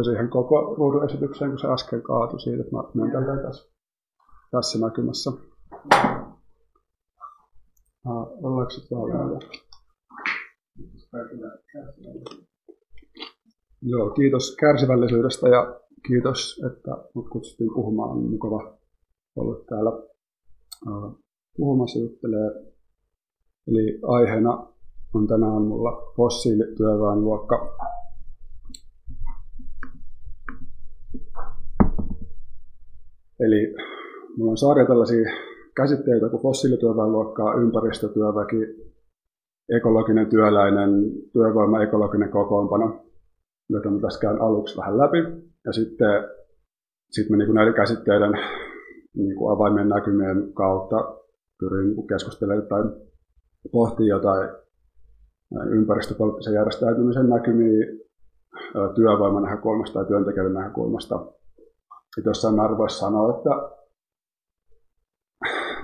siihen koko ruudun esitykseen, kun se äsken kaatui siitä, että mä menen tässä, tässä näkymässä. Uh, ollaanko se täällä? Joo, kiitos kärsivällisyydestä ja kiitos, että mut kutsuttiin puhumaan. On mukava olla täällä uh, puhumassa juttelee. Eli aiheena on tänään mulla fossiilityöväenluokka Eli mulla on sarja tällaisia käsitteitä kuin fossiilityöväenluokkaa, ympäristötyöväki, ekologinen työläinen, työvoima, ekologinen kokoonpano, joita mä tässä käyn aluksi vähän läpi. Ja sitten sit mä niin näiden käsitteiden niin kuin avaimien näkymien kautta pyrin niin keskustelemaan tai pohtimaan jotain ympäristöpoliittisen järjestäytymisen näkymiä työvoiman näkökulmasta tai työntekijöiden näkökulmasta määrin voisi sanoa, että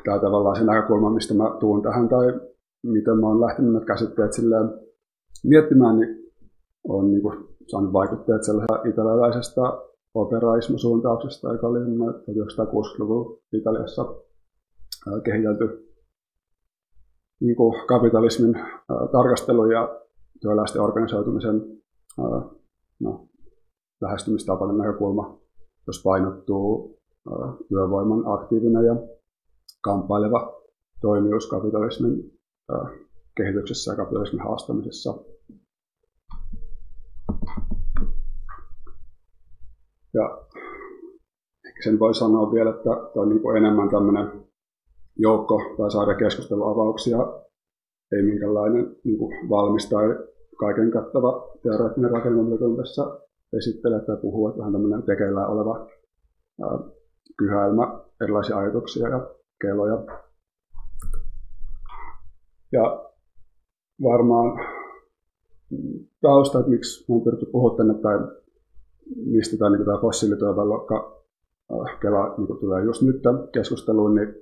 tämä tavallaan se näkökulma, mistä mä tuun tähän tai miten mä oon lähtenyt käsitteet silleen miettimään, niin on niin kuin saanut vaikutteet sellaisesta italialaisesta operaismosuuntauksesta, joka oli 1960-luvun Italiassa kehitelty niin kuin kapitalismin tarkastelu ja työläisten organisoitumisen no, lähestymistapainen näkökulma jos painottuu työvoiman aktiivinen ja kamppaileva toimijuus kapitalismin kehityksessä ja kapitalismin haastamisessa. Ja ehkä sen voi sanoa vielä, että tämä on niin enemmän tämmöinen joukko tai saada keskusteluavauksia, ei minkälainen niin kuin valmis tai kaiken kattava teoreettinen rakennelma, mitä tässä esittelee tai puhuu, että vähän tämmöinen tekeillä oleva ää, kyhäilmä, erilaisia ajatuksia ja keloja. Ja varmaan tausta, että miksi olen pyritty puhua tänne tai mistä tämä, niin tämä fossiilityöväenluokka Kela niin tulee just nyt keskusteluun, niin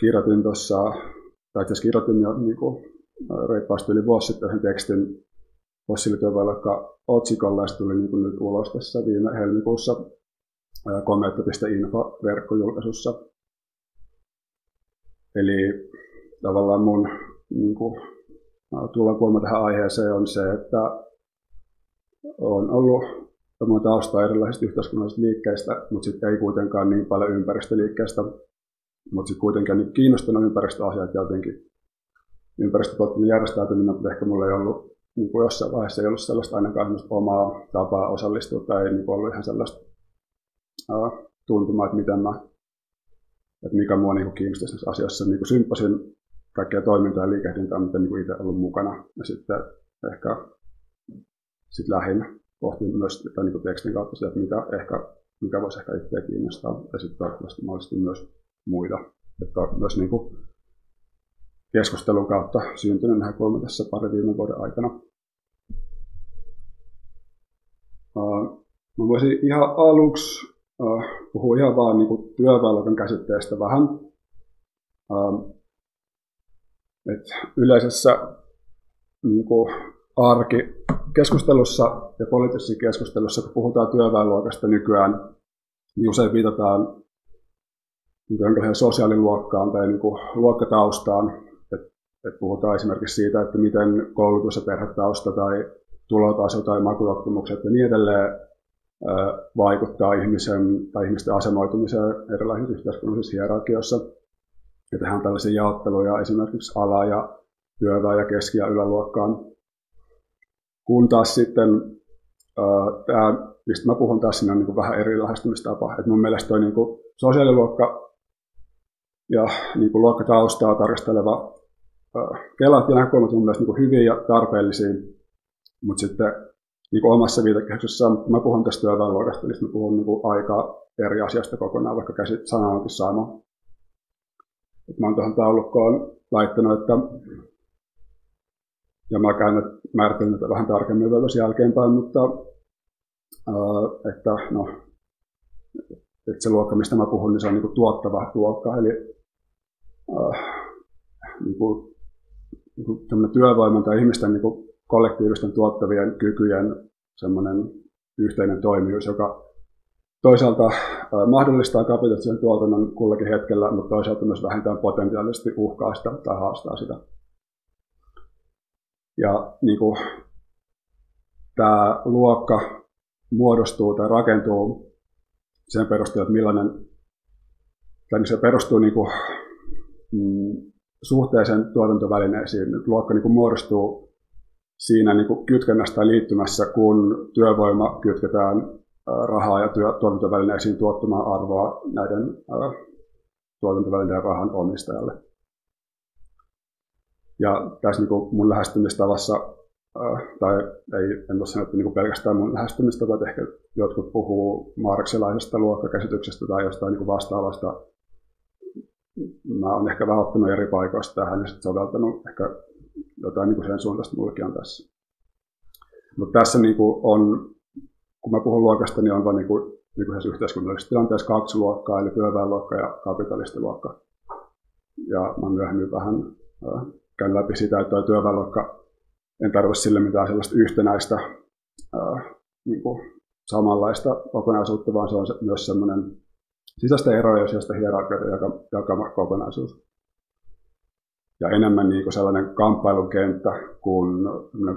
kirjoitin tuossa, tai itse kirjoitin jo niin kuin, reippaasti yli vuosi sitten tekstin fossiilityöväenluokka otsikolla, ja tuli niin nyt ulos tässä viime helmikuussa komeetta.info verkkojulkaisussa. Eli tavallaan mun niin kuin, tulokulma tähän aiheeseen on se, että on ollut tämä tausta erilaisista yhteiskunnallisista liikkeistä, mutta sitten ei kuitenkaan niin paljon ympäristöliikkeestä, mutta sitten kuitenkin niin kiinnostunut ympäristöasiat jotenkin ympäristöpoliittinen järjestäytyminen, mutta ehkä mulla ei ollut niin kuin jossain vaiheessa ei ollut sellaista ainakaan omaa tapaa osallistua tai ei niin ollut ihan sellaista uh, tuntumaa, että miten mä, että mikä mua niin kiinnostaisi näissä asioissa. Niin symppasin kaikkea toimintaa ja liikehdintää, mutta niin itse ollut mukana. Ja sitten ehkä sit lähin pohtin myös tai niin tekstin kautta sitä, että mitä ehkä, mikä voisi ehkä itseä kiinnostaa. Ja sitten toivottavasti mahdollisesti myös muita. Että myös niin kuin keskustelun kautta syntynyt näkökulma tässä pari viime vuoden aikana. Mä voisin ihan aluksi puhua ihan vaan niin työväenluokan käsitteestä vähän. Et yleisessä niin kuin arki keskustelussa ja poliittisessa keskustelussa, kun puhutaan työväenluokasta nykyään, niin usein viitataan niin sosiaaliluokkaan tai niin kuin luokkataustaan, että puhutaan esimerkiksi siitä, että miten koulutus ja perhetausta tai tulotaso tai makutottumukset ja niin edelleen vaikuttaa ihmisen tai ihmisten asemoitumiseen erilaisissa yhteiskunnallisissa hierarkioissa. Ja tehdään tällaisia jaotteluja esimerkiksi ala- ja työväen ja keski- ja yläluokkaan. Kun taas sitten tämä, mistä mä puhun tässä, on niin vähän eri lähestymistapa. Et mun mielestä toi niin sosiaaliluokka ja niin luokkataustaa tarkasteleva kelat ja näkökulmat on mielestäni niin hyviä ja tarpeellisia, mutta sitten niin omassa viitekehyksessä, mä puhun tästä työväenluokasta, niin mä puhun niin aika eri asiasta kokonaan, vaikka käsit sana onkin sama. Et mä oon tuohon taulukkoon laittanut, että ja mä käyn määrittelen vähän tarkemmin vielä jälkeenpäin, mutta että no, että se luokka, mistä mä puhun, niin se on niin tuottava luokka, eli niin kuin työvoiman tai ihmisten niin kuin kollektiivisten tuottavien kykyjen semmoinen yhteinen toimijuus, joka toisaalta mahdollistaa kapitalistisen tuotannon kullakin hetkellä, mutta toisaalta myös vähintään potentiaalisesti uhkaa sitä tai haastaa sitä. Ja niin kuin, tämä luokka muodostuu tai rakentuu sen perusteella, että millainen, tai niin se perustuu niin kuin, mm, suhteeseen tuotantovälineisiin. Luokka niin kuin muodostuu siinä niin kuin tai liittymässä, kun työvoima kytketään rahaa ja työ, tuotantovälineisiin tuottamaan arvoa näiden tuotantovälineiden rahan omistajalle. Ja tässä niin kuin mun lähestymistavassa, äh, tai ei, en voi sanoa, että niin pelkästään mun lähestymistava, että ehkä jotkut puhuu marksilaisesta luokkakäsityksestä tai jostain niin kuin vastaavasta. Mä oon ehkä vähän ottanut eri paikoista tähän ja sitten soveltanut ehkä jotain niin kuin sen suuntaista mullekin on tässä. Mutta tässä niin kuin on kun mä puhun luokasta, niin on vain niin kuin, kuin yhteiskunnallisessa tilanteessa kaksi luokkaa, eli työväenluokka ja kapitalistiluokka. Ja mä myöhemmin vähän äh, käyn läpi sitä, että työväenluokka en tarvitse sille mitään sellaista yhtenäistä äh, niin kuin samanlaista kokonaisuutta, vaan se on myös semmoinen sisäistä eroja ja sisäistä hierarkioita jakama, kokonaisuus. Ja enemmän niin kuin sellainen kamppailukenttä kuin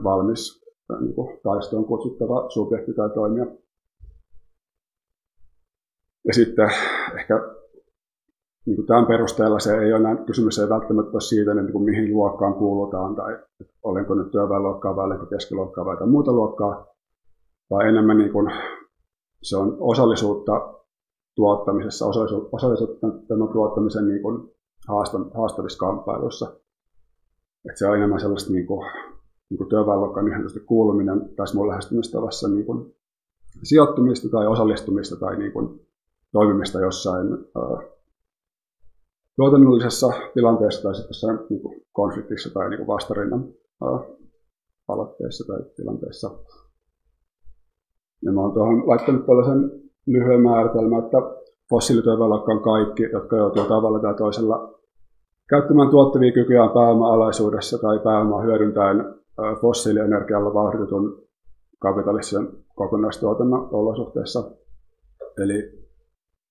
valmis niin kuin taistoon kutsuttava subjekti tai toimija. Ja sitten ehkä niin kuin tämän perusteella se ei ole näin, kysymys ei välttämättä ole siitä, niin kuin mihin luokkaan kuulutaan tai olenko nyt työväenluokkaa vai olenko keskiluokkaa vai jotain muuta luokkaa, vaan enemmän niin kuin, se on osallisuutta tuottamisessa, osallisuutta tämän tuottamisen niin kuin haastavissa kamppailuissa. Että se on enemmän sellaista niin kuin, niin kuin työväenluokkaan niin kuuluminen tässä mun lähestymistavassa niin kuin sijoittumista tai osallistumista tai niin kuin toimimista jossain ää, tuotannollisessa tilanteessa tai sitten niin kuin konfliktissa tai niin kuin vastarinnan aloitteessa tai tilanteessa. Ja mä oon tuohon laittanut tällaisen lyhyen määritelmän, että fossiilityöväenluokka on kaikki, jotka joutuu tavalla tai toisella käyttämään tuottavia kykyjään pääoma-alaisuudessa tai pääomaa hyödyntäen fossiilienergialla vauhditetun kapitalistisen kokonaistuotannon olosuhteissa. Eli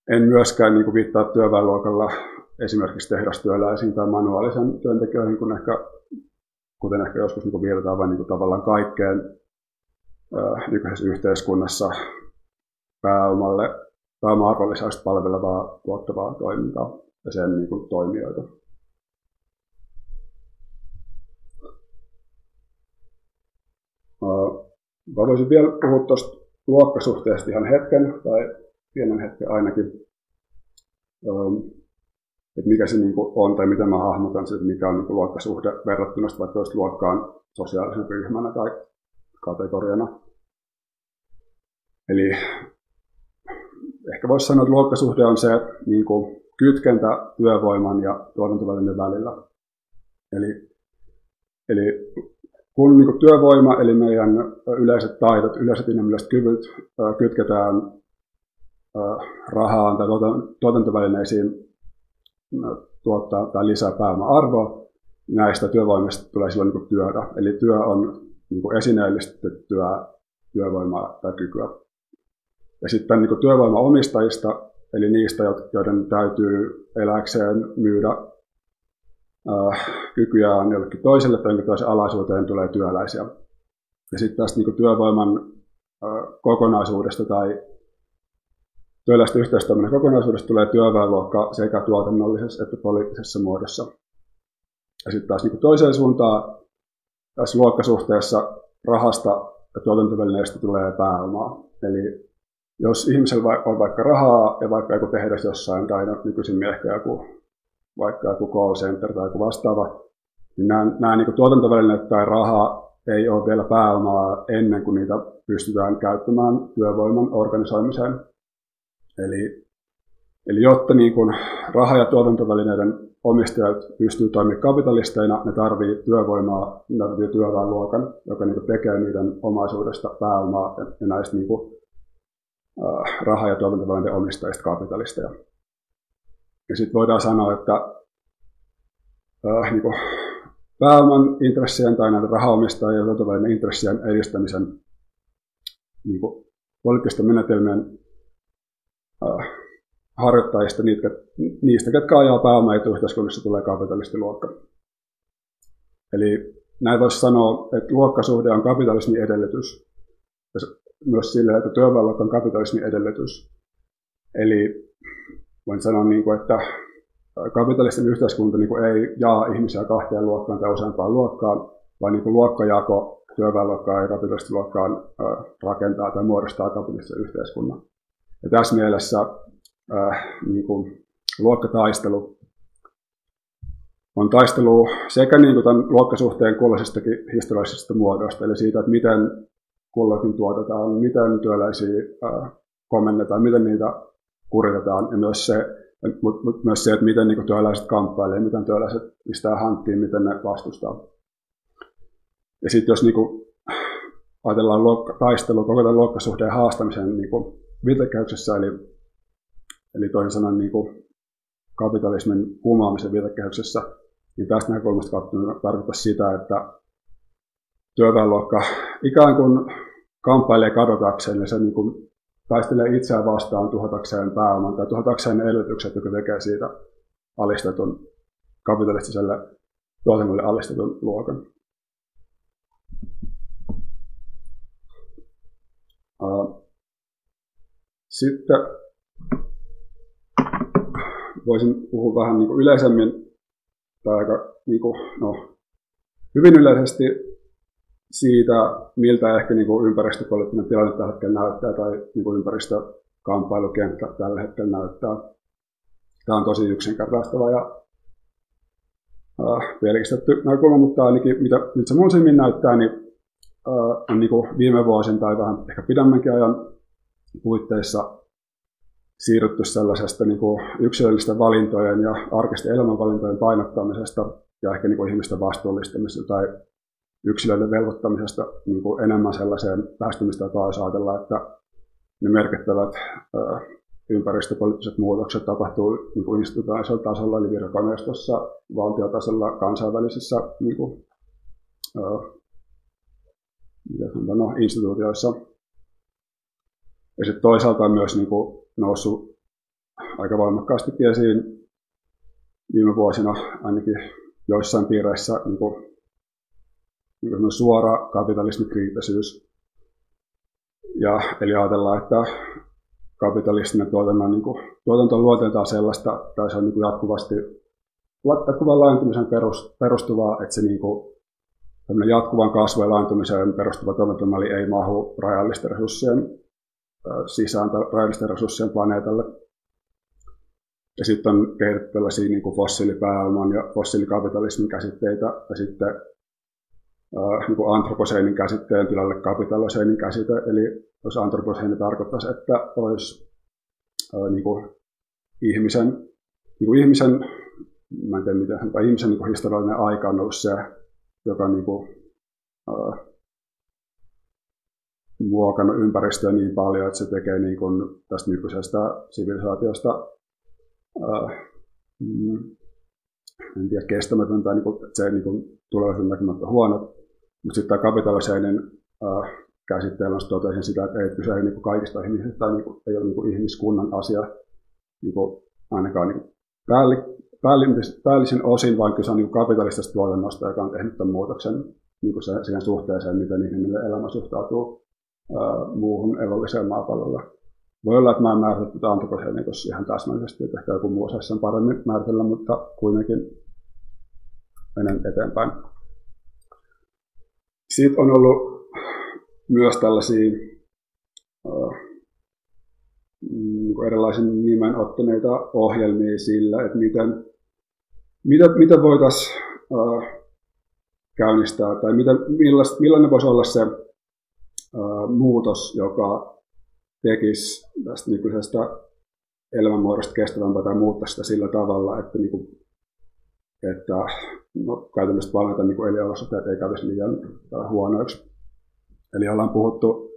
en myöskään niin kuin viittaa työväenluokalla esimerkiksi tehdastyöläisiin tai manuaalisen työntekijöihin, kun ehkä, kuten ehkä joskus niin viitataan vain niin kuin tavallaan kaikkeen nykyisessä yhteiskunnassa pääomalle pääoma-arvonlisäystä palvelevaa tuottavaa toimintaa ja sen niin kuin, toimijoita. Mä voisin vielä puhua tuosta luokkasuhteesta ihan hetken, tai pienen hetken ainakin, että mikä se niin on, tai mitä mä hahmotan, että mikä on niin luokkasuhde verrattuna vaikka jos luokkaan sosiaalisen ryhmänä tai kategoriana. Eli ehkä voisi sanoa, että luokkasuhde on se niin kuin, kytkentä työvoiman ja tuotantovälinen välillä. Eli, eli kun niin kuin työvoima, eli meidän yleiset taidot, yleiset inhimilliset kyvyt kytketään rahaan tai tuotantovälineisiin tuottaa tai lisää pääoma-arvoa, näistä työvoimista tulee silloin niin työtä. Eli työ on niin esineellistettyä työvoimaa tai kykyä. Ja sitten niin työvoimaomistajista, eli niistä, joiden täytyy eläkseen myydä äh, kykyjään jollekin toiselle tai toisen alaisuuteen tulee työläisiä. Ja sitten tästä niin työvoiman äh, kokonaisuudesta tai työläisten yhteistoiminnan kokonaisuudesta tulee työväenluokka sekä tuotannollisessa että poliittisessa muodossa. Ja sitten taas niin toiseen suuntaan tässä luokkasuhteessa rahasta ja tuotantovälineistä tulee pääomaa. Eli jos ihmisellä on vaikka rahaa ja vaikka joku tehdas jossain, tai no, nykyisin ehkä joku vaikka joku call center tai joku vastaava, niin nämä, nämä niin tuotantovälineet tai raha ei ole vielä pääomaa ennen kuin niitä pystytään käyttämään työvoiman organisoimiseen. Eli, eli jotta niin kuin raha- ja tuotantovälineiden omistajat pystyvät toimimaan kapitalisteina, ne tarvitsevat työvoimaa, ne tarvitsee työväenluokan, joka niin tekee niiden omaisuudesta pääomaa ja näistä niin kuin, raha- ja tuotantovälineiden omistajista kapitalisteja. Ja sitten voidaan sanoa, että äh, niin pääoman intressien tai näiden rahaomistajien ja tuotantovälineen intressien edistämisen niin kuin poliittisten menetelmien äh, harjoittajista, niitä, niistä, ketkä ajaa pääomaetu yhteiskunnassa, tulee kapitalistiluokka. Eli näin voisi sanoa, että luokkasuhde on kapitalismin edellytys. Myös sille, että työväenluokka on kapitalismin edellytys. Eli voin sanoa, niin kuin, että kapitalistinen yhteiskunta niin kuin ei jaa ihmisiä kahteen luokkaan tai useampaan luokkaan, vaan niin kuin luokkajako työväenluokkaan ja kapitalistiluokkaan rakentaa tai muodostaa kapitalistisen yhteiskunnan. Ja tässä mielessä äh, niin kuin luokkataistelu on taistelu sekä niin kuin tämän luokkasuhteen kulloisestakin historiallisesta muodosta, eli siitä, että miten kullakin tuotetaan, miten työläisiä komennetaan, miten niitä kuritetaan, ja myös se, mutta mut myös se, että miten niin työläiset kamppailevat, miten työläiset pistää hanttiin, miten ne vastustaa. Ja sitten jos niin kuin, ajatellaan luokka, taistelua koko tämän luokkasuhteen haastamisen niin kuin viitekehyksessä, eli, eli toisin sanoen niin kuin kapitalismin kumoamisen viitekehyksessä, niin tästä näkökulmasta tarkoittaa sitä, että työväenluokka ikään kuin kamppailee kadotakseen ja se niin kuin taistelee itseään vastaan tuhatakseen pääoman tai tuhatakseen edellytykset, jotka tekee siitä alistetun kapitalistiselle tuotannolle alistetun luokan. Sitten voisin puhua vähän niin kuin yleisemmin tai aika niin kuin, no, hyvin yleisesti siitä, miltä ehkä niin kuin ympäristöpoliittinen tilanne tällä hetkellä näyttää tai niin kuin ympäristökamppailukenttä tällä hetkellä näyttää. Tämä on tosi yksinkertaistava ja äh, pelkistetty näkökulma, mutta ainakin mitä nyt se mun silmin näyttää, niin äh, on niin kuin viime vuosien tai vähän ehkä pidemmänkin ajan puitteissa siirrytty sellaisesta niin kuin yksilöllisten valintojen ja arkisten elämänvalintojen painottamisesta ja ehkä niin kuin ihmisten vastuullistamisesta tai yksilöiden velvoittamisesta niin kuin enemmän sellaiseen lähestymistapaan, jos ajatellaan, että ne merkittävät ympäristöpoliittiset muutokset tapahtuu niin kuin instituutioisella tasolla, eli virkoneistossa, valtiotasolla, kansainvälisissä niin kuin, no, instituutioissa. Ja sitten toisaalta on myös niin kuin, noussut aika voimakkaasti esiin viime vuosina ainakin joissain piireissä niin kuin suora kapitalismikriittisyys. Ja, eli ajatellaan, että kapitalistinen tuotanto, niin kuin, tuotanto on luoteeltaan sellaista, tai se on niin kuin jatkuvasti jatkuvan laajentumisen perustuvaa, että se niin kuin, jatkuvan kasvun ja laajentumiseen perustuva tuotantomalli ei mahu rajallisten resurssien sisään rajallisten resurssien planeetalle. Ja sitten on kehitetty tällaisia niin fossiilipääoman ja fossiilikapitalismin käsitteitä ja sitten äh, niin kuin antroposeenin käsitteen tilalle kapitaliseenin käsite. Eli jos antroposeeni tarkoittaisi, että olisi äh, niin kuin ihmisen, niin kuin ihmisen, mä en tiedä miten, mutta ihmisen niin kuin historiallinen aika on ollut se, joka niin kuin, äh, muokannut ympäristöä niin paljon, että se tekee niin kuin tästä nykyisestä sivilisaatiosta mm, en tiedä, kestämätön tai niin kuin, että se niin kuin, tulevaisuuden näkymättä huonot. Mutta sitten tämä kapitaliseinen äh, käsitteellä on totesin sitä, että ei kyse niin kuin kaikista ihmisistä tai niin kuin, ei ole niin kuin ihmiskunnan asia niin kuin, ainakaan niin päälli, päällisin osin, vaan kyse on niin kapitalistisesta tuotannosta, joka on tehnyt tämän muutoksen niin kuin se, siihen suhteeseen, miten ihminen elämä suhtautuu muuhun elolliseen maapallolla. Voi olla, että mä en määritä tätä antroposeenikus ihan täsmällisesti, että ehkä joku muu osaisi sen paremmin määritellä, mutta kuitenkin menen eteenpäin. Sitten on ollut myös tällaisia niin erilaisen nimen ottaneita ohjelmia sillä, että miten, miten, miten voitaisiin käynnistää tai miten, millainen voisi olla se muutos, joka tekisi tästä nykyisestä elämänmuodosta kestävämpää tai muuttaisi sitä sillä tavalla, että, niin kuin, että no, käytännössä planeetan niin eliolosuhteet ei kävisi liian huonoiksi. Eli ollaan puhuttu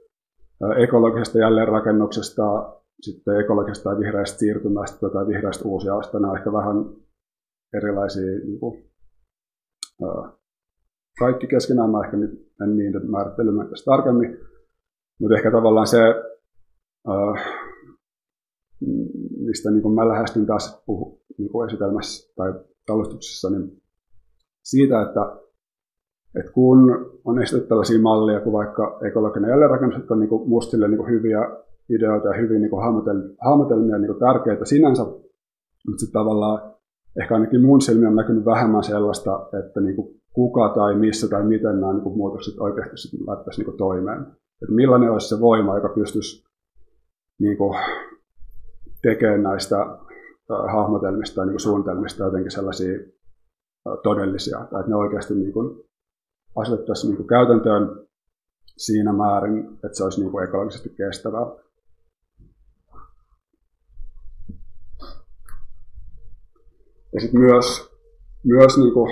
ekologisesta jälleenrakennuksesta, sitten ekologisesta ja vihreästä siirtymästä tai vihreästä uusiaasta. Nämä ehkä vähän erilaisia niin kuin, kaikki keskenään, mä ehkä en niiden tästä tarkemmin, mutta ehkä tavallaan se, mistä niin kuin mä lähestyn taas puhu, niin kuin esitelmässä tai talustuksessa, niin siitä, että, että kun on esitetty tällaisia malleja kuin vaikka ekologinen jälleenrakennus, on niin kuin mustille niin kuin hyviä ideoita ja hyvin niin kuin hahmotelmia niin kuin tärkeitä sinänsä, mutta sitten tavallaan ehkä ainakin mun silmiin on näkynyt vähemmän sellaista, että niin kuin kuka tai missä tai miten nämä niin kuin muutokset oikeasti laittaisi niin toimeen. Että millainen olisi se voima, joka pystyisi niin kuin tekemään näistä hahmotelmista tai niin suunnitelmista jotenkin sellaisia todellisia, tai että ne oikeasti niin kuin asetettaisiin niin käytäntöön siinä määrin, että se olisi niin kuin ekologisesti kestävää. Ja sitten myös, myös niin kuin,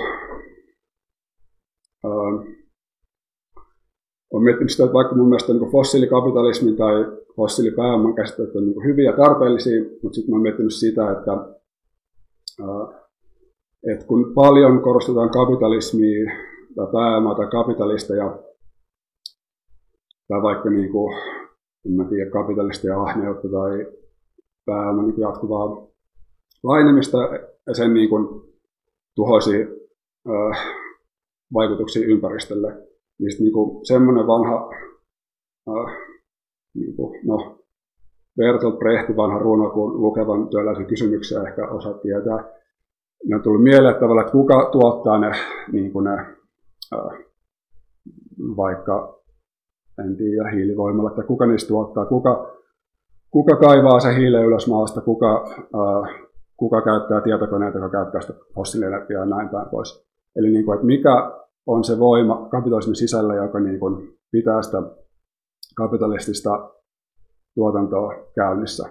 ää, olen miettinyt sitä, että vaikka mun mielestä niin fossiilikapitalismi tai fossiilipääoman käsitteet on niin hyviä ja tarpeellisia, mutta sitten olen miettinyt sitä, että, ää, että kun paljon korostetaan kapitalismia tai pääomaa tai kapitalisteja, tai vaikka niin kuin, en mä tiedä, kapitalistia ahneutta tai pääoman niin jatkuvaa lainemista ja sen niin kuin, tuhoisia ää, vaikutuksia ympäristölle, niin niin kuin, semmoinen vanha, ää, niin kuin, no, Bertolt Brechtin vanha runo, kun lukevan työläisen kysymyksiä ehkä osaat tietää, ne on tullut mieleen että tavallaan, että kuka tuottaa ne, niin kuin ne ää, vaikka en tiedä, hiilivoimalla, että kuka niistä tuottaa, kuka, kuka kaivaa se hiilen ylös maasta, kuka, ää, kuka käyttää tietokoneita, joka käyttää sitä fossiilienergiaa ja näin päin pois. Eli niin kuin, että mikä on se voima kapitalismin sisällä, joka niin kuin pitää sitä kapitalistista tuotantoa käynnissä.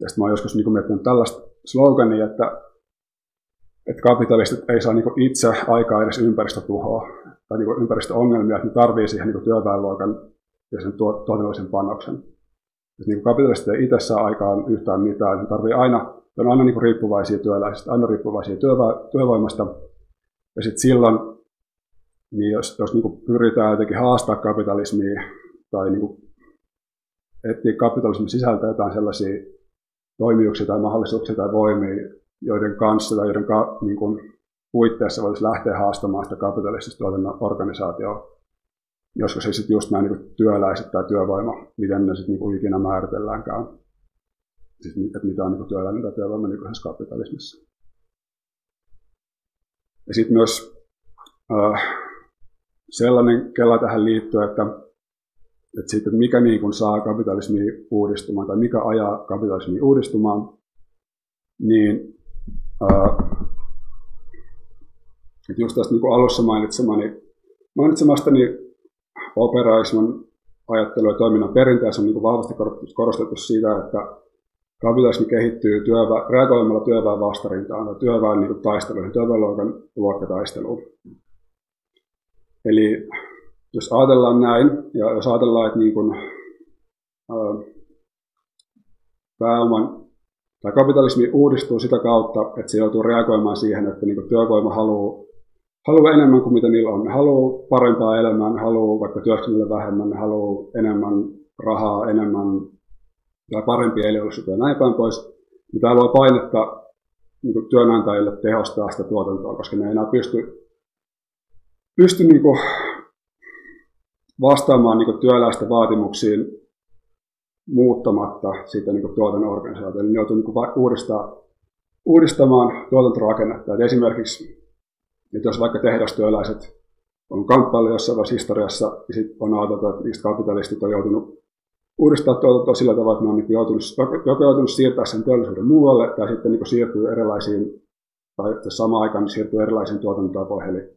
Ja sitten mä oon joskus niin kuin miettinyt tällaista slogania, että, että kapitalistit ei saa niin kuin itse aikaa edes ympäristötuhoa tai niin kuin ympäristöongelmia, että ne tarvii siihen niin työväenluokan ja sen tuotannollisen panoksen. Että niin kapitalistit ei itse saa aikaan yhtään mitään, ne tarvii aina ne on aina niin kuin riippuvaisia työläisistä, aina riippuvaisia työvo- työvoimasta. Ja sitten silloin, niin jos, jos niin kuin pyritään jotenkin haastaa kapitalismia tai niin kuin etsiä kapitalismin sisältä jotain sellaisia toimijuuksia tai mahdollisuuksia tai voimia, joiden kanssa tai joiden ka, niin kuin puitteissa voisi lähteä haastamaan sitä kapitalistista tuotannon organisaatioa. Joskus se sitten just nämä niin työläiset tai työvoima, miten ne sitten niin ikinä määritelläänkään siis että mitä on niin työelämä tai työvoima nykyisessä kapitalismissa. Ja sitten myös äh, sellainen kela tähän liittyy, että, että, että mikä niin kuin saa kapitalismi uudistumaan tai mikä ajaa kapitalismi uudistumaan, niin äh, että just tästä niin kuin alussa mainitsemani, mainitsemastani operaisman ajattelu ja toiminnan perinteessä on niin vahvasti korostettu siitä, että kapitalismi kehittyy työvä, reagoimalla työväen vastarintaan tai työväen niin taisteluihin, työväenluokan luokkataisteluun. Eli jos ajatellaan näin, ja jos ajatellaan, että niin kuin, ää, pääoman tai kapitalismi uudistuu sitä kautta, että se joutuu reagoimaan siihen, että niin työvoima haluaa, haluaa enemmän kuin mitä niillä on. Ne haluaa parempaa elämää, ne haluaa vaikka työskennellä vähemmän, ne haluaa enemmän rahaa, enemmän tai parempia elinolosuhteita ja näin päin pois, niin tämä luo painetta niin työnantajille tehostaa sitä tuotantoa, koska ne ei enää pysty, pysty niin kuin vastaamaan niin kuin työläisten vaatimuksiin muuttamatta sitä niin tuotannon organisaatiota. Eli ne joutuu niin uudistaa, uudistamaan tuotantorakennetta. Et esimerkiksi, että jos vaikka tehdastyöläiset on kamppailu jossain vaiheessa historiassa, niin sitten on ajateltu, että niistä kapitalistit on joutunut uudistaa tuotantoa sillä tavalla, että ne on niin joutunut, joko joutunut siirtää sen teollisuuden muualle, tai sitten niin siirtyy erilaisiin, tai samaan aikaan siirtyy erilaisiin tuotantotapoihin, eli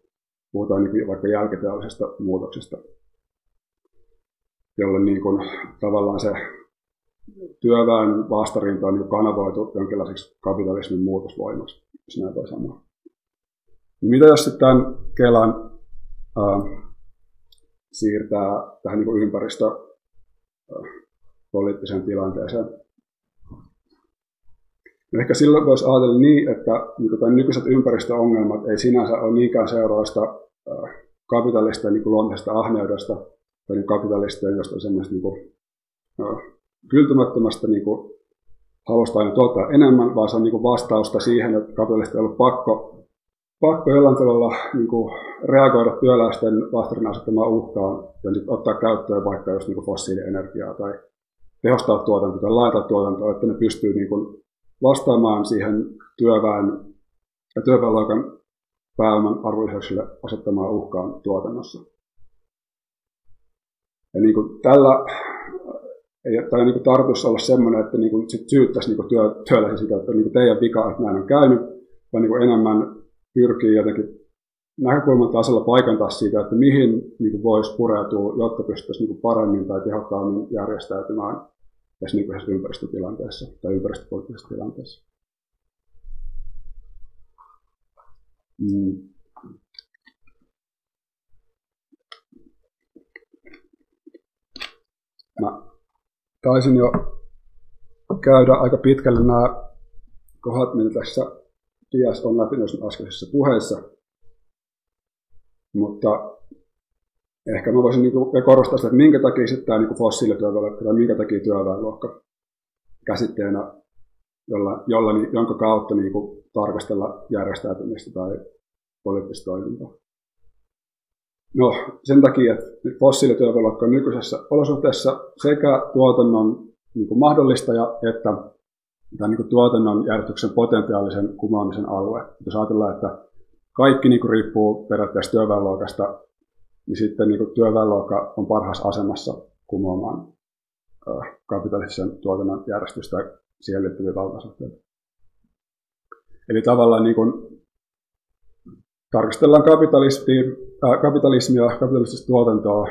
puhutaan niin vaikka jälkiteollisesta muutoksesta, jolloin niin kuin, tavallaan se työväen vastarinta on niin kanavoitu jonkinlaiseksi kapitalismin muutosvoimaksi, jos näin voi sanoa. Mitä jos sitten tämän Kelan ää, siirtää tähän niin ympäristö poliittiseen tilanteeseen. No ehkä silloin voisi ajatella niin, että niin nykyiset ympäristöongelmat ei sinänsä ole niinkään seurausta kapitalistien niin luontaisesta ahneudesta tai niin kapitalistien jostain niin kuin, kyltymättömästä niin halusta aina tuottaa enemmän, vaan se on niin vastausta siihen, että kapitalisti on ollut pakko, pakko jollain tavalla niin reagoida työläisten vastarinnan asettamaan uhkaan ja niin, ottaa käyttöön vaikka jos niin fossiilienergiaa tai tehostaa tuotantoa tai laittaa tuotantoa, että ne pystyy niin kuin, vastaamaan siihen työväen ja työväenluokan pääoman arvonlisäykselle asettamaan uhkaan tuotannossa. Ja niin kuin tällä ei tämä niin tarkoitus olla sellainen, että niin kuin sit syyttäisi niin työ, työläisiä sitä, että niin teidän vika, että näin on käynyt, vaan niin enemmän pyrkii jotenkin näkökulman tasolla paikantaa siitä, että mihin niin voisi pureutua, jotta pystyttäisiin niin paremmin tai tehokkaammin järjestäytymään tässä niin ympäristötilanteessa tai ympäristöpoliittisessa tilanteessa. Mm. Mä taisin jo käydä aika pitkälle nämä kohdat, mitä tässä Dias on läpi noissa äskeisessä. Mutta ehkä mä voisin niinku korostaa sitä, että minkä takia sitten tämä niinku fossiilityöväenluokka tai minkä takia työväenluokka käsitteenä, jolla, jolla, jonka kautta niinku tarkastella järjestäytymistä tai poliittista toimintaa. No, sen takia, että fossiilityövoimakka on nykyisessä olosuhteessa sekä tuotannon niin kuin mahdollistaja että tämän niin kuin tuotannon järjestyksen potentiaalisen kumoamisen alue. Jos ajatellaan, että kaikki niin kuin riippuu periaatteessa työväenluokasta, niin sitten niin työväenluokka on parhaassa asemassa kumoamaan kapitalistisen tuotannon järjestystä siihen liittyviä valtasuhteita. Eli tavallaan niin kuin tarkastellaan kapitalismia, äh, kapitalismia, kapitalistista tuotantoa,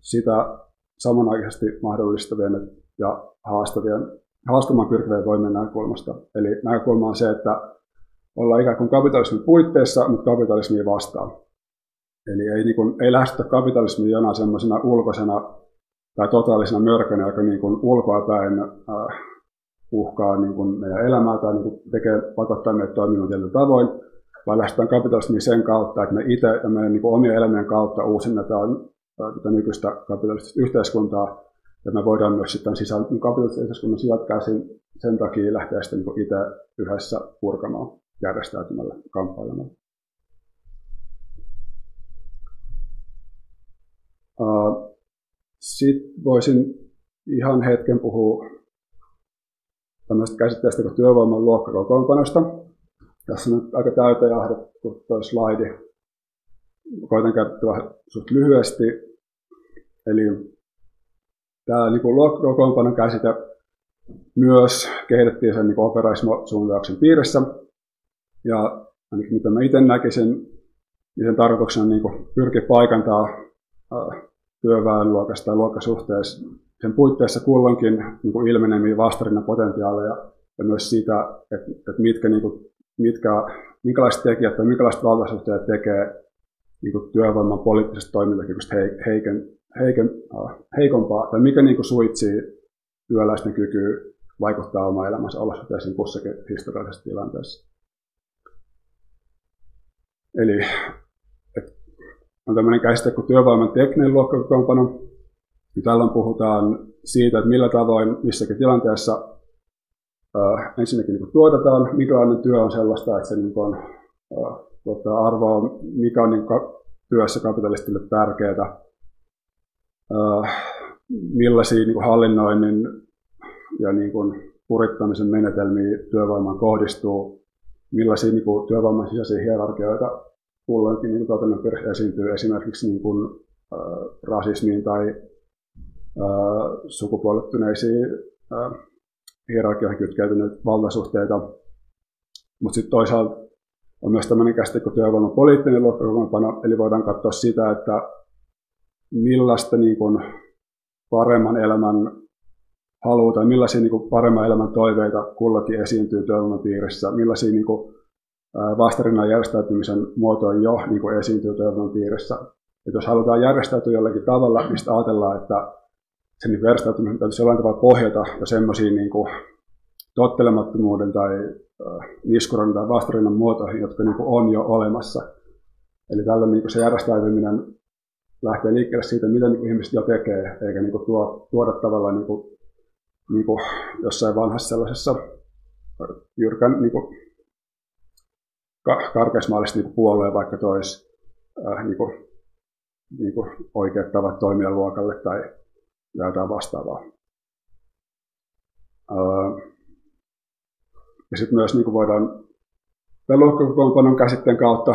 sitä samanaikaisesti mahdollistavien ja haastavien, haastamaan pyrkivien voimien näkökulmasta. Eli näkökulma on se, että ollaan ikään kuin kapitalismin puitteissa, mutta kapitalismia vastaan. Eli ei, niin kuin, ei lähestytä kapitalismia jonain semmoisena ulkoisena tai totaalisena mörkönä, joka niin kuin ulkoapäin äh, uhkaa niin kuin meidän elämää tai niin kuin tekee, pakottaa meidät toimimaan tietyllä tavoin, vaan lähdetään kapitalismiin sen kautta, että me itse ja meidän niin omien elämien kautta uusinnetaan tätä nykyistä kapitalistista yhteiskuntaa, ja me voidaan myös sitten sisään, niin kapitalistisen yhteiskunnan sisältä käsin sen takia lähteä sitten niin itse yhdessä purkamaan järjestäytymällä kamppailemaan. Sitten voisin ihan hetken puhua tämmöistä käsitteestä kuin työvoiman luokkakokoonpanosta. Tässä on nyt aika täyteen jahdettu tuo slaidi. Koitan käyttää suht lyhyesti. Eli tämä niin kokoonpanon käsite myös kehitettiin sen niin operaismo-suuntauksen piirissä. Ja ainakin mitä mä itse näkisin, niin sen tarkoituksena niin pyrkiä paikantaa työväenluokasta tai luokkasuhteessa sen puitteissa kulloinkin niin ilmeneviä vastarinnan potentiaaleja ja myös siitä, että, että mitkä niin kuin mitkä, minkälaiset tekijät tai minkälaiset valtasuhteet tekee niin kuin työvoiman poliittisesta toimintakyvystä heiken, heiken, äh, heikompaa, tai mikä niin kuin suitsii työläisten kykyä vaikuttaa omaan elämänsä olosuhteisiin kussakin historiallisessa tilanteessa. Eli on tämmöinen käsite kuin työvoiman tekninen luokkakokoonpano. Tällöin puhutaan siitä, että millä tavoin missäkin tilanteessa äh, ensinnäkin niin tuotetaan, minkälainen työ on sellaista, että se niin kuin, äh, tuottaa arvoa, mikä on niin ka- työssä kapitalistille tärkeää, äh, millaisia niin hallinnoinnin ja niin kuin purittamisen menetelmiä työvoimaan kohdistuu, millaisia niin kuin työvoiman sisäisiä hierarkioita kulloinkin niin tuotannon esiintyy esimerkiksi niin kuin, äh, rasismiin tai äh, sukupuolittuneisiin äh, hierarkiaan kytkeytyneitä valtasuhteita. Mutta sitten toisaalta on myös tämmöinen käsite kuin työvoiman poliittinen luokkakokoonpano, eli voidaan katsoa sitä, että millaista niin kuin paremman elämän halua tai millaisia niin kuin paremman elämän toiveita kullakin esiintyy työvoiman piirissä, millaisia niin kuin vastarinnan järjestäytymisen muotoja jo niin kuin esiintyy työvoiman piirissä. Et jos halutaan järjestäytyä jollakin tavalla, mistä ajatellaan, että sen niin verstautumisen täytyisi jollain tavalla pohjata jo semmoisiin niin tottelemattomuuden tai äh, niskuran tai vastarinnan muotoihin, jotka niin kuin on jo olemassa. Eli tällöin niin kuin se järjestäytyminen lähtee liikkeelle siitä, mitä niin kuin ihmiset jo tekee, eikä niin kuin tuo, tuoda tavallaan niin kuin niin kuin jossain vanhassa sellaisessa jyrkän niin kuin, karkeasmaallisesti niin puolueen vaikka tois äh, niin kuin, niin kuin oikeat tavat toimia luokalle tai jotain vastaavaa. Äh, ja sitten myös niin kuin voidaan luokkakokoonpanon käsitteen kautta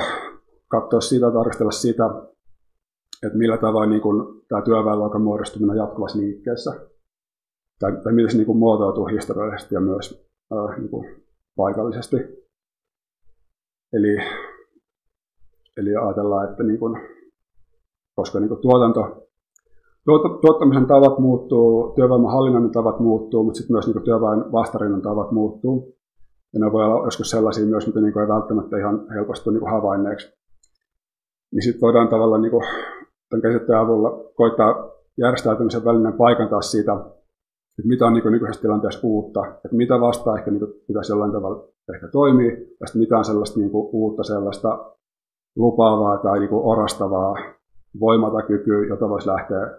katsoa sitä, tarkastella sitä, että millä tavalla niin kuin, tämä työväenluokan muodostuminen jatkuvassa liikkeessä, tai, tai miten se niin kuin, muotoutuu historiallisesti ja myös ää, niin kuin, paikallisesti. Eli, eli ajatellaan, että niin kuin, koska niin kuin, tuotanto, tuottamisen tavat muuttuu, työvoiman hallinnan tavat muuttuu, mutta sitten myös niin työväen vastarinnan tavat muuttuu. Ja ne voi olla joskus sellaisia myös, mitä niin ei välttämättä ihan helposti niin havainneeksi. Niin sitten voidaan tavallaan niin tämän käsitteen avulla koittaa järjestäytymisen välinen paikantaa siitä, että mitä on niin nykyisessä tilanteessa uutta, että mitä vastaa ehkä niin pitäisi jollain tavalla ehkä toimia, ja sitten mitä on sellaista niin kuin uutta, sellaista lupaavaa tai niin kuin orastavaa voimaa tai kykyä, jota voisi lähteä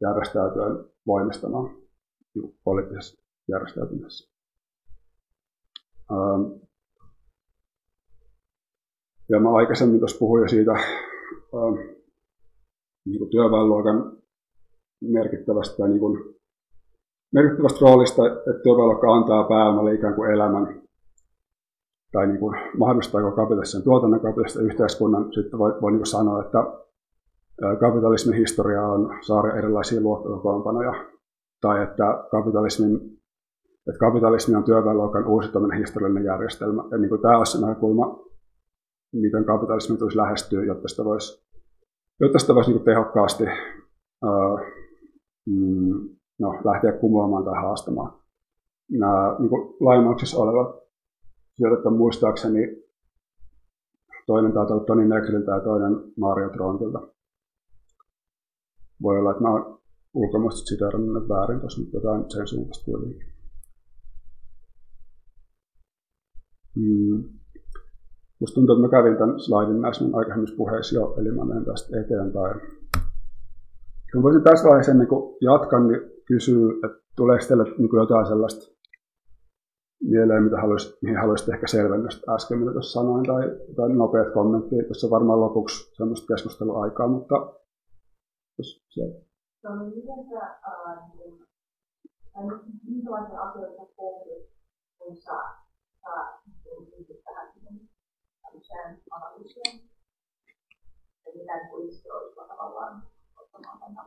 järjestäytymään voimistamaan niin poliittisessa järjestäytymisessä. Ähm. Ja mä aikaisemmin tuossa puhuin jo siitä ähm, niin kuin työväenluokan merkittävästä, niin kuin, merkittävästä roolista, että työväenluokka antaa pääomalle ikään kuin elämän tai niin kuin mahdollistaako kapitalistisen tuotannon kapitalistisen yhteiskunnan. Sitten voi, voi niin kuin sanoa, että kapitalismin historia on saada erilaisia luokkakokoonpanoja, tai että kapitalismin että kapitalismi on työväenluokan uusi historiallinen järjestelmä. Ja niin kuin tämä se näkökulma, miten kapitalismi tulisi lähestyä, jotta sitä voisi jotta sitä voisi niin tehokkaasti ää, mm, no, lähteä kumoamaan tai haastamaan. Nämä niin lainauksissa olevat sijoitet on muistaakseni toinen taitaa Toni Negriltä ja toinen Mario Trontilta. Voi olla, että mä oon ulkomaisesti siteerannut väärin tuossa, mutta jotain sen suuntaista tuli. Mm. Musta tuntuu, että mä kävin tämän slaidin näissä aikaisemmissa puheissa jo, eli mä menen tästä eteenpäin. Kun voisin tässä vaiheessa ennen kuin jatkan, niin kysyä, että tuleeko teille niin jotain sellaista mieleen, mitä haluaisit, mihin haluaisit ehkä selvennystä äsken, mitä tuossa sanoin, tai, tai nopeat kommenttia. Tuossa varmaan lopuksi semmoista keskusteluaikaa, mutta jos siellä. No niin, miten sä, äh, minkälaisia asioita pohdit, kun sä, sä niin, tähän tämmöiseen analyysiin. Eli mitä itse olisi tavallaan ottamaan tämän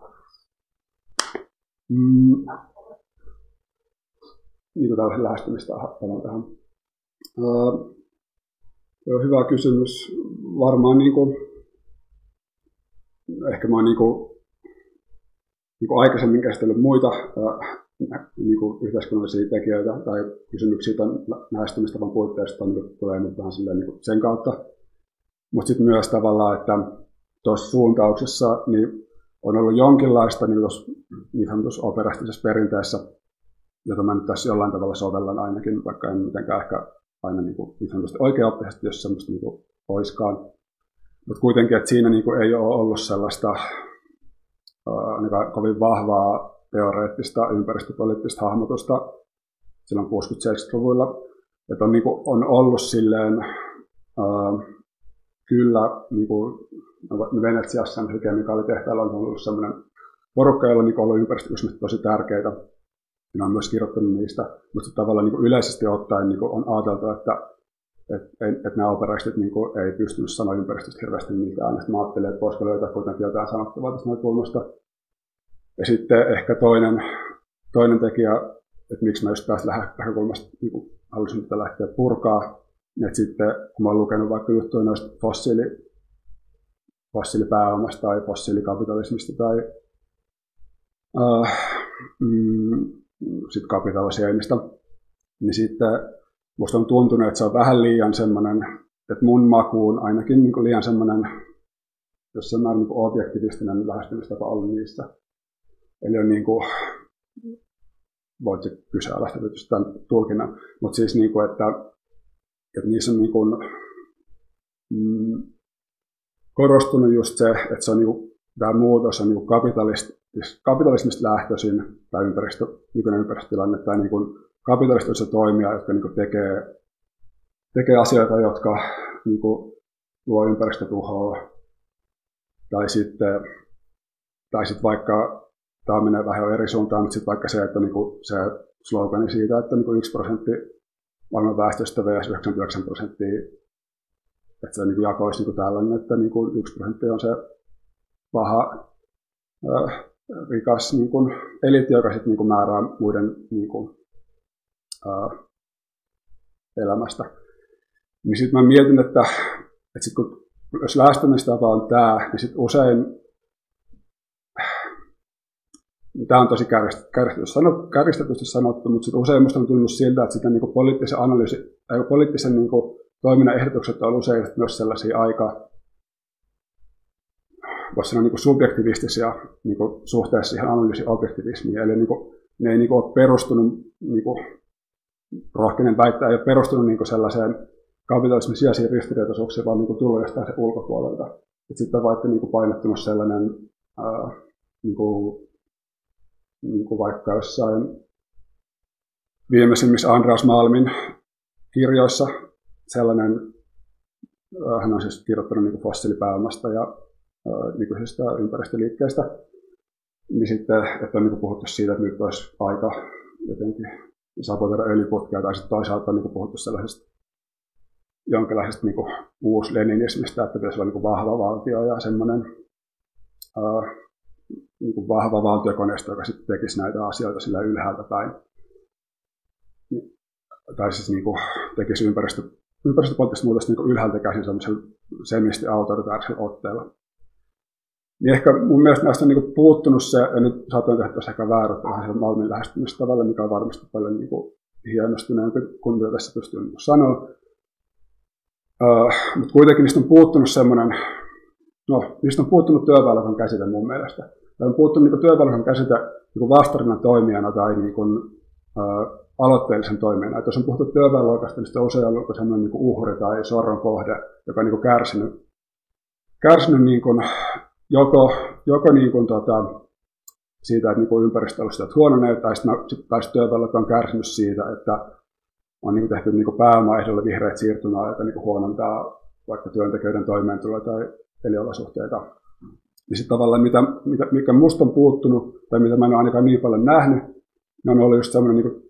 mm. Niin kuin tällaisen lähestymistavan tähän. Öö, hyvä kysymys. Varmaan niin kuin, ehkä mä oon niin kuin, niin kuin aikaisemmin käsitellyt muita niin kuin yhteiskunnallisia tekijöitä tai kysymyksiä tämän lähestymistavan puitteista niin tulee nyt vähän silleen, niin sen kautta. Mutta sitten myös tavallaan, että tuossa suuntauksessa niin on ollut jonkinlaista niin, tuossa, niin sanotussa operastisessa perinteessä, jota mä nyt tässä jollain tavalla sovellan ainakin, vaikka en mitenkään ehkä aina niin, kuin, niin sanotusti oikeaoppisesti, jos semmoista niin kuin, oiskaan. Mutta kuitenkin, että siinä niin kuin, ei ole ollut sellaista äh, kovin vahvaa teoreettista ympäristöpoliittista hahmotusta silloin 60-70-luvulla. Että on, niin kuin, on ollut silleen, äh, kyllä niin kuin, no, Venetsiassa kemikaalitehtailla on ollut sellainen porukka, jolla on niin ollut ympäristökysymykset tosi tärkeitä. Minä olen myös kirjoittanut niistä, mutta tavallaan niin kuin yleisesti ottaen niin kuin on ajateltu, että että et, et nämä operistit niin kuin, ei pystynyt sanoa ympäristöstä hirveästi mitään. Sitten mä ajattelin, että voisiko löytää kuitenkin jotain sanottavaa tästä näkökulmasta. Ja sitten ehkä toinen, toinen tekijä, että miksi mä just tästä näkökulmasta niin halusin tätä lähteä purkaa, että sitten kun mä olen lukenut vaikka juttuja noista fossiili, fossiilipääomasta tai fossiilikapitalismista tai äh, mm, sit kapitalisoinnista, niin sitten musta on tuntunut, että se on vähän liian semmoinen, että mun makuun ainakin niin kuin liian semmoinen, jossain määrin niin objektivistinen lähestymistapa ollut niissä. Eli on niin kuin, voit kyseenalaista tietysti tämän tulkinnan, mutta siis niin kuin, että, että niissä on niin kuin, mm, korostunut just se, että se on niin kuin, tämä muutos on niin kapitalist, siis kapitalismista lähtöisin tai ympäristö, nykyinen ympäristötilanne tai niin kuin kapitalistisia toimia, jotka niin kuin tekee, tekee asioita, jotka niin kuin luo ympäristötuhoa. Tai sitten, tai sitten vaikka, tämä menee vähän eri suuntaan, mutta sitten vaikka se, että niin kuin se slogani siitä, että niin kuin 1 prosentti maailman väestöstä vs 99 prosenttia, että se niin kuin jakoisi niin kuin tällainen, että niin kuin 1 prosentti on se paha, rikas niin kuin eliitti, joka sitten niin määrää muiden niin kuin, äh, elämästä. Niin sitten mä mietin, että, että sit kun, jos lähestymistapa on tämä, niin sitten usein Tämä on tosi kärjistetysti sanottu, mutta sitten usein minusta on tullut siltä, että sitä niin poliittisen, analyysi, tai poliittisen niin kuin, toiminnan ehdotukset on usein myös sellaisia aika voisi sanoa niin subjektivistisia niin kuin suhteessa siihen analyysin objektivismiin. Eli niin kuin, ne ei niin kuin, ole perustunut, niin kuin, rohkeinen väittää, ei ole perustunut niin kuin sellaiseen kapitalismin sijaisiin ristiriitaisuuksiin, vaan niin kuin, tullut jostain se ulkopuolelta. Et sitten on vaikka niin painottunut sellainen ää, niin kuin, niin kuin vaikka jossain viimeisimmissä Andreas Malmin kirjoissa sellainen, hän on siis kirjoittanut niin fossiilipääomasta ja nykyisestä ympäristöliikkeestä, niin sitten, että on niin puhuttu siitä, että nyt olisi aika jotenkin sabotoida öljyputkia, tai sitten toisaalta on niin puhuttu sellaisesta jonkinlaisesta niin uus-leninismistä, että pitäisi olla niin vahva valtio ja semmoinen niin vahva valtiokoneisto, joka sitten tekisi näitä asioita sillä ylhäältä päin. Tai siis niin tekisi ympäristö, ympäristöpoliittista muutosta niin ylhäältä käsin semmoisella semisti autoritaarisella otteella. Niin ehkä mun mielestä näistä on niin puuttunut se, ja nyt saatoin tehdä tuossa ehkä väärät vähän Malmin lähestymistavalla, mikä on varmasti paljon niin kuin kuin mitä tässä pystyy niin sanoa. Uh, mutta kuitenkin niistä on puuttunut semmoinen, no niistä on puuttunut työväylän käsite mun mielestä. Tai on puuttunut niin työväylän käsite niin vastarinnan toimijana tai niin kuin, uh, aloitteellisen toimijana. Että jos on puhuttu työväenluokasta, niin sitten on usein ollut sellainen niin uhri tai sorron kohde, joka on niin kärsinyt, kärsinyt niin kuin joko, joko niin kuin, tota, siitä, että niin ympäristöolosuhteet huononee, tai sitten tai työväylät on kärsinyt siitä, että on niin tehty niin pääomaehdolle vihreät siirtymää, joka niin huonontaa vaikka työntekijöiden toimeentuloa tai eliolosuhteita. Niin sitten tavallaan, mitä, mitä, mikä musta on puuttunut, tai mitä mä en ole ainakaan niin paljon nähnyt, niin on ollut just semmoinen niin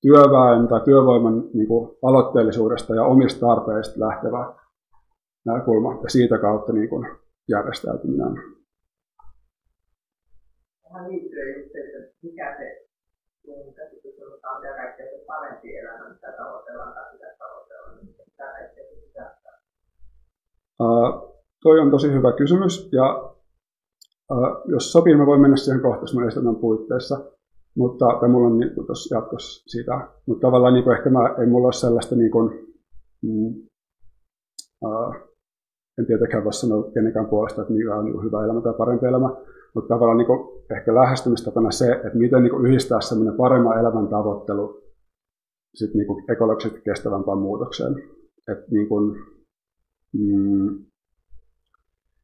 työväen tai työvoiman niin kuin aloitteellisuudesta ja omista tarpeista lähtevä näkökulma, ja siitä kautta niin kuin järjestäytyminen. Tähän liittyy just se, että mikä se käsitys on, että on kaikkea se parempi elämä, mitä tavoitellaan tai mitä tavoitellaan, niin mitä kaikkea se sisältää? Uh, toi on tosi hyvä kysymys, ja uh, jos sopii, mä voin mennä siihen kohta mun esitelmän puitteissa, mutta tai mulla on niin, tuossa jatkossa sitä, mutta tavallaan niin ehkä mä, ei mulla ole sellaista niin kuin, mm, uh, en tietenkään voi sanoa kenenkään puolesta, että mikä on niin hyvä elämä tai parempi elämä, mutta tavallaan niin kuin ehkä lähestymistapana se, että miten niin kuin yhdistää semmoinen paremman elämän tavoittelu sit niin ekologisesti kestävämpään muutokseen. Et niin kuin, mm,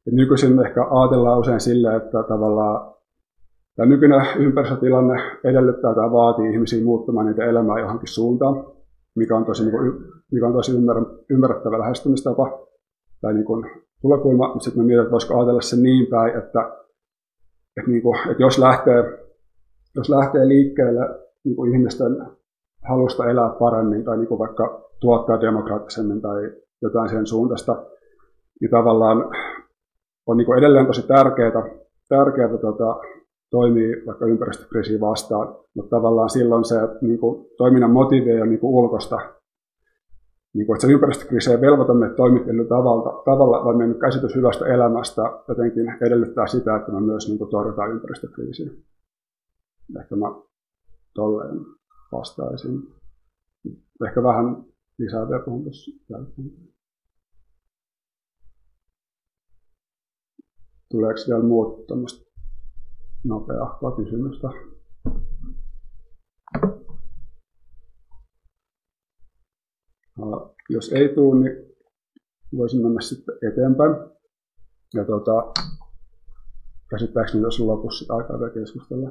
et nykyisin ehkä ajatellaan usein sille, että tavallaan tämä nykyinen ympäristötilanne edellyttää tai vaatii ihmisiä muuttamaan niitä elämää johonkin suuntaan, mikä on tosi, niin kuin, mikä on tosi ymmärrettävä lähestymistapa tai niin kuin tulokulma, mutta sitten mä mietin, että voisiko ajatella se niin päin, että, että, niin kuin, että jos, lähtee, jos lähtee liikkeelle niin kuin ihmisten halusta elää paremmin tai niin kuin vaikka tuottaa demokraattisemmin tai jotain sen suuntaista, niin tavallaan on niin kuin edelleen tosi tärkeää, tärkeää tota, toimii vaikka ympäristökriisiin vastaan, mutta tavallaan silloin se niin kuin, toiminnan motiivi ei ole niin kuin ulkosta niin kuin, että se ympäristökriisi ei velvoita meitä toimittelu tavalla, tavalla, vaan meidän käsitys hyvästä elämästä jotenkin edellyttää sitä, että me myös niin kuin, torjutaan ympäristökriisiä. Ehkä mä tolleen vastaisin. Ehkä vähän lisää vielä puhun tuossa. Tuleeko vielä muuta nopeaa kysymystä? Jos ei tule, niin voisin mennä sitten eteenpäin. Ja tota, käsittääkseni jos lopussa aikaa vielä keskustella.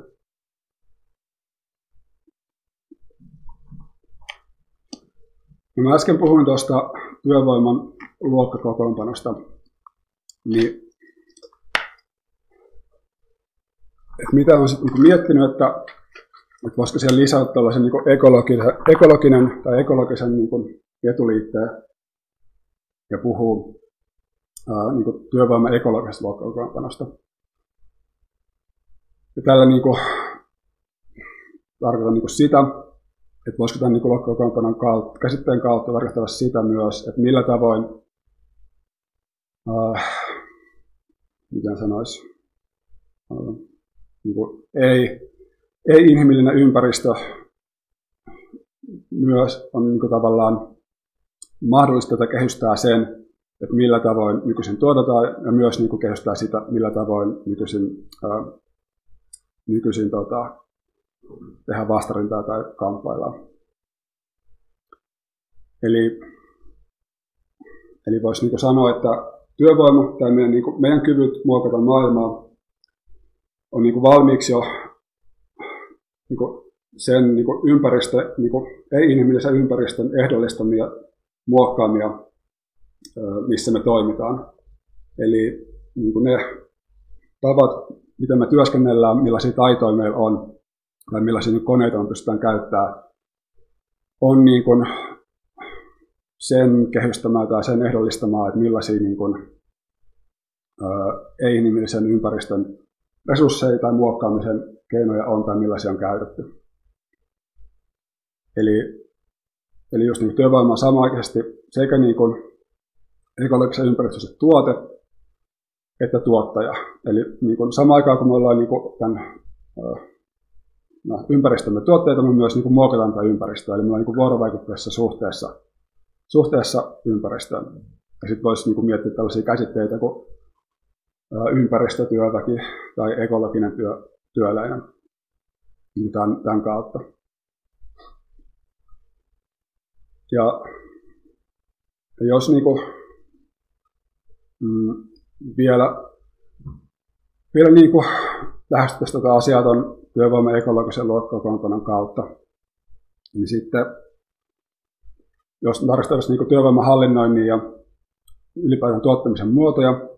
No mä äsken puhuin tuosta työvoiman luokkakokoonpanosta, niin että mitä on sitten niin miettinyt, että, että voisiko siellä lisätä tällaisen niin ekologisen, ekologinen tai ekologisen niin kuin etuliitteen ja puhuu ää, niin kuin työvoiman ekologisesta luokkakokoonpanosta. Ja tällä niin kuin, tarkoitan niin kuin sitä, että voisiko tämän niin luokkakokoonpanon kautta, käsitteen kautta tarkastella sitä myös, että millä tavoin, äh, miten sanoisi, äh, niin kuin ei, ei-inhimillinen ympäristö myös on niin kuin tavallaan mahdollista, että kehystää sen, että millä tavoin nykyisin tuotetaan ja myös niin kuin kehystää sitä, millä tavoin nykyisin, ää, nykyisin tota, tehdä vastarintaa tai kamppailla. Eli, eli voisi niin sanoa, että työvoima tai meidän, niin kuin, meidän kyvyt muokata maailmaa on niin kuin valmiiksi jo niin kuin sen niin kuin ympäristö, niin kuin ei-inhimillisen ympäristön ehdollistamia, muokkaamia, missä me toimitaan. Eli niin kuin ne tavat, miten me työskennellään, millaisia taitoja meillä on, tai millaisia koneita me pystytään käyttämään, on niin kuin sen kehystämään tai sen ehdollistamaan, että millaisia niin kuin, ei-inhimillisen ympäristön resursseja tai muokkaamisen keinoja on tai millaisia on käytetty. Eli, eli just niin työvoima on samaaikaisesti sekä niin kuin ekologisen ympäristössä tuote että tuottaja. Eli niin kuin samaan aikaan, kun me ollaan niin kuin tämän no, ympäristömme tuotteita, me myös niin kuin muokataan tätä ympäristöä. Eli me ollaan niin vuorovaikutteessa suhteessa, suhteessa ympäristöön. Ja sitten voisi niin kuin miettiä tällaisia käsitteitä kuin ympäristötyöväki tai ekologinen työ, työläinen niin tämän, tämän kautta. Ja, jos niin kuin, mm, vielä, vielä niin kuin lähestyttäisiin tätä asiaa tuon työvoiman ekologisen luokkakokoonpanon kautta, niin sitten jos tarkastellaan niin työvoiman hallinnoinnin ja ylipäätään tuottamisen muotoja,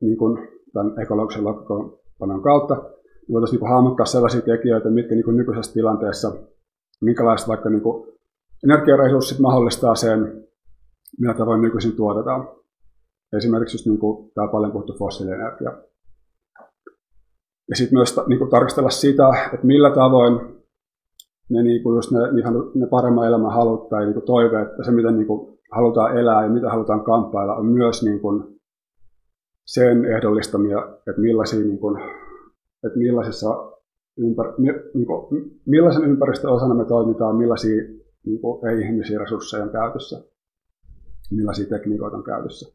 niin kuin tämän ekologisen luokkakokoonpanon kautta, niin voitaisiin niin hahmottaa sellaisia tekijöitä, mitkä niin nykyisessä tilanteessa, minkälaiset vaikka niin kuin energiaresurssit mahdollistaa sen, millä tavoin nykyisin tuotetaan. Esimerkiksi just niin kuin tämä paljon puhuttu fossiilienergia. Ja sitten myös niin kuin tarkastella sitä, että millä tavoin ne, niin kuin just ne, ne paremman elämän halut tai niin kuin toiveet, että se miten niin kuin halutaan elää ja mitä halutaan kamppailla, on myös niin kuin sen ehdollistamia, että, millaisia, niin kuin, että millaisessa ympär, niin kuin, millaisen ympäristön osana me toimitaan, millaisia niin ei-ihmisiä resursseja on käytössä, millaisia tekniikoita on käytössä.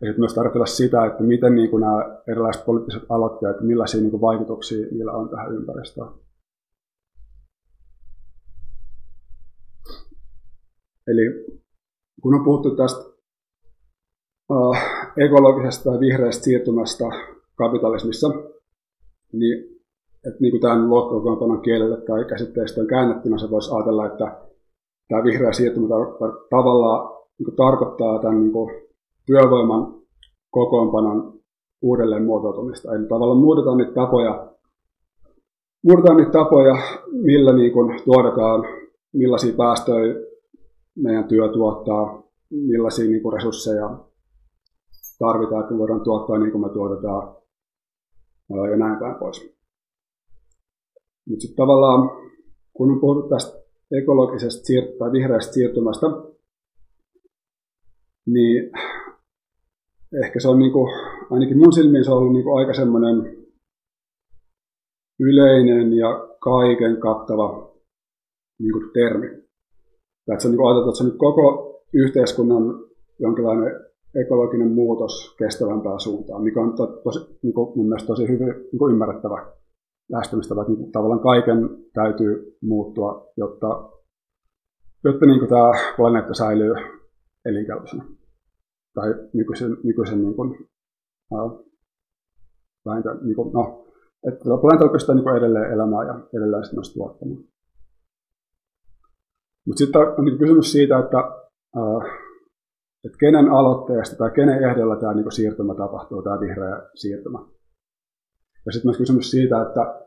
Ja sitten myös tarkastella sitä, että miten niin kuin nämä erilaiset poliittiset aloitteet, millaisia niin kuin vaikutuksia niillä on tähän ympäristöön. Eli kun on puhuttu tästä uh, ekologisesta tai vihreästä siirtymästä kapitalismissa, niin, että niin kuin tämän luokkakokoonpanon kielelle tai käsitteestä on käännettynä, se voisi ajatella, että tämä vihreä siirtymä tavallaan niin tarkoittaa tämän niin kuin työvoiman kokoonpanon uudelleen muotoutumista. Eli tavallaan muutetaan niitä tapoja, muutetaan niitä tapoja millä niin kuin tuotetaan, millaisia päästöjä meidän työ tuottaa, millaisia niin kuin resursseja tarvitaan, että me voidaan tuottaa niin kuin me tuotetaan ja näin päin pois. Mutta sitten tavallaan, kun on puhuttu tästä ekologisesta siir- tai vihreästä siirtymästä, niin ehkä se on niin kuin, ainakin mun silmiin se on ollut niin kuin aika semmoinen yleinen ja kaiken kattava niin kuin termi. Että on niin ajateltu, että se on nyt koko yhteiskunnan jonkinlainen ekologinen muutos kestävämpään suuntaan, mikä on to, tosi, niin kuin mun mielestä tosi hyvin niin kuin ymmärrettävä lähestymistapa, että niin tavallaan kaiken täytyy muuttua, jotta, jotta niin tämä planeetta säilyy elinkelpoisena tai nykyisen, nykyisen niin kuin, ää, vähintään, niin kuin, no, että planeetalla pystyy niin edelleen elämään ja edelleen sitten myös tuottamaan. Mutta sitten on niin kysymys siitä, että, että kenen aloitteesta tai kenen ehdolla tämä niin siirtymä tapahtuu, tämä vihreä siirtymä. Ja sitten myös kysymys siitä, että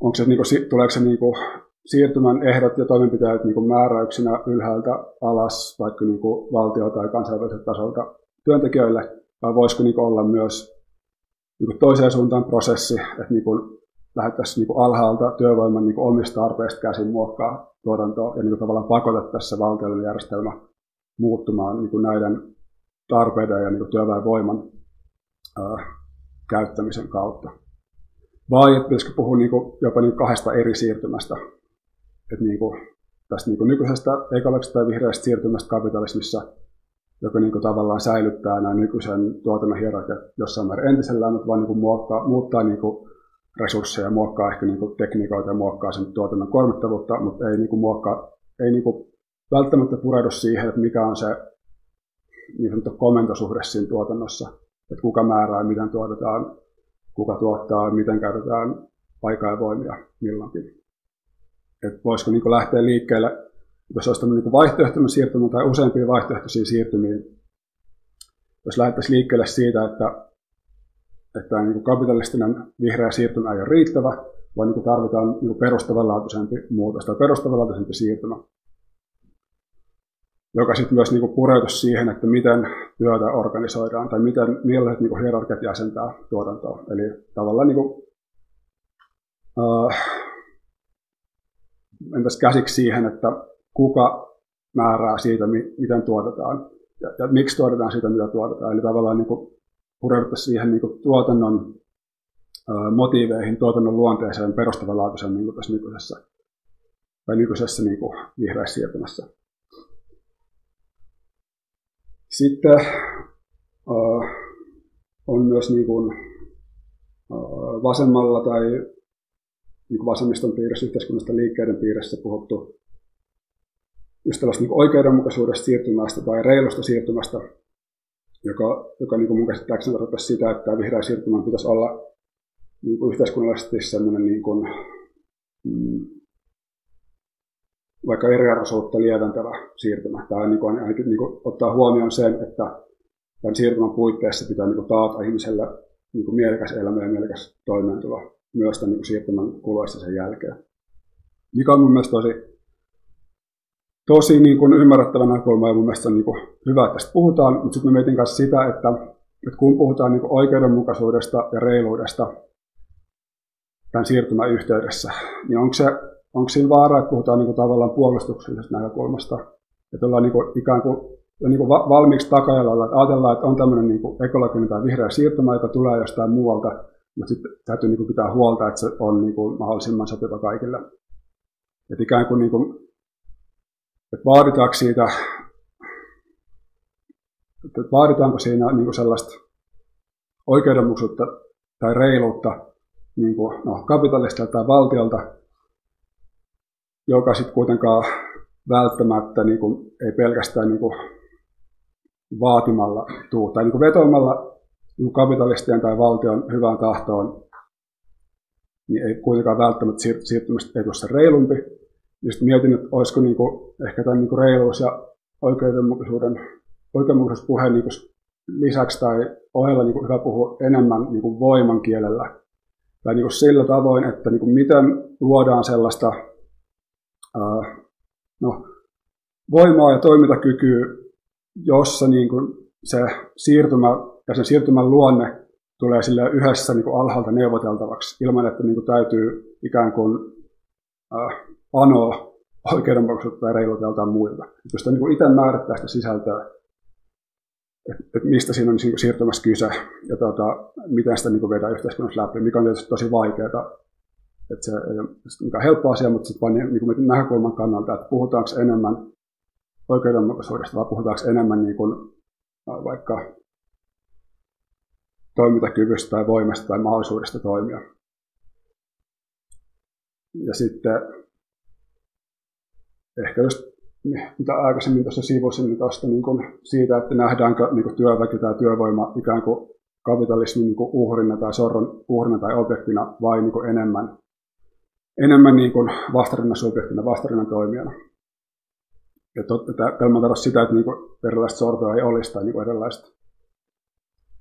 onko se, niin kuin, tuleeko se niin kuin, siirtymän ehdot ja toimenpiteet niin kuin määräyksinä ylhäältä alas, vaikka niin kuin valtio- tai kansainväliseltä tasolta työntekijöille, vai voisiko niin kuin, olla myös niin kuin toiseen suuntaan prosessi, että niin kuin, lähdettäisiin niin alhaalta työvoiman niin kuin omista tarpeista käsin muokkaa tuotantoa ja niin kuin, tavallaan pakotettaisiin se valtiollinen järjestelmä muuttumaan niin kuin näiden tarpeiden ja niin kuin työväenvoiman ää, käyttämisen kautta. Vai pitäisikö puhua niin kuin, jopa niin kahdesta eri siirtymästä. Että niin kuin, tästä niin kuin nykyisestä ekologisesta ja vihreästä siirtymästä kapitalismissa, joka niin kuin, tavallaan säilyttää nämä nykyisen tuotannon hierarkiat jossain määrin entisellään, mutta vaan niin kuin, muokkaa, muuttaa niin kuin, resursseja, muokkaa ehkä niin kuin, tekniikoita ja muokkaa sen tuotannon kuormittavuutta, mutta ei, niin kuin, muokkaa, ei niin kuin, välttämättä pureudu siihen, että mikä on se niin sanottu komentosuhde siinä tuotannossa, että kuka määrää, miten tuotetaan, kuka tuottaa, miten käytetään aikaa ja voimia milloinkin. Että voisiko niin lähteä liikkeelle, jos olisi niin vaihtoehtoinen siirtymä tai useampia vaihtoehtoisia siirtymiä, jos lähdettäisiin liikkeelle siitä, että, että niin kapitalistinen vihreä siirtymä ei ole riittävä, vaan niin tarvitaan niin perustavanlaatuisempi muutos tai perustavanlaatuisempi siirtymä joka sitten myös niin pureutuisi siihen, että miten työtä organisoidaan tai miten, millaiset niin hierarkiat jäsentää tuotantoa. Eli tavallaan niin kuin, äh, entäs käsiksi siihen, että kuka määrää siitä, miten tuotetaan ja, ja miksi tuotetaan siitä, mitä tuotetaan. Eli tavallaan niin pureuduttaisiin siihen niin kuin tuotannon äh, motiiveihin, tuotannon luonteeseen perustavanlaatuisen niin tässä nykyisessä, tai nykyisessä niin kuin vihreässä siirtymässä. Sitten äh, on myös niin kuin, äh, vasemmalla tai niin kuin vasemmiston piirissä, yhteiskunnasta liikkeiden piirissä puhuttu just tällaista niin oikeudenmukaisuudesta siirtymästä tai reilusta siirtymästä, joka, joka niin kuin mun käsittääkseni tarkoittaa sitä, että vihreä siirtymä pitäisi olla niin kuin yhteiskunnallisesti sellainen niin kuin, mm, vaikka eriarvoisuutta lieventävä siirtymä. Tämä niin kuin, ainakin niin kuin, ottaa huomioon sen, että tämän siirtymän puitteissa pitää niin kuin, taata ihmiselle niin kuin, mielekäs elämä ja mielekäs toimeentulo myös tämän niin kuin, siirtymän kuluessa sen jälkeen. Mikä on mun mielestä tosi, tosi niin kuin, ymmärrettävä näkökulma ja mun mielestä on niin kuin, hyvä, että tästä puhutaan, mutta sitten mietin myös sitä, että, että kun puhutaan niin kuin, oikeudenmukaisuudesta ja reiluudesta tämän siirtymän yhteydessä, niin onko se onko siinä vaara, että puhutaan niin kuin tavallaan puolustuksellisesta näkökulmasta, että ollaan niin kuin ikään kuin, niin kuin valmiiksi takajalalla, että ajatellaan, että on tämmöinen niin kuin ekologinen tai vihreä siirtymä, joka tulee jostain muualta, mutta sitten täytyy niin kuin pitää huolta, että se on niin kuin mahdollisimman sopiva kaikille. Että ikään kuin, niin kuin että vaaditaanko siitä, että vaaditaanko siinä niin kuin sellaista oikeudenmukaisuutta tai reiluutta niin kuin, no, kapitalistilta tai valtiolta, joka sitten kuitenkaan välttämättä niin kuin, ei pelkästään niin kuin, vaatimalla tuu, tai niin kuin vetoamalla niin kapitalistien tai valtion hyvään tahtoon, niin ei kuitenkaan välttämättä siirtymistä ei tuossa reilumpi. Ja sitten mietin, että olisiko niin kuin, ehkä tämän niin kuin reiluus ja oikeudenmukaisuuden, oikeudenmukaisuuspuheen niin lisäksi tai ohella niin kuin hyvä puhua enemmän niin kuin voiman kielellä. Tai niin kuin sillä tavoin, että niin kuin miten luodaan sellaista no, voimaa ja toimintakykyä, jossa niin kuin se siirtymä ja sen siirtymän luonne tulee sille yhdessä niin kuin alhaalta neuvoteltavaksi, ilman että niin kuin täytyy ikään kuin äh, anoa oikeudenmukaisuutta ja reiluteltaan muilta. Jos niin kuin itse määrittää sitä sisältöä, että et mistä siinä on niin siirtymässä kyse ja tuota, miten sitä niin kuin vedään yhteiskunnassa läpi, mikä on tietysti tosi vaikeaa että se ei ole mikään helppo asia, mutta sitten vain niin kuin näkökulman kannalta, että puhutaanko enemmän oikeudenmukaisuudesta vai puhutaanko enemmän niin kuin, vaikka toimintakyvystä tai voimasta tai mahdollisuudesta toimia. Ja sitten ehkä just mitä aikaisemmin tuossa sivusin niin tuosta niin kuin siitä, että nähdäänkö niin kuin työväki tai työvoima ikään kuin kapitalismin niin kuin uhrina tai sorron uhrina tai objektina vai niin kuin enemmän, enemmän niin kuin vastarinnan subjektina, vastarinnan toimijana. Ja tämä tarkoittaa sitä, että niin kuin erilaista sortoa ei olisi tai niin kuin erilaista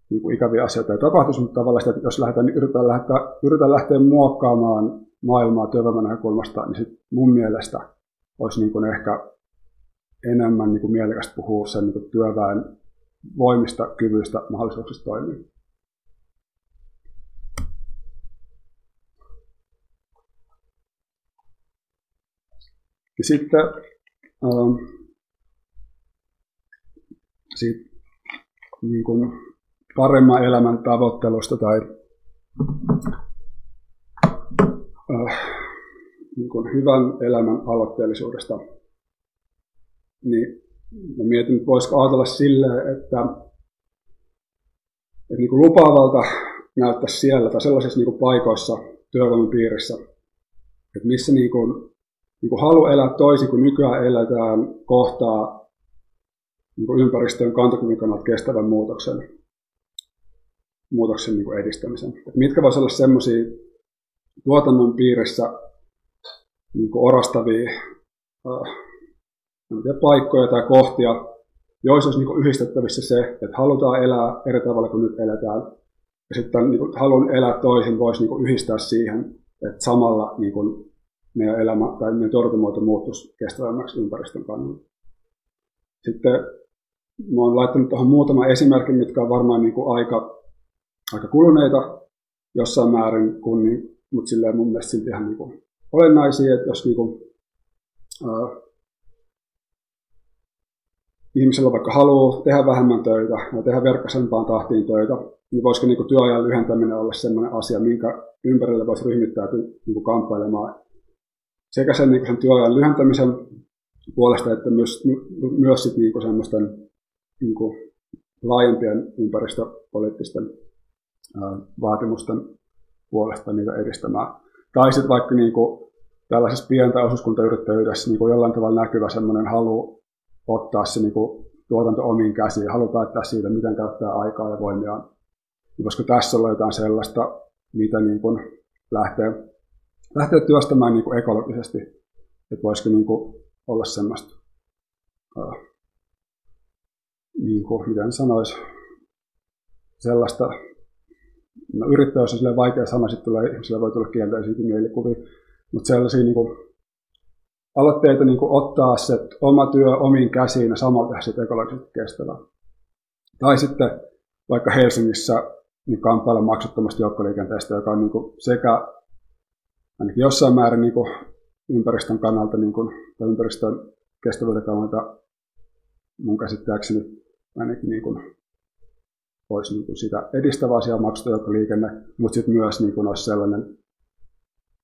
niin kuin ikäviä asioita ei tapahtuisi, mutta tavallaan sitä, että jos lähdetään, niin yritetään, lähteä, yritetään lähteä muokkaamaan maailmaa työvoiman näkökulmasta, niin sit mun mielestä olisi niin kuin ehkä enemmän niin kuin mielekästä puhua sen niin kuin työväen voimista, kyvyistä, mahdollisuuksista toimia. Ja sitten ähm, sit, niin kuin paremman elämän tavoittelusta tai äh, niin kuin hyvän elämän aloitteellisuudesta, niin mä mietin, että voisiko ajatella silleen, että, että niin kuin lupaavalta näyttäisi siellä tai sellaisissa niin kuin paikoissa työvoiman piirissä, että missä niin kuin, niin kuin halu elää toisin kuin nykyään eletään, kohtaa niin kuin ympäristön kantokyvyn kannalta kestävän muutoksen, muutoksen niin kuin edistämisen. Että mitkä voisivat olla sellaisia tuotannon piirissä niin kuin orastavia äh, paikkoja tai kohtia, joissa olisi niin yhdistettävissä se, että halutaan elää eri tavalla kuin nyt eletään. Ja sitten niin kuin, halun elää toisin voisi niin kuin, yhdistää siihen, että samalla niin kuin, meidän elämä tai meidän tuotantomuoto muuttuisi kestävämmäksi ympäristön kannalta. Sitten mä olen laittanut tuohon muutama esimerkki, mitkä on varmaan niin kuin aika, aika kuluneita jossain määrin, kun, niin, mutta silleen mun mielestä silti ihan niin kuin olennaisia, että jos niin kuin, äh, ihmisellä vaikka haluaa tehdä vähemmän töitä ja tehdä verkkaisempaan tahtiin töitä, niin voisiko niin kuin työajan lyhentäminen olla sellainen asia, minkä ympärille voisi ryhmittäytyä niin kuin kamppailemaan sekä sen, niin sen työajan lyhentämisen puolesta, että myös, myös sit niin semmoisten niin laajempien ympäristöpoliittisten ää, vaatimusten puolesta niitä edistämään. Tai sitten vaikka niin kuin tällaisessa pientä osuuskuntayrittäjyydessä niin kuin jollain tavalla näkyvä semmoinen halu ottaa se niin kuin, tuotanto omiin käsiin ja haluaa päättää siitä, miten käyttää aikaa ja voimiaan. Niin voisiko tässä olla jotain sellaista, mitä niin kuin lähtee, lähtee työstämään niin kuin ekologisesti, että voisiko niin kuin olla sellaista, äh, niin kuin, miten sanoisi, sellaista, no yrittäjyys on vaikea sana, sitten tulee, ihmisille voi tulla kielteisiä mielikuvia, mutta sellaisia niin kuin, aloitteita niin kuin ottaa se oma työ omiin käsiin ja samalla tehdä sitä ekologisesti kestävää. Tai sitten vaikka Helsingissä niin kamppailla maksuttomasta joukkoliikenteestä, joka on niin kuin sekä ainakin jossain määrin niin kuin ympäristön kannalta niin kuin, tai ympäristön kestävyyden kannalta mun käsittääkseni ainakin niin kuin, olisi niin kuin sitä edistävä asia maksuton joukkoliikenne, mutta sitten myös niin kuin olisi sellainen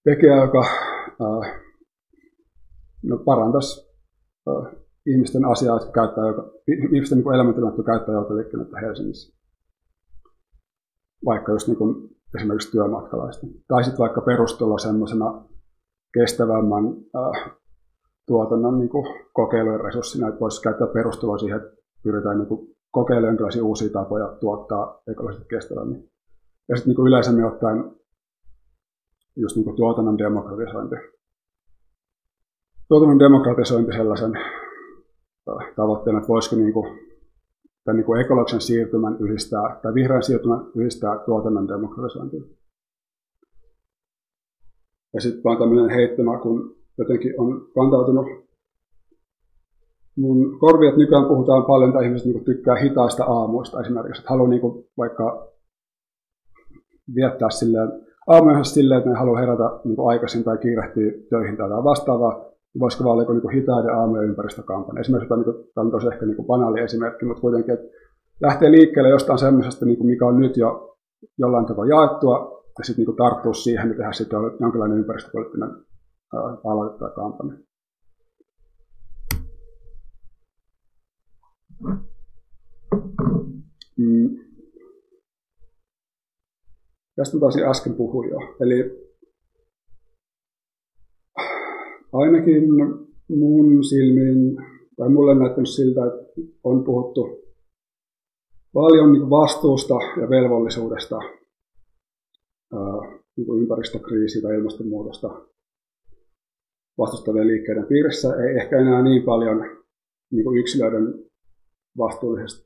tekijä, joka äh, no, parantaisi uh, ihmisten asiaa, jotka käyttää, joka, ihmisten niin elämäntilannetta käyttää joukkoliikennettä Helsingissä. Vaikka just niin kuin esimerkiksi työmatkalaisten. Tai sitten vaikka perustulo semmoisena kestävämmän uh, tuotannon niin kokeilujen resurssina, että voisi käyttää perustuloa siihen, että pyritään niin kokeilemaan uusia tapoja tuottaa ekologisesti kestävämmin. Ja sitten niin yleisemmin ottaen just niin tuotannon demokratisointi tuotannon demokratisointi sellaisen tavoitteena, että voisiko niin kuin, tämän niin kuin ekologisen siirtymän yhdistää, tai vihreän siirtymän yhdistää tuotannon demokratisointiin. Ja sitten vaan tämmöinen heittämä, kun jotenkin on kantautunut. Mun korvi, että nykyään puhutaan paljon, että ihmiset niin tykkää hitaista aamuista esimerkiksi, että haluaa niin kuin vaikka viettää silleen, aamuja silleen, että ne haluaa herätä niin aikaisin tai kiirehtiä töihin tai vastaavaa, voisiko vaan olla niin hitaiden aamujen ympäristökampanja. Esimerkiksi tämä, niin tämä on ehkä niin banaali esimerkki, mutta kuitenkin, että lähtee liikkeelle jostain semmoisesta, niin mikä on nyt jo jollain tavalla jaettua, ja sitten niin tarttua siihen ja tehdä sitten jonkinlainen ympäristöpoliittinen aloite tai kampanja. Mm. Tästä äsken puhui jo. Eli ainakin mun silmin, tai mulle näyttänyt siltä, että on puhuttu paljon niin vastuusta ja velvollisuudesta niin ympäristökriisiä tai ilmastonmuutosta vastustavien liikkeiden piirissä. Ei ehkä enää niin paljon niin yksilöiden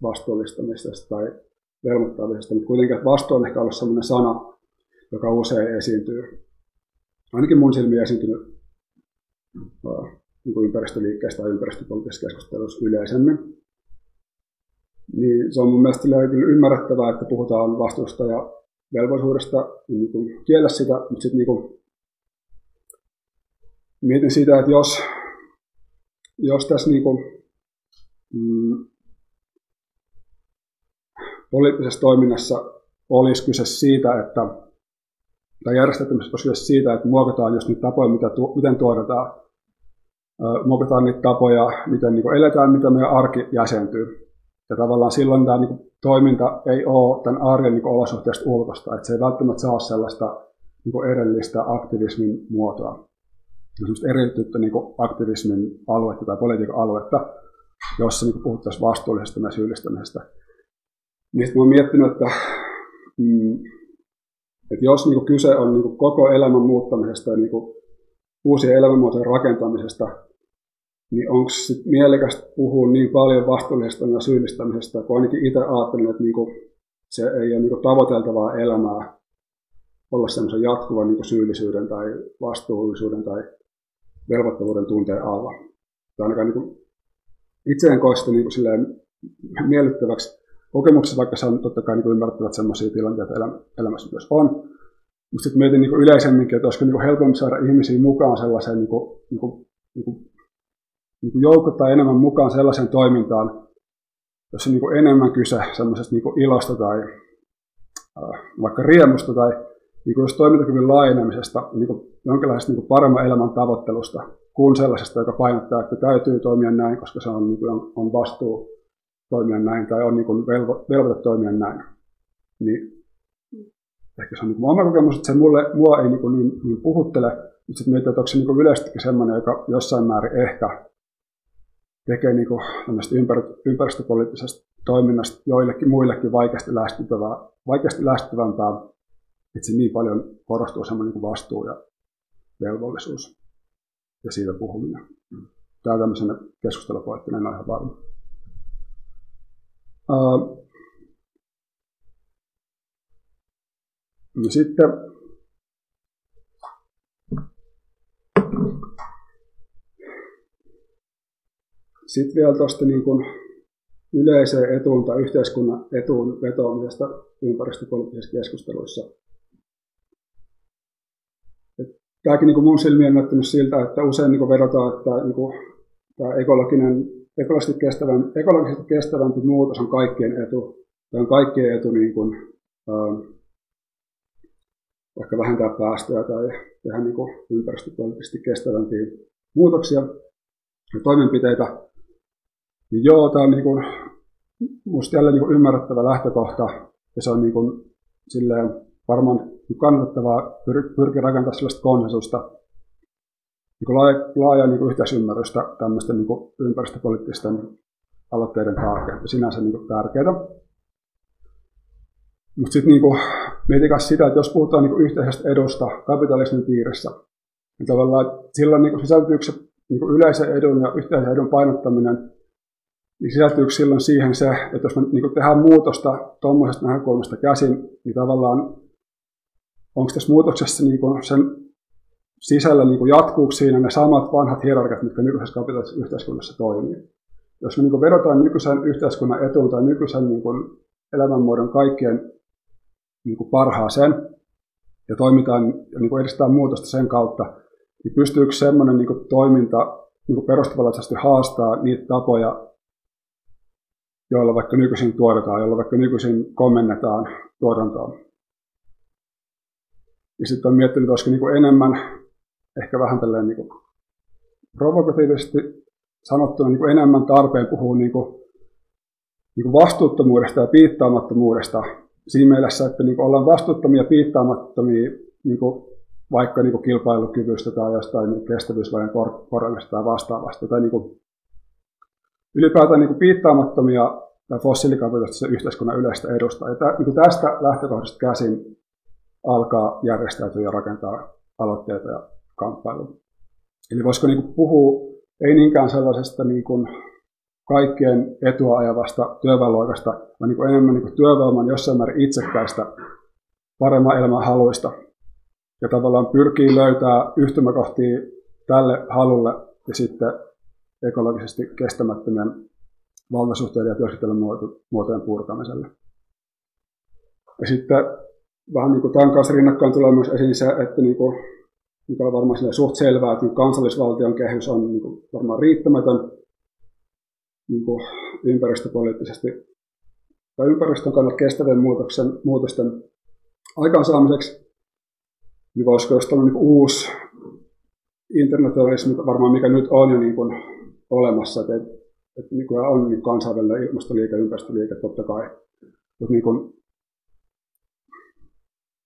vastuullistamisesta tai velvoittamisesta, mutta kuitenkin että vastuu on ehkä ollut sellainen sana, joka usein esiintyy, ainakin mun silmiin esiintynyt niin ympäristöliikkeestä tai ympäristöpoliittisessa keskustelussa yleisemmin. Niin se on mun mielestä kyllä ymmärrettävää, että puhutaan vastuusta ja velvollisuudesta niin kuin kiellä sitä, mutta sitten niin mietin sitä, että jos, jos tässä niin kuin, mm, poliittisessa toiminnassa olisi kyse siitä, että tai järjestelmässä kyse siitä, että muokataan just niitä tapoja, mitä tu, miten tuotetaan, muokataan niitä tapoja, miten niin eletään, miten meidän arki jäsentyy. Ja tavallaan silloin tämä niin toiminta ei ole tämän arjen niin olosuhteesta ulkosta, että se ei välttämättä saa sellaista niin edellistä aktivismin muotoa. Sellaista eriytynyttä niin aktivismin aluetta tai politiikan aluetta, jossa niin puhuttaisiin vastuullisesta ja syyllistämisestä. Niistä olen miettinyt, että, mm, että jos niin kyse on niin koko elämän muuttamisesta ja niin uusien elämänmuotojen rakentamisesta, niin onko mielekästä puhua niin paljon vastuullisesta ja syyllistämisestä, kun ainakin itse ajattelen, että niinku se ei ole niinku tavoiteltavaa elämää olla semmoisen jatkuvan niinku syyllisyyden tai vastuullisuuden tai velvoittavuuden tunteen alla. Tai ainakaan niinku itse en koe sitä niinku miellyttäväksi kokemuksessa, vaikka se on totta kai niinku ymmärrettävät sellaisia tilanteita elämässä myös on. Mutta sitten mietin niinku yleisemminkin, että olisiko niinku helpompi saada ihmisiä mukaan sellaiseen niinku, niinku, niinku niin kuin joukottaa enemmän mukaan sellaiseen toimintaan, jossa on niin kuin enemmän kyse semmoisesta niin kuin ilosta tai äh, vaikka riemusta tai niin kuin jos toimintakyvyn laajenemisesta, niin kuin jonkinlaisesta niin kuin paremman elämän tavoittelusta kuin sellaisesta, joka painottaa, että täytyy toimia näin, koska se on, niin kuin, on vastuu toimia näin tai on niin kuin velvo, velvoite toimia näin. Niin ehkä se on niin oma kokemus, että se mulle, mua ei niin, kuin niin, niin puhuttele, mutta sitten mietin, että onko se niin yleisestikin sellainen, joka jossain määrin ehkä tekee niin kuin ympäristöpoliittisesta toiminnasta joillekin muillekin vaikeasti lähestyttävää, vaikeasti lähestyttävämpää, että se niin paljon korostuu semmoinen niin vastuu ja velvollisuus ja siitä puhuminen. Tämä on tämmöisenä keskustelupoittinen aihe varma. Uh, no sitten Sitten vielä tuosta niin kuin yleiseen etuun tai yhteiskunnan etuun vetoamisesta ympäristöpoliittisissa keskusteluissa. tämäkin niin kuin mun silmiin on näyttänyt siltä, että usein niin kuin vedotaan, että niin kuin, tämä ekologinen, ekologisesti, kestävän, ekologisesti kestävämpi muutos on kaikkien etu. Tämä on kaikkien etu niin kuin, ähm, vaikka vähentää päästöjä tai tehdä niin kuin ympäristöpoliittisesti kestävämpiä muutoksia ja toimenpiteitä. Niin joo, tämä on niin kuin, musta jälleen niin kuin ymmärrettävä lähtökohta, ja se on niin kuin, silleen, varmaan kannattavaa pyr- pyrkiä rakentamaan sellaista konsensusta, niin laaja, niin yhteisymmärrystä tämmöisten niin ympäristöpoliittisten aloitteiden taakse, ja sinänsä niin tärkeää. Mutta sitten niin mietikäs sitä, että jos puhutaan niin yhteisestä edusta kapitalismin piirissä, niin tavallaan silloin niin sisältyykö se niin yleisen edun ja yhteisen edun painottaminen niin sisältyykö silloin siihen se, että jos me niin tehdään muutosta tuommoisesta näkökulmasta käsin, niin tavallaan onko tässä muutoksessa niin sen sisällä niin kuin jatkuuko siinä ne samat vanhat hierarkiat, mitkä nykyisessä kapitalistisessa yhteiskunnassa toimii. Jos me niin kuin vedotaan nykyisen yhteiskunnan etuun tai nykyisen niin kuin elämänmuodon kaikkien niin kuin parhaaseen ja toimitaan ja niin edistetään muutosta sen kautta, niin pystyykö semmoinen niin kuin toiminta niin kuin perustavallisesti haastaa niitä tapoja, joilla vaikka nykyisin tuotetaan, joilla vaikka nykyisin kommennetaan tuotantoa. Ja sitten on miettinyt, olisiko niin enemmän, ehkä vähän tälleen niin kuin provokatiivisesti sanottuna niin kuin enemmän tarpeen puhua niin kuin, niin kuin vastuuttomuudesta ja piittaamattomuudesta siinä mielessä, että niin kuin ollaan vastuuttomia ja piittaamattomia niin kuin vaikka niin kuin kilpailukyvystä tai jostain niin kestävyysvajan kor- tai vastaavasta. Tai niin kuin ylipäätään niin kuin piittaamattomia tai fossiilikapitalistisen yhteiskunnan yleistä edusta. Ja niin tästä lähtökohdasta käsin alkaa järjestäytyä ja rakentaa aloitteita ja kamppailuja. Eli voisiko niin kuin puhua ei niinkään sellaisesta niin kuin kaikkien etua ajavasta työväenluokasta, vaan niin kuin enemmän niin kuin työvoiman jossain määrin itsekkäistä paremman elämän haluista. Ja tavallaan pyrkii löytää yhtymäkohtia tälle halulle ja sitten ekologisesti kestämättömien valtasuhteiden ja työskentelymuotojen purkamiselle. Ja sitten vähän niin kuin tämän kanssa rinnakkain tulee myös esiin se, että niin kuin, mikä on varmaan suht selvää, että kansallisvaltion kehys on niin kuin varmaan riittämätön niin kuin ympäristöpoliittisesti tai ympäristön kannalta kestävien muutoksen, muutosten aikaansaamiseksi, niin voisiko jos tällainen niin uusi internationalismi, varmaan mikä nyt on jo niin kuin olemassa, että, että niin kuin on niin kansainvälinen ilmastoliike, ympäristöliike totta kai, mutta niin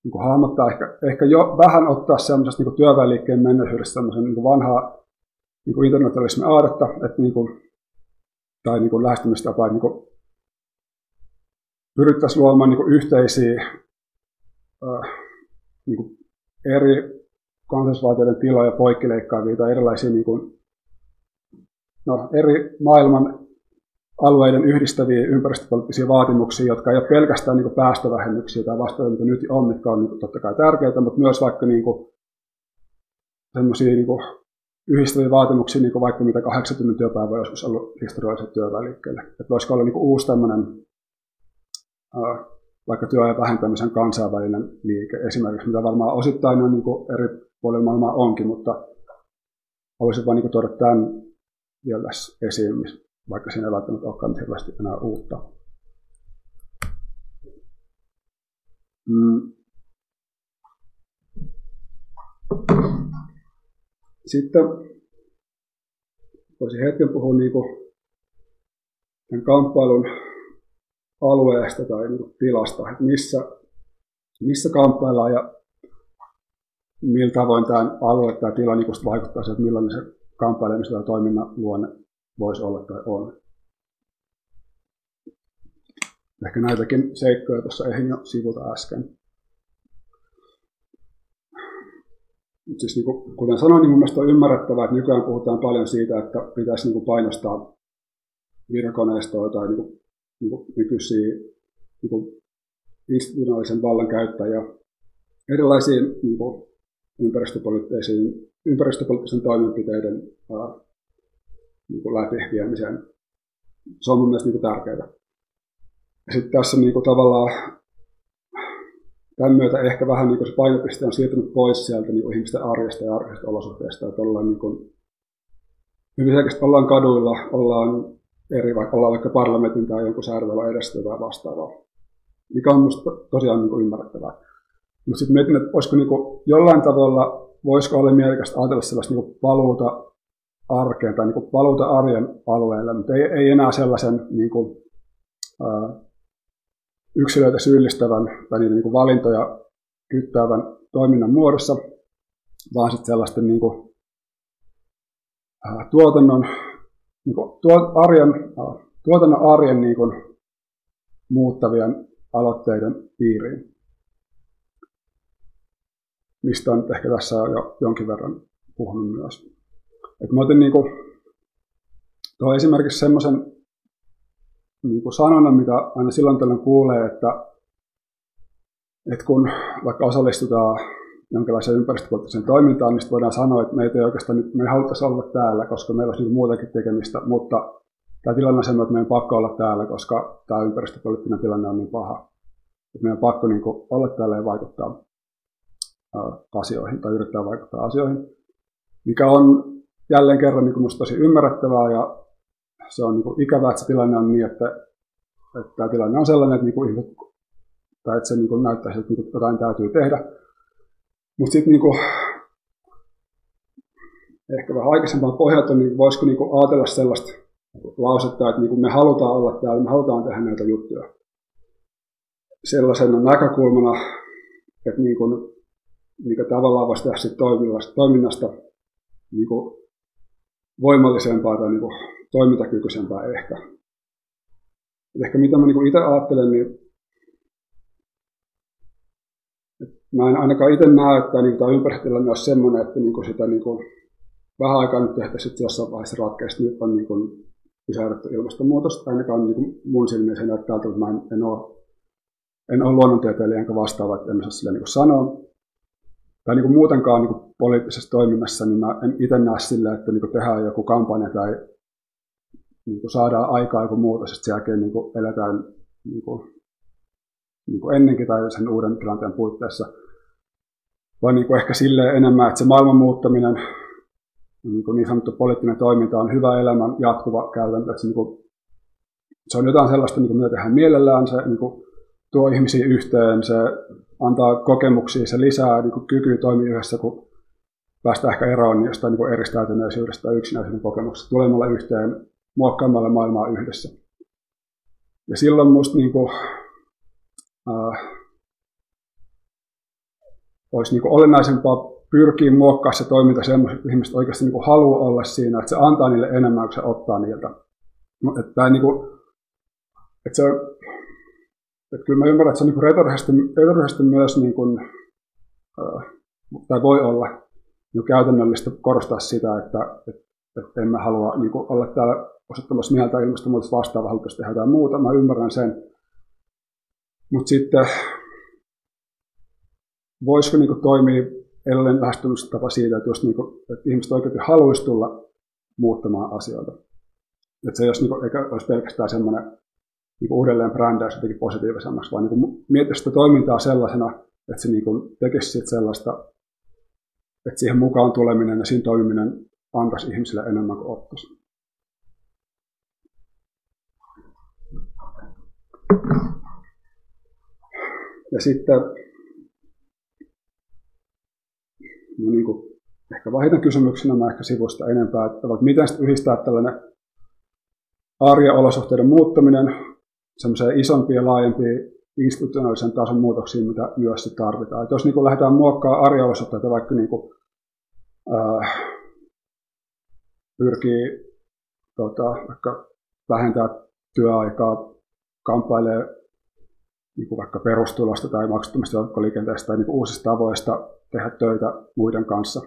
niin kuin hahmottaa. Ehkä, ehkä jo vähän ottaa semmoisesta niin työväenliikkeen menneisyydestä semmoisen niin vanhaa niin kuin internationalismin aadetta, että niin kuin, tai niin kuin lähestymistapaa, niin kuin, pyrittäisiin luomaan niin kuin yhteisiä äh, niin kuin eri kansallisvaltioiden tiloja poikkileikkaavia tai erilaisia niin kuin, no, eri maailman alueiden yhdistäviä ympäristöpoliittisia vaatimuksia, jotka ei ole pelkästään niin kuin päästövähennyksiä tai vastaavia, mitä nyt on, mitkä on niin kuin, totta kai tärkeitä, mutta myös vaikka niin kuin, sellaisia niin kuin, yhdistäviä vaatimuksia, niin kuin vaikka mitä 80 työpäivää joskus ollut historialliset työväliikkeelle. Että voisiko olla niin kuin uusi tämmöinen vaikka työajan vähentämisen kansainvälinen liike esimerkiksi, mitä varmaan osittain on niin kuin eri puolilla maailmaa onkin, mutta haluaisin vain niin tuoda tämän vielä esiin, vaikka siinä ei välttämättä olekaan hirveästi enää uutta. Mm. Sitten voisin hetken puhua niin kuin tämän kamppailun alueesta tai niin tilasta, että missä, missä kamppaillaan ja millä tavoin tämä alue tai tila niin vaikuttaa siihen, että millainen se kamppailemisen tai toiminnan luonne voisi olla tai on. Ehkä näitäkin seikkoja tuossa ehdin jo sivuta äsken. Siis niin kuin, kuten sanoin, niin mielestäni on ymmärrettävää, että nykyään puhutaan paljon siitä, että pitäisi niin kuin painostaa virkoneistoa tai niin kuin niin nykyisiä niin institutionaalisen vallan käyttäjiä erilaisiin niin kuin, ympäristöpoliittisiin, ympäristöpoliittisen toimenpiteiden ää, niin kuin läpiviemiseen. Se on mun mielestä niin kuin, tärkeää. Sitten tässä niin kuin, tavallaan tämän myötä ehkä vähän niin kuin se painopiste on siirtynyt pois sieltä niin kuin ihmisten arjesta ja arkisesta olosuhteista, että ollaan niin kuin, hyvin selkeästi ollaan kaduilla, ollaan eri, vaikka ollaan vaikka parlamentin tai jonkun säädöllä edessä tai vastaavaa, mikä on minusta tosiaan niin kuin ymmärrettävää. Mutta sitten mietin, että olisiko niin kuin jollain tavalla, voisiko olla mielekästä ajatella sellaista niin kuin paluuta arkeen tai niin kuin paluuta arjen alueelle, mutta ei, ei enää sellaisen niin kuin, ää, yksilöitä syyllistävän tai niiden niin kuin valintoja kyttäävän toiminnan muodossa, vaan sitten sellaisten niin kuin, ää, tuotannon niin kuin tuo, arjen, tuotannon arjen niin kuin, muuttavien aloitteiden piiriin, mistä on ehkä tässä jo jonkin verran puhunut myös. Et mä otin niin kuin, tuo esimerkiksi semmoisen niin kuin sanonnan, mitä aina silloin tällöin kuulee, että, että kun vaikka osallistutaan jonkinlaiseen ympäristöpoliittiseen toimintaan, niin voidaan sanoa, että meitä ei oikeastaan nyt, me ei haluttaisi olla täällä, koska meillä olisi muutakin tekemistä, mutta tämä tilanne on sellainen, että meidän on pakko olla täällä, koska tämä ympäristöpoliittinen tilanne on niin paha. Että meidän on pakko niin kuin, olla täällä ja vaikuttaa asioihin tai yrittää vaikuttaa asioihin, mikä on jälleen kerran niin minusta tosi ymmärrettävää ja se on niin kuin, ikävää, että se tilanne on niin, että, että tämä tilanne on sellainen, että niin kuin tai että se niin kuin näyttäisi, että niin kuin jotain täytyy tehdä, mutta sitten niinku, ehkä vähän aikaisempaan pohjalta, niin voisiko niinku ajatella sellaista lausetta, että niinku me halutaan olla täällä, me halutaan tehdä näitä juttuja. Sellaisena näkökulmana, että niinku, mikä tavallaan voisi tehdä toiminnasta, toiminnasta niinku voimallisempaa tai niinku toimintakykyisempää ehkä. Et ehkä mitä mä niin itse ajattelen, niin mä en ainakaan itse näe, että niin tämä ympäristötilanne olisi sellainen, että niin sitä niin kuin, vähän aikaa nyt tehtäisiin jossain vaiheessa ratkeista. Nyt on niin kuin, pysäytetty ilmastonmuutosta, ainakaan niin kuin mun silmiin se näyttää että mä en, en ole, en ole luonnontieteilijä enkä vastaava, että en osaa sille niin sanoa. Tai niin kuin muutenkaan niin kuin poliittisessa toiminnassa, niin mä en itse näe sillä, että niin tehdään joku kampanja tai niin saadaan aikaa joku muutos, että sen jälkeen niin eletään niin kuin, niin kuin ennenkin tai sen uuden tilanteen puitteissa. Vaan niin ehkä silleen enemmän, että se maailman muuttaminen niin, kuin niin sanottu poliittinen toiminta on hyvä elämän jatkuva käytäntö. Että se, niin kuin, se on jotain sellaista, niin kuin mitä tehdään mielellään, se niin kuin, tuo ihmisiä yhteen, se antaa kokemuksia, se lisää niin kuin, kykyä toimia yhdessä, kun päästään ehkä eroon jostain niin eristäytyneisyydestä tai yksinäisyyden kokemuksesta, tulemalla yhteen, muokkaamalla maailmaa yhdessä. Ja silloin musta niin kuin, äh, olisi niin kuin olennaisempaa pyrkii muokkaamaan se toiminta semmoisen, että ihmiset oikeasti niin haluaa olla siinä, että se antaa niille enemmän kuin se ottaa niiltä. Että, niin kuin, että se, että kyllä mä ymmärrän, että se on niin retorisesti, retorisesti myös, niin kuin, tai voi olla niin käytännöllistä korostaa sitä, että, että, että emme halua niin kuin, olla täällä osoittamassa mieltä ilmastonmuutosta vastaan, vaan tehdä jotain muuta. Mä ymmärrän sen. Mutta sitten voisiko niin kuin, toimia erilainen lähestymistapa siitä, että, jos niin kuin, että ihmiset oikeasti haluaisi tulla muuttamaan asioita. Että se olisi, niin kuin, eikä olisi pelkästään semmoinen niin kuin uudelleen brändäys jotenkin positiivisemmaksi, vaan niin kuin, miettisi sitä toimintaa sellaisena, että se niin kuin, tekisi sellaista, että siihen mukaan tuleminen ja siinä toimiminen antaisi ihmisille enemmän kuin ottaisi. Ja sitten no niin kuin, ehkä vähiten kysymyksenä mä ehkä sivusta enempää, että miten sitten yhdistää tällainen arjen olosuhteiden muuttaminen semmoiseen isompiin ja laajempiin institutionaalisen tason muutoksiin, mitä myös sit tarvitaan. Et jos niin lähdetään muokkaamaan arjen olosuhteita, vaikka niin kuin, äh, pyrkii tota, vaikka vähentää työaikaa, kamppailee niin kuin vaikka perustulosta tai maksuttomasta joukkoliikenteestä tai niin kuin uusista tavoista tehdä töitä muiden kanssa.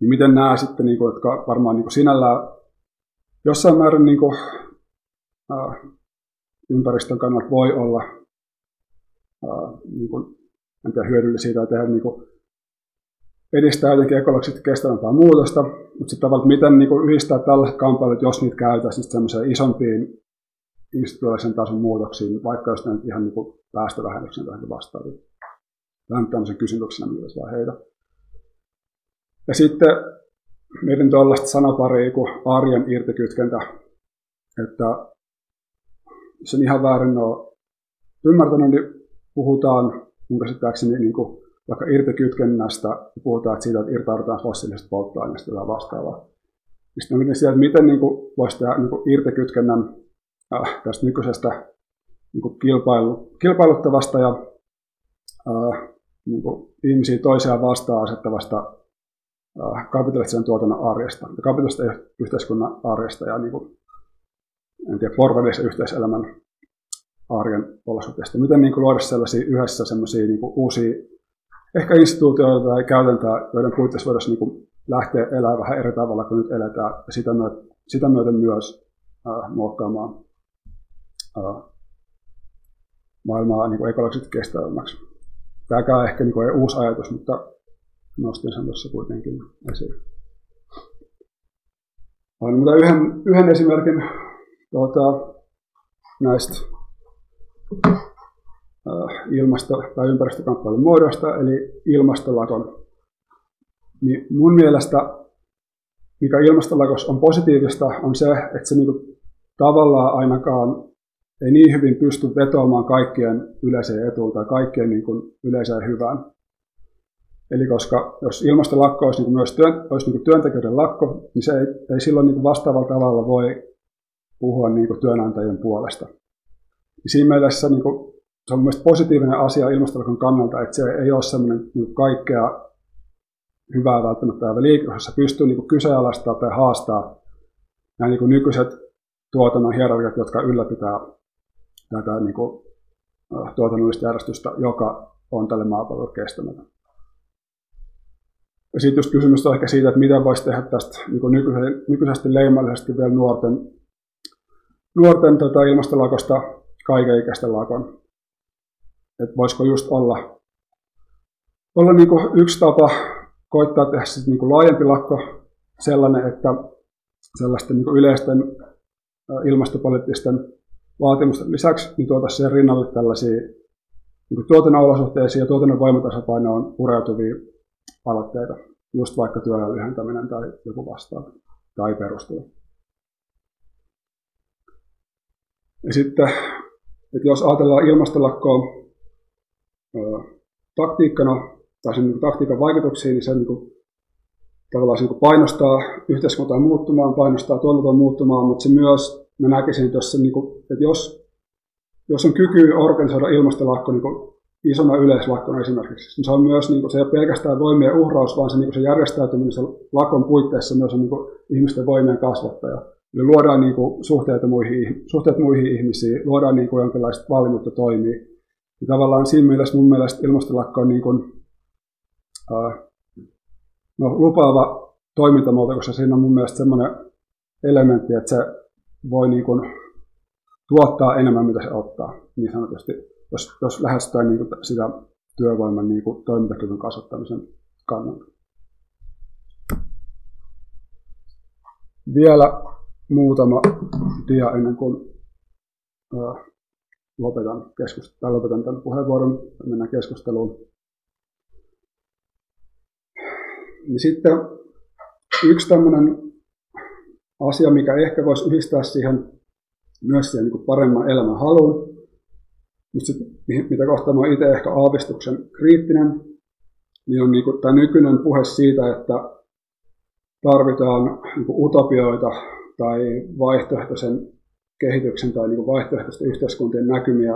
Niin miten nämä sitten, niin kuin, jotka varmaan niin kuin sinällään jossain määrin niin kuin, äh, ympäristön kannalta voi olla niin kuin, tiedä, hyödyllisiä tai tehdä niin kuin, edistää jotenkin ekologisesti kestävämpää muutosta, mutta sitten tavallaan, miten niin kuin, yhdistää tällaiset kamppailut, jos niitä käytäisiin semmoiseen isompiin institutionaalisen tason muutoksiin, vaikka jos ne ihan niin kuin päästövähennyksen tai vastaaviin. Tämä on tämmöisen kysymyksenä myös vaan heitä. Ja sitten mietin tuollaista sanaparia kuin arjen irtikytkentä, että se on ihan väärin ole ymmärtänyt, niin puhutaan mun käsittääkseni niin kuin vaikka irtikytkennästä, puhutaan että siitä, että irtaudutaan fossiilisesta polttoaineesta tai vastaavaa. Sitten mietin sieltä, että miten niin kuin, voisi tehdä niin kuin irtikytkennän äh, tästä nykyisestä niin kuin kilpailu, kilpailuttavasta ja äh, niin kuin ihmisiä toisiaan vastaan asettavasta äh, kapitalistisen tuotannon arjesta kapitalistisen yhteiskunnan arjesta ja niin kuin, en tiedä, porvarillisen yhteiselämän arjen olosuhteista. Miten niin kuin, luoda sellaisia yhdessä sellaisia niin kuin, uusia ehkä instituutioita tai käytäntöjä, joiden puitteissa voitaisiin niin kuin, lähteä elämään vähän eri tavalla kuin nyt eletään ja sitä myöten, sitä myöten myös äh, muokkaamaan äh, maailmaa niin ekologisesti kestävämmäksi. Tämäkään ehkä niin kuin ei uusi ajatus, mutta nostin sen tuossa kuitenkin esiin. Olen mutta yhden, yhden esimerkin tuota, näistä ilmasto- tai ympäristökamppailun muodosta, eli ilmastolakon. Niin mun mielestä, mikä ilmastolakossa on positiivista, on se, että se niinku tavallaan ainakaan ei niin hyvin pysty vetoamaan kaikkien yleiseen etuun tai kaikkien niin kuin yleiseen hyvään. Eli koska jos ilmastolakko olisi, niin myös työn, olisi niin työntekijöiden lakko, niin se ei, ei silloin niin vastaavalla tavalla voi puhua niin työnantajien puolesta. Siinä mielessä niin kuin, se on myös positiivinen asia ilmastolakon kannalta, että se ei ole sellainen niin kaikkea hyvää välttämättä ja liike, jossa pystyy niin kyseenalaistamaan tai haastaa nämä niin nykyiset tuotannon hierarkiat, jotka ylläpitää tätä niin kuin, tuotannollista järjestystä, joka on tälle maapallolle kestämätön. Ja sitten just kysymys on ehkä siitä, että miten voisi tehdä tästä niin nykyisesti leimallisesti vielä nuorten, nuorten tota, ilmastolakosta kaikenikäisten lakon. Että voisiko just olla, olla niin kuin yksi tapa koittaa tehdä sit niin kuin laajempi lakko sellainen, että sellaisten niin kuin yleisten ilmastopoliittisten vaatimusten lisäksi niin tuotaisiin siihen rinnalle tällaisia niin tuotannon olosuhteisiin ja tuotannon voimatasapainoon pureutuvia aloitteita, just vaikka työajan lyhentäminen tai joku vastaava, tai perustelu. Ja sitten, että jos ajatellaan ilmastolakkoa taktiikkana tai sen niin taktiikan vaikutuksia, niin se niin kuin, tavallaan niin painostaa yhteiskuntaa muuttumaan, painostaa tuotantoa muuttumaan, mutta se myös, mä näkisin, että jos, se, niin kuin, että jos, jos on kyky organisoida ilmastolakko niin kuin isona yleislakkona esimerkiksi, niin se on myös, niin kuin, se ei ole pelkästään voimien uhraus, vaan se, niin kuin, se järjestäytyminen se lakon puitteissa myös on niin kuin, ihmisten voimien kasvattaja. Luodaan niin kuin, suhteita muihin, suhteet muihin ihmisiin, luodaan niin kuin, jonkinlaista valmiutta toimia. Ja tavallaan siinä mielessä mun mielestä ilmastolakko on niin kuin, uh, no, lupaava toimintamuoto, koska siinä on mun mielestä semmoinen elementti, että se voi niin kuin, tuottaa enemmän, mitä se ottaa, niin sanotusti jos, jos lähestytään niin kuin sitä työvoiman niin kuin toimintakyvyn kasvattamisen kannalta. Vielä muutama dia ennen kuin lopetan, keskust- tai lopetan tämän puheenvuoron, mennään keskusteluun. Niin sitten yksi tämmöinen asia, mikä ehkä voisi yhdistää siihen myös siihen niin paremman elämän haluun, mutta mitä kohtaa mä itse ehkä aavistuksen kriittinen, niin on niinku tämä nykyinen puhe siitä, että tarvitaan niinku utopioita tai vaihtoehtoisen kehityksen tai niinku vaihtoehtoisten yhteiskuntien näkymiä,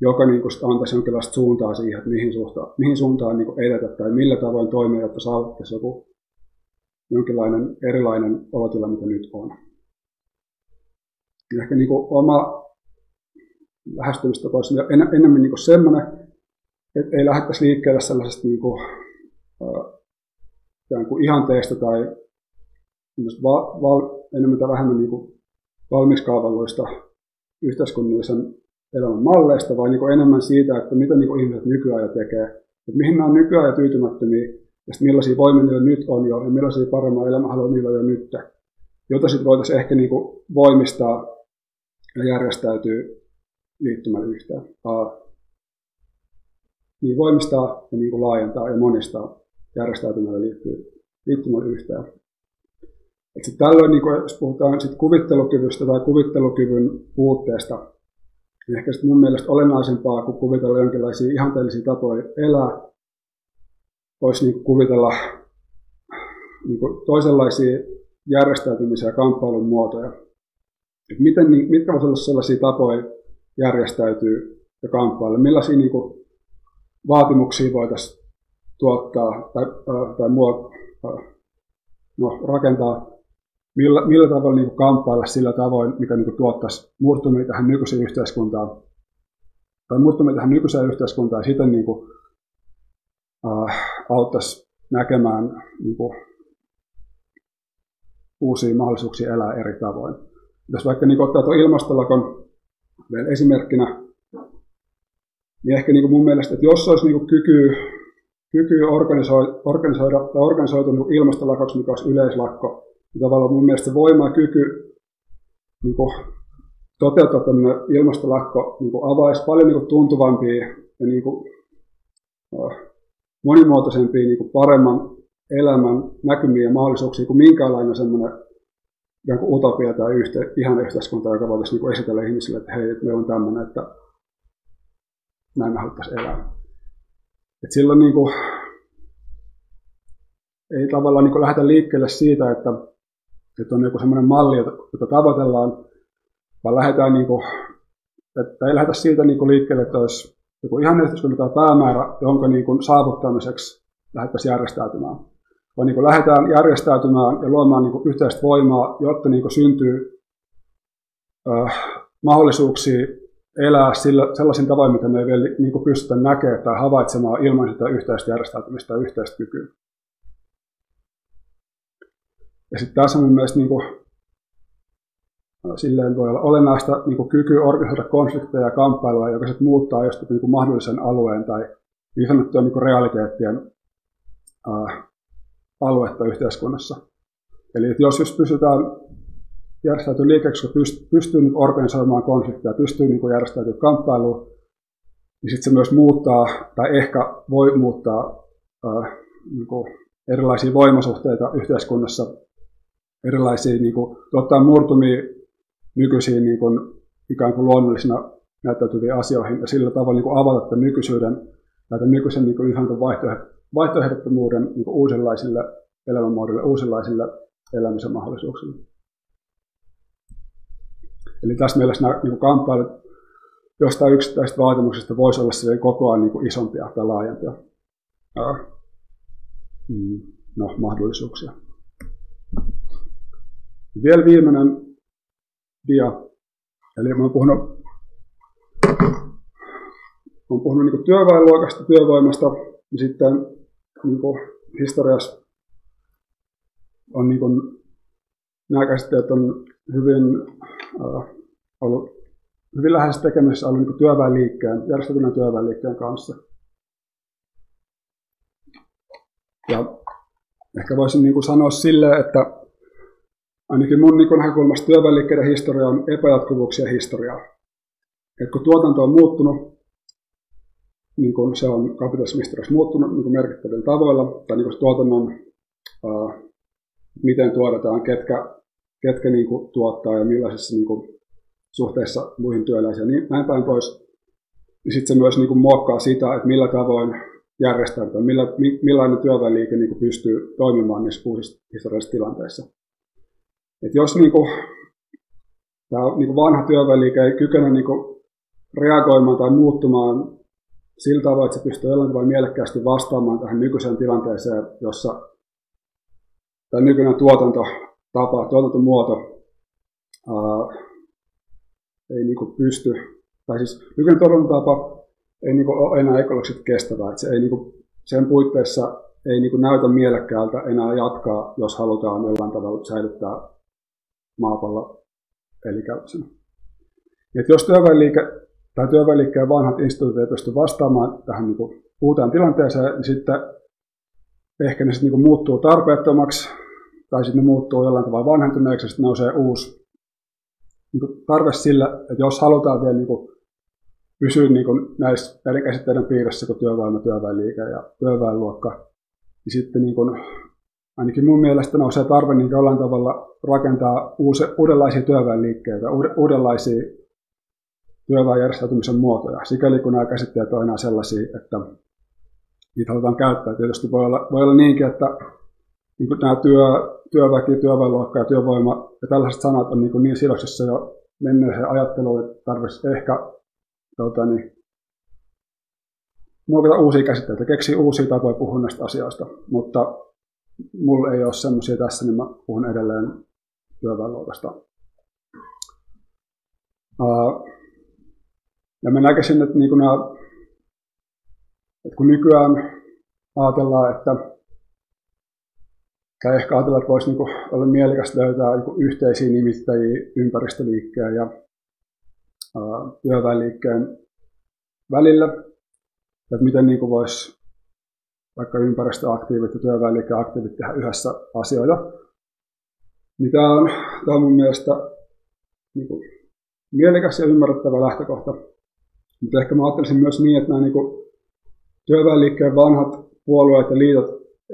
joka niinku antaisi jonkinlaista suuntaa siihen, että mihin, suuntaan, mihin suuntaan niinku edetä tai millä tavoin toimia, jotta saavuttaisi joku jonkinlainen erilainen olotila, mitä nyt on. Ehkä niinku oma lähestymistapa olisi en, enemmän niin semmoinen, että ei lähdettäisi liikkeelle sellaisesta niin kuin, äh, kuin ihanteesta tai val, val, enemmän tai vähemmän niin kuin valmiskaavalluista yhteiskunnallisen elämän malleista, vaan niin enemmän siitä, että mitä niin ihmiset nykyään tekee, että mihin nämä on nykyään ja tyytymättömiä, ja sitten millaisia voimia niillä nyt on jo, ja millaisia paremmaa elämää haluaa niillä jo nyt, jota sitten voitaisiin ehkä niin kuin voimistaa ja järjestäytyy liittymällä yhteen. Niin voimistaa ja niin laajentaa ja monistaa järjestäytymällä liittyy, liittymällä yhteen. Et sit tällöin, niin kuin, jos puhutaan sit kuvittelukyvystä tai kuvittelukyvyn puutteesta, niin ehkä sit mun mielestä olennaisempaa kuin kuvitella jonkinlaisia ihanteellisia tapoja elää, olisi niin kuvitella niin toisenlaisia järjestäytymisiä ja kamppailun muotoja. Et miten, mitkä voisivat olla sellaisia tapoja, järjestäytyy ja kamppailla. Millaisia niin kuin, vaatimuksia voitaisiin tuottaa tai, tai muo, no, rakentaa, millä, millä tavalla niin kuin, kamppailla sillä tavoin, mikä niin kuin, tuottaisi murtumia tähän nykyiseen yhteiskuntaan, tai murtumia tähän nykyiseen yhteiskuntaan ja siten niin kuin, äh, auttaisi näkemään niin kuin, uusia mahdollisuuksia elää eri tavoin. Jos vaikka niin ottaa tuon ilmastolakon vielä esimerkkinä, niin ehkä niin kuin mun mielestä, että jos olisi niin kuin kyky, kyky organisoida, organisoida tai organisoitunut ilmastolakaksi, mikä olisi yleislakko, niin tavallaan mun mielestä voima ja kyky niin kuin toteuttaa tämmöinen ilmastolakko niin kuin avaisi paljon niin kuin tuntuvampia ja niin kuin, monimuotoisempia, niin kuin paremman elämän näkymiä ja mahdollisuuksia kuin minkäänlainen semmoinen jonkun utopia tai yhte, ihan yhteiskunta, joka voitaisiin niin esitellä ihmisille, että hei, meillä on tämmöinen, että näin me haluttaisiin elää. Et silloin niin kuin, ei tavallaan niin kuin lähdetä liikkeelle siitä, että, että on joku semmoinen malli, jota tavoitellaan, vaan lähdetään niin kuin, että ei lähdetä siitä niin kuin liikkeelle, että olisi joku ihan tai päämäärä, jonka niin kuin saavuttamiseksi lähdettäisiin järjestäytymään vaan niin lähdetään järjestäytymään ja luomaan niin yhteistä voimaa, jotta niin syntyy äh, mahdollisuuksia elää sillä, sellaisin tavoin, mitä me ei vielä niin kuin pystytä näkemään tai havaitsemaan ilman sitä yhteistä järjestäytymistä ja yhteistä kykyä. Ja sitten tässä on mun mielestä niin kuin, silleen voi olla olennaista niin kuin kyky organisoida konflikteja ja kamppailua, joka sitten muuttaa jostain niin kuin mahdollisen alueen tai niin sanottujen niin realiteettien ää, aluetta yhteiskunnassa. Eli että jos just pysytään järjestäytyä liikeeksi, joka pystyy, pystyy niin organisoimaan konflikteja, pystyy niin järjestäytyä kamppailuun, niin sitten se myös muuttaa, tai ehkä voi muuttaa ää, niin kuin erilaisia voimasuhteita yhteiskunnassa, erilaisia, niin kuin, tuottaa murtumia nykyisiin niin kuin, ikään kuin luonnollisina näyttäytyviin asioihin, ja sillä tavalla niin kuin avata tämän nykyisyyden, näitä nykyisen niin kuin, ihan vaihtoehdottomuuden niin kuin uudenlaisille elämänmuodoille, uudenlaisille elämisen mahdollisuuksille. Eli tässä mielessä nämä niin kamppailut jostain yksittäisistä vaatimuksista voisi olla koko ajan niin kuin isompia tai laajempia mm, no, mahdollisuuksia. Vielä viimeinen dia. Eli mä oon puhunut, olen puhunut niin työväenluokasta, työvoimasta, ja sitten niin historiassa on niin kuin, nämä käsitteet on hyvin äh, ollut hyvin läheisessä tekemisessä ollut niin työväenliikkeen, järjestetynä työväenliikkeen kanssa. Ja ehkä voisin niin sanoa sille, että ainakin mun niin näkökulmasta työväenliikkeiden historia on epäjatkuvuuksien historiaa. Et kun tuotanto on muuttunut, niin kun se on kapitalismin muuttunut niin merkittävillä tavoilla, tai niin tuotannon, ää, miten tuotetaan, ketkä, ketkä niin tuottaa ja millaisissa niin suhteessa muihin työläisiin niin näin päin pois. Ja sitten se myös niin kuin muokkaa sitä, että millä tavoin järjestäytyy, millä, millainen työväenliike niin pystyy toimimaan niissä uusissa historiallisissa tilanteissa. Et jos niin kuin, tämä niin kuin vanha työväenliike ei kykene niin kuin, reagoimaan tai muuttumaan sillä tavoin, että se pystyy jollain tavalla mielekkäästi vastaamaan tähän nykyiseen tilanteeseen, jossa tämä nykyinen tuotantotapa, tuotantomuoto ää, ei niin kuin pysty, tai siis nykyinen tuotantotapa ei niin kuin ole enää ekologisesti kestävää, että se ei niin kuin, sen puitteissa ei niin kuin näytä mielekkäältä enää jatkaa, jos halutaan jollain tavalla säilyttää maapallo elikäytösenä. Et jos työväenliike tai työväenliikkeen vanhat instituutit ei pysty vastaamaan tähän niin kuin uuteen tilanteeseen, niin sitten ehkä ne sitten niin kuin muuttuu tarpeettomaksi, tai sitten ne muuttuu jollain tavalla vanhentuneeksi, ja sitten nousee uusi niin kuin tarve sillä, että jos halutaan vielä niin kuin pysyä niin kuin näissä näiden käsitteiden piirissä, kuin työvoima, työväenliike ja työväenluokka, niin sitten niin kuin ainakin mun mielestä nousee tarve niin jollain tavalla rakentaa uusi, uudenlaisia työväenliikkeitä, uudenlaisia työväenjärjestäytymisen muotoja, sikäli kun nämä käsitteet on enää sellaisia, että niitä halutaan käyttää. Tietysti voi olla, voi olla niinkin, että niin nämä työ, työväki, työväenluokka ja työvoima ja tällaiset sanat on niin, kuin niin sidoksissa jo menneeseen ajatteluun, että tarvitsisi ehkä tuota, niin, muokata uusia käsitteitä, keksiä uusia tapoja puhua näistä asioista, mutta mulla ei ole semmoisia tässä, niin mä puhun edelleen työväenluokasta. Ja mä näkisin, että, niin nämä, että kun nykyään ajatellaan, että tai ehkä ajatellaan, että voisi niin olla mielekästä löytää niin yhteisiä nimittäjiä ympäristöliikkeen ja työväenliikkeen välillä, että miten niin voisi vaikka ympäristöaktiivit ja työväenliikeaktiivit tehdä yhdessä asioita. Tämä on, tämä on mun mielestä niin kuin, mielekäs ja ymmärrettävä lähtökohta. Mutta ehkä mä ajattelisin myös niin, että nämä niin kuin, työväenliikkeen vanhat puolueet ja liitot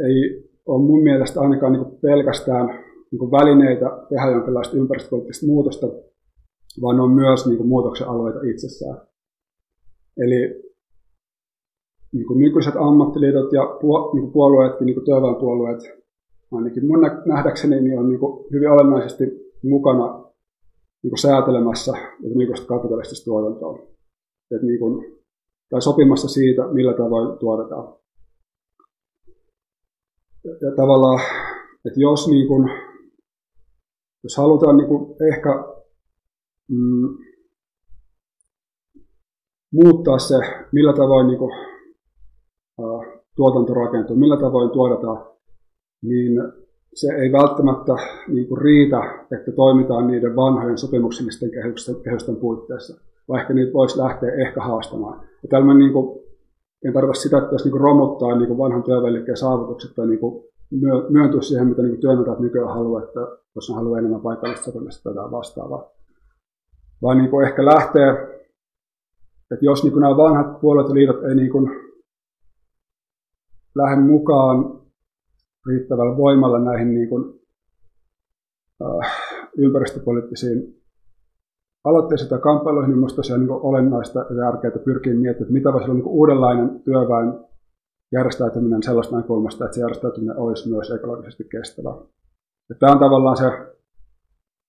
ei ole mun mielestä ainakaan niin kuin pelkästään niin kuin välineitä tehdä jonkinlaista ympäristöpoliittista muutosta, vaan on myös niin kuin, muutoksen alueita itsessään. Eli niin kuin nykyiset ammattiliitot ja niin puolueetkin, niin työväenpuolueet, ainakin mun nähdäkseni, niin on niin kuin hyvin olennaisesti mukana niin kuin säätelemässä nykyistä kapitalistista tuotantoa. Et niin kuin, tai sopimassa siitä, millä tavoin tuotetaan. Ja, ja tavallaan, että jos, niin kuin, jos halutaan niin kuin ehkä mm, muuttaa se, millä tavoin niin kuin, tuotanto rakentuu, millä tavoin tuotetaan, niin se ei välttämättä niin kuin riitä, että toimitaan niiden vanhojen sopimuksellisten kehysten, kehysten puitteissa, vaikka niitä voisi lähteä ehkä haastamaan. Ja tällainen, niin kuin, en tarkoita sitä, että jos niin romuttaa niin kuin vanhan työvälikkeen saavutukset tai niin kuin myöntyä siihen, mitä niin työnantajat nykyään haluaa, että jos ne haluaa enemmän paikallista sopimista tai vastaavaa. Vaan niin kuin ehkä lähtee, että jos niin kuin nämä vanhat puolet ja liitot ei niin kuin lähde mukaan riittävällä voimalla näihin niin kuin, äh, ympäristöpoliittisiin aloitteisiin tai kamppailuihin, niin minusta se on niin olennaista ja tärkeää pyrkiä miettimään, että mitä voisi olla niin uudenlainen työväen järjestäytyminen sellaista näkökulmasta, että se järjestäytyminen olisi myös ekologisesti kestävä. Ja tämä on tavallaan se,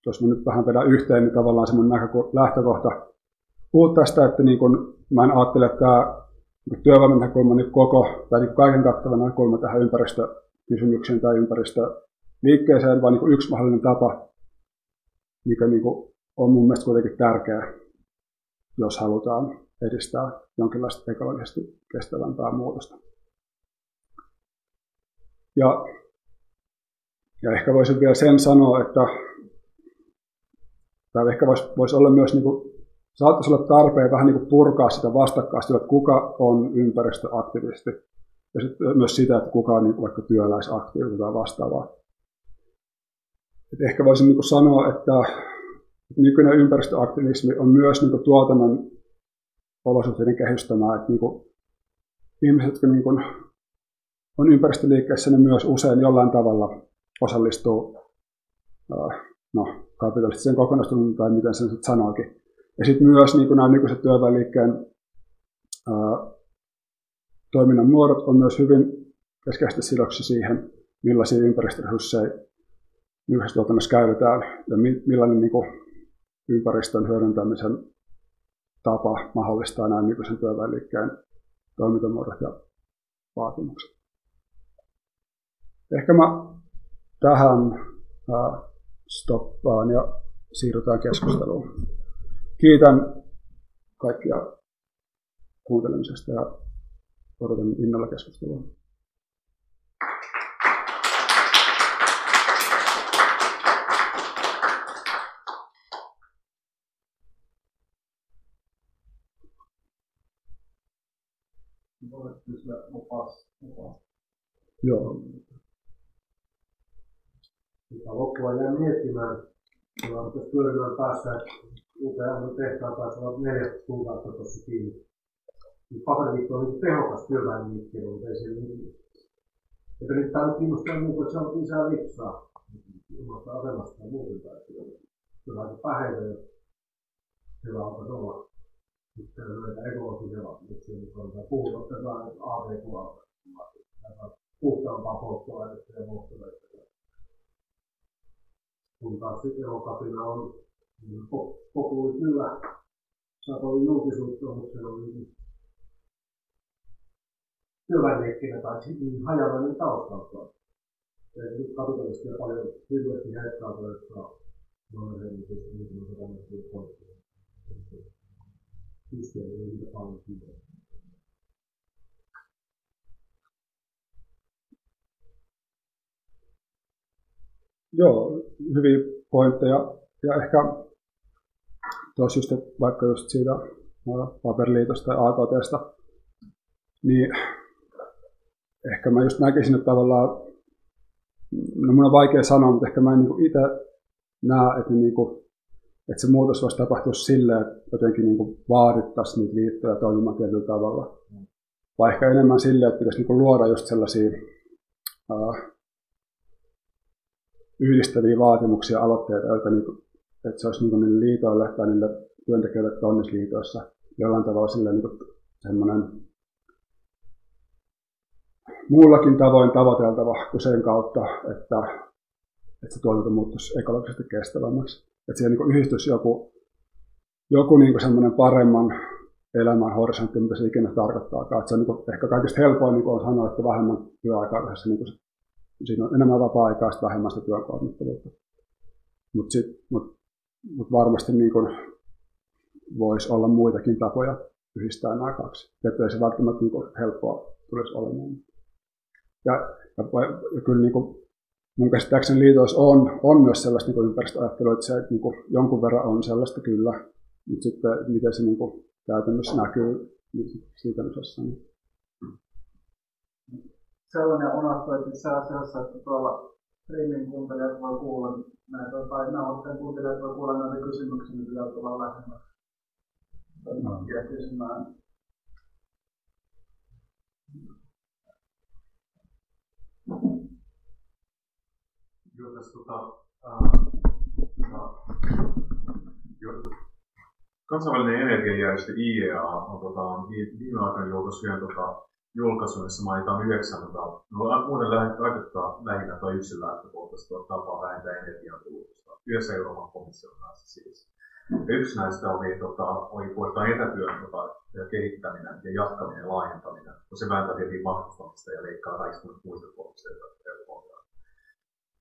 jos mä nyt vähän vedän yhteen, niin tavallaan semmoinen lähtökohta puhua tästä, että niin kun, mä en ajattele, että tämä niin työvoiman näkökulma niin koko, tai niin kaiken kattava näkökulma tähän ympäristökysymykseen tai ympäristöliikkeeseen, vaan niin yksi mahdollinen tapa, mikä niin on mun mielestä kuitenkin tärkeä, jos halutaan edistää jonkinlaista ekologisesti kestävämpää muutosta. Ja, ja ehkä voisin vielä sen sanoa, että tämä ehkä voisi, voisi olla myös, niin kuin, saattaisi olla tarpeen vähän niin kuin purkaa sitä vastakkaista, että kuka on ympäristöaktivisti. Ja sitten myös sitä, että kuka on niin vaikka työläisaktiivi tai vastaavaa. Et ehkä voisin niin sanoa, että nykyinen ympäristöaktivismi on myös niin tuotannon olosuhteiden kehystämää. Että niin kuin ihmiset, jotka niin kuin on ympäristöliikkeessä, ne myös usein jollain tavalla osallistuu no, kapitalistiseen kokonaisuuteen, tai miten sen sanoikin. Ja sitten myös niin nämä nykyiset työväenliikkeen toiminnan muodot on myös hyvin keskeisesti sidoksi siihen, millaisia ympäristöresursseja nykyisessä tuotannossa käytetään ja millainen niin kuin, ympäristön hyödyntämisen tapa mahdollistaa nämä nykyisen työväenliikkeen toimintamuodot ja vaatimukset. Ehkä mä tähän stoppaan ja siirrytään keskusteluun. Kiitän kaikkia kuuntelemisesta ja odotan innolla keskustelua. Joo. Sitä loppua jää miettimään. Tuossa työryhmän päässä useamman tehtaan taisi olla neljä kuukautta tuossa kiinni. Paperiliitto on niin tehokas työväenliikkeellä, mutta ei se niin. Että nyt tämä kiinnostaa muu, että se on lisää litsaa omasta asemasta ja muuten. Se on aika päheitä, jos siellä alkaisi olla sitten näitä ekologisia mutta on puhutaan tätä AV-puolta. Puhtaampaa polttoainetta ja muuta kun taas elokapina on niin populi kyllä saa paljon julkisuutta, mutta se on niin työväenliikkeenä tai niin hajanainen taustalta. Ja nyt kapitalistia paljon hirveästi heittää toista monenhenkisesti, niin kuin se tämmöisiä poikkeja. Systeemi ei niitä paljon kiinni. Joo, hyviä pointteja. Ja ehkä tuossa just, että vaikka just siitä paperiliitosta tai AKTsta, niin ehkä mä just näkisin, että tavallaan, no mun on vaikea sanoa, mutta ehkä mä en niin itse näe, että, niin kuin, että se muutos voisi tapahtua silleen, että jotenkin niin vaadittaisiin niitä liittoja toimimaan tietyllä tavalla. Vai ehkä enemmän silleen, että pitäisi niin luoda just sellaisia uh, yhdistäviä vaatimuksia, aloitteita, joita niin, että se olisi niin niille liitoille tai niille työntekijöille, jotka on liitoissa, jollain tavalla sille niin semmoinen muullakin tavoin tavoiteltava kuin sen kautta, että, että se tuotanto muuttuisi ekologisesti kestävämmäksi. Että siihen niin yhdistys joku, joku niin semmoinen paremman elämän horisontti, mitä se ikinä tarkoittaa. Että se on niin ehkä kaikista helpoin niin on sanoa, että vähemmän työaikaa niin siinä on enemmän vapaa-aikaa, vähemmän sitä työkuormittavuutta. Mutta mut, mut varmasti niin kun voisi olla muitakin tapoja yhdistää nämä kaksi. Että ei se välttämättä niin kuin helppoa tulisi olemaan. Ja, ja, ja kyllä niin kuin, mun käsittääkseni liitoissa on, on myös sellaista niin ympäristöajattelua, että se niin kuin, jonkun verran on sellaista kyllä, mutta sitten miten se niin kuin, käytännössä näkyy niin siitä. Niin. Sellainen unohtui, että itse asiassa, että tuolla streamin kuuntelijat voi kuulla näitä, tai nauhoitteen kuuntelijat voi kuulla näitä kysymyksiä, mitä tulla lähemmäs. No. Ja kysymään. Jos tota, äh, kansainvälinen energiajärjestö IEA on tota, viime aikoina julkaissut yhden tota, julkaisun, jossa mainitaan yhdeksän, tota, no, muuten lähdetään lähinnä tai yksin lähtökohtaisesti tapaa vähentää energiankulutusta yhdessä Euroopan komission kanssa siis. Ja yksi näistä oli, tota, oli puhutaan etätyön tota, kehittäminen ja jatkaminen ja laajentaminen, kun se vääntää tietenkin matkustamista ja leikkaa kaikista muista kohteista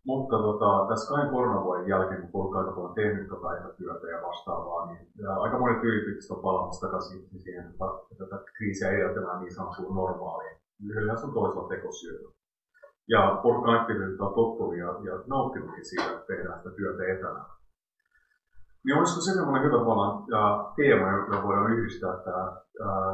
mutta tota, tässä kahden koronavuoden jälkeen, kun porukka aika paljon tehnyt tota etätyötä ja vastaavaa, niin aika monet yritykset on palaamassa takaisin siihen, että tätä kriisiä edeltämään niin sanottuun normaaliin. Yhdellä on toisella tekosyötä. Ja porukka on tottunut ja, ja nauttinutkin siitä, että tehdään sitä työtä etänä. Niin olisiko se sellainen hyvä tavallaan teema, joka voidaan yhdistää tämä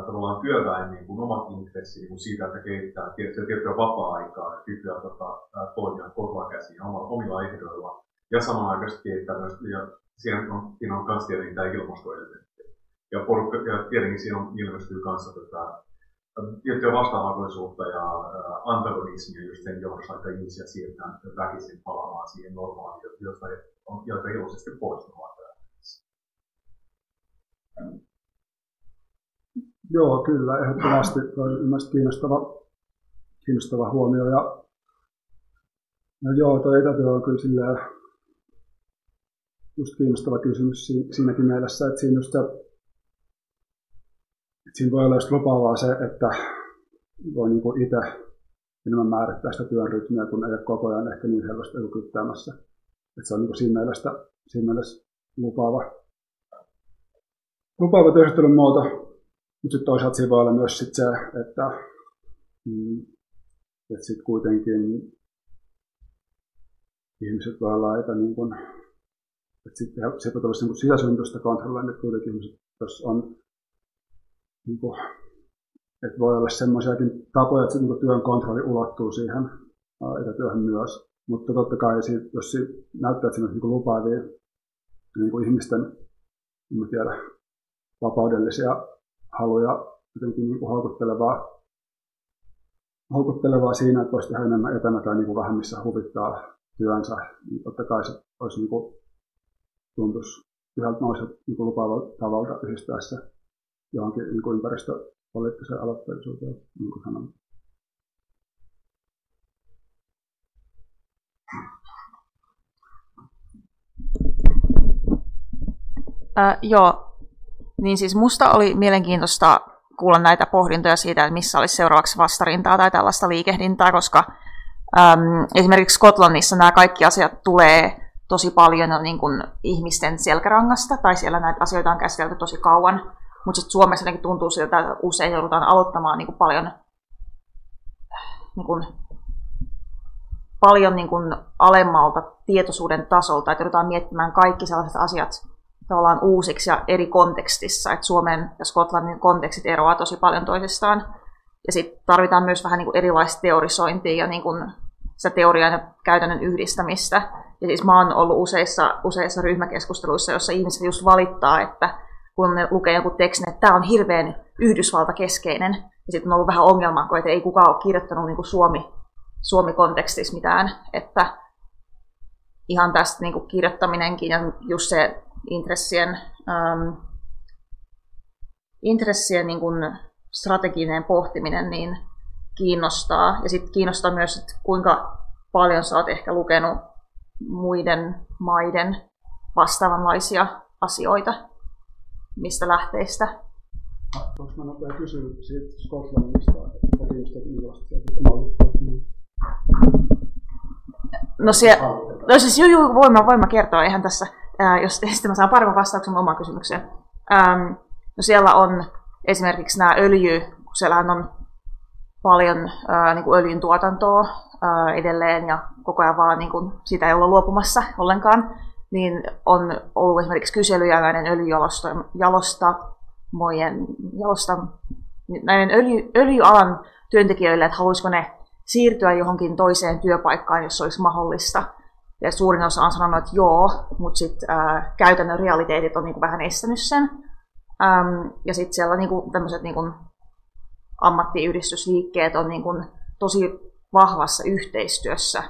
tavallaan työväen niin kuin omat intressi niin kuin siitä, että kehittää tiettyä vapaa-aikaa ja kykyä tota, toimia korvaa käsiin omilla, omilla ehdoilla. Ja samanaikaisesti kehittää myös, ja siinä on, siinä on myös tietenkin tämä ilmastoelementti. Ja, porukka, ja tietenkin siinä on ilmestyy kanssa tätä tiettyä vastaavaisuutta ja antagonismia just sen johdossa, että ihmisiä siirtää väkisin palaamaan siihen normaaliin, josta, joita iloisesti poistumaan. Joo, kyllä, ehdottomasti. Tuo kiinnostava, kiinnostava huomio. Ja, no joo, tuo etätyö on kyllä silleen, just kiinnostava kysymys siinäkin mielessä, että siinä, just se, että siinä voi olla just lupaavaa se, että voi niin itse enemmän määrittää sitä työn rytmiä, kun ei ole koko ajan ehkä niin helposti kyttäämässä. Että se on niin siinä, mielessä, siinä mielessä lupaava lupaava työskentelyn muoto, mutta sitten toisaalta siinä voi olla myös sit se, että, mm, että sitten kuitenkin ihmiset voi olla aika niin kuin, että sitten se on tällaista niin sisäsyntyistä kontrollointia, että kuitenkin ihmiset, jos on niin kuin, että voi olla semmoisiakin tapoja, että niin työn kontrolli ulottuu siihen etätyöhön myös. Mutta totta kai, jos näyttää, että siinä on niin lupaavia niin ihmisten, en tiedä, vapaudellisia haluja jotenkin niin kuin houkuttelevaa, houkuttelevaa siinä, että voisi tehdä enemmän etänä tai niin kuin vähän missä huvittaa työnsä. Niin totta kai se olisi niin kuin, tuntuisi yhdeltä noista niin kuin lupaavalta tavalla yhdistää se johonkin niin kuin ympäristöpoliittiseen aloitteellisuuteen, niin kuin sanoin. Äh, joo, niin siis musta oli mielenkiintoista kuulla näitä pohdintoja siitä, että missä olisi seuraavaksi vastarintaa tai tällaista liikehdintää, koska äm, esimerkiksi Skotlannissa nämä kaikki asiat tulee tosi paljon niin kuin ihmisten selkärangasta, tai siellä näitä asioita on käsitelty tosi kauan, mutta sitten Suomessa jotenkin tuntuu siltä, että usein joudutaan aloittamaan niin kuin paljon, niin kuin, paljon niin kuin alemmalta tietoisuuden tasolta, että joudutaan miettimään kaikki sellaiset asiat, tavallaan uusiksi ja eri kontekstissa, että Suomen ja Skotlannin kontekstit eroaa tosi paljon toisistaan. Ja sitten tarvitaan myös vähän niin erilaista teorisointia ja niin kuin sitä teorian ja käytännön yhdistämistä. Ja siis mä oon ollut useissa, useissa ryhmäkeskusteluissa, jossa ihmiset just valittaa, että kun ne lukee joku tekstin, että tämä on hirveän Yhdysvaltakeskeinen, ja sitten on ollut vähän ongelmaa, kun ei kukaan ole kirjoittanut niin kuin Suomi, Suomi-kontekstissa mitään, että ihan tästä niin kuin kirjoittaminenkin ja just se intressien, ähm, intressien niin kuin strateginen pohtiminen niin kiinnostaa. Ja sitten kiinnostaa myös, että kuinka paljon sä oot ehkä lukenut muiden maiden vastaavanlaisia asioita, mistä lähteistä. Voinko mä nopea kysyä siitä Skotlannista, että millaista sieltä No, siellä, no siis juu, juu, voin, mä, voin mä kertoa ihan tässä ää, jos sitten mä saan paremman vastauksen omaan kysymykseen. Ähm, no siellä on esimerkiksi nämä öljy, kun siellähän on paljon ää, niin kuin öljyn tuotantoa ää, edelleen ja koko ajan vaan niin kuin, sitä ei olla luopumassa ollenkaan, niin on ollut esimerkiksi kyselyjä näiden öljyjalostamojen, jalosta, näiden öljy, öljyalan työntekijöille, että haluaisiko ne siirtyä johonkin toiseen työpaikkaan, jos olisi mahdollista. Ja suurin osa on sanonut, että joo, mutta sitten käytännön realiteetit on niinku vähän estänyt sen. Ähm, ja sitten siellä niinku, tämmöiset niinku, ammattiyhdistysliikkeet on niinku, tosi vahvassa yhteistyössä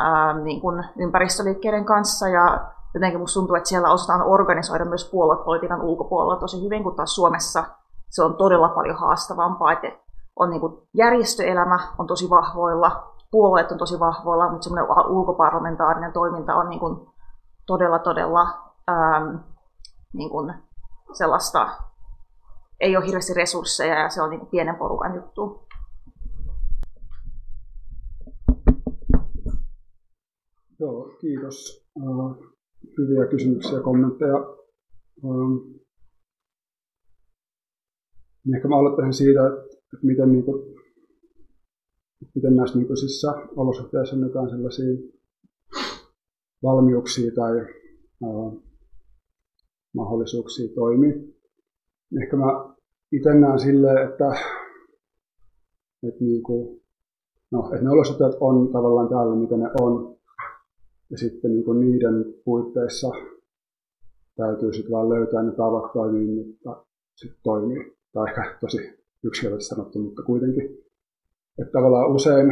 ähm, niinku, ympäristöliikkeiden kanssa. Ja jotenkin musta tuntuu, että siellä osataan organisoida myös puoluepolitiikan ulkopuolella tosi hyvin, kun taas Suomessa se on todella paljon haastavampaa. Että on niin järjestöelämä on tosi vahvoilla, puolueet on tosi vahvoilla, mutta semmoinen ulkoparlamentaarinen toiminta on niin kuin todella, todella ähm, niin kuin sellaista, ei ole hirveästi resursseja ja se on niin kuin pienen porukan juttu. Joo, kiitos. Uh, hyviä kysymyksiä ja kommentteja. Uh, ehkä mä aloittaisin siitä, että miten, niin kuin, miten näissä nykyisissä olosuhteissa on jotain sellaisia valmiuksia tai ää, mahdollisuuksia toimia. Ehkä mä itse näen silleen, että, että, niin kuin, no, että ne olosuhteet on tavallaan täällä, mitä ne on. Ja sitten niin kuin niiden puitteissa täytyy sitten vaan löytää ne tavat toimia, että sitten toimii. Tai ehkä tosi yksilöllisesti sanottu, mutta kuitenkin. Että tavallaan usein,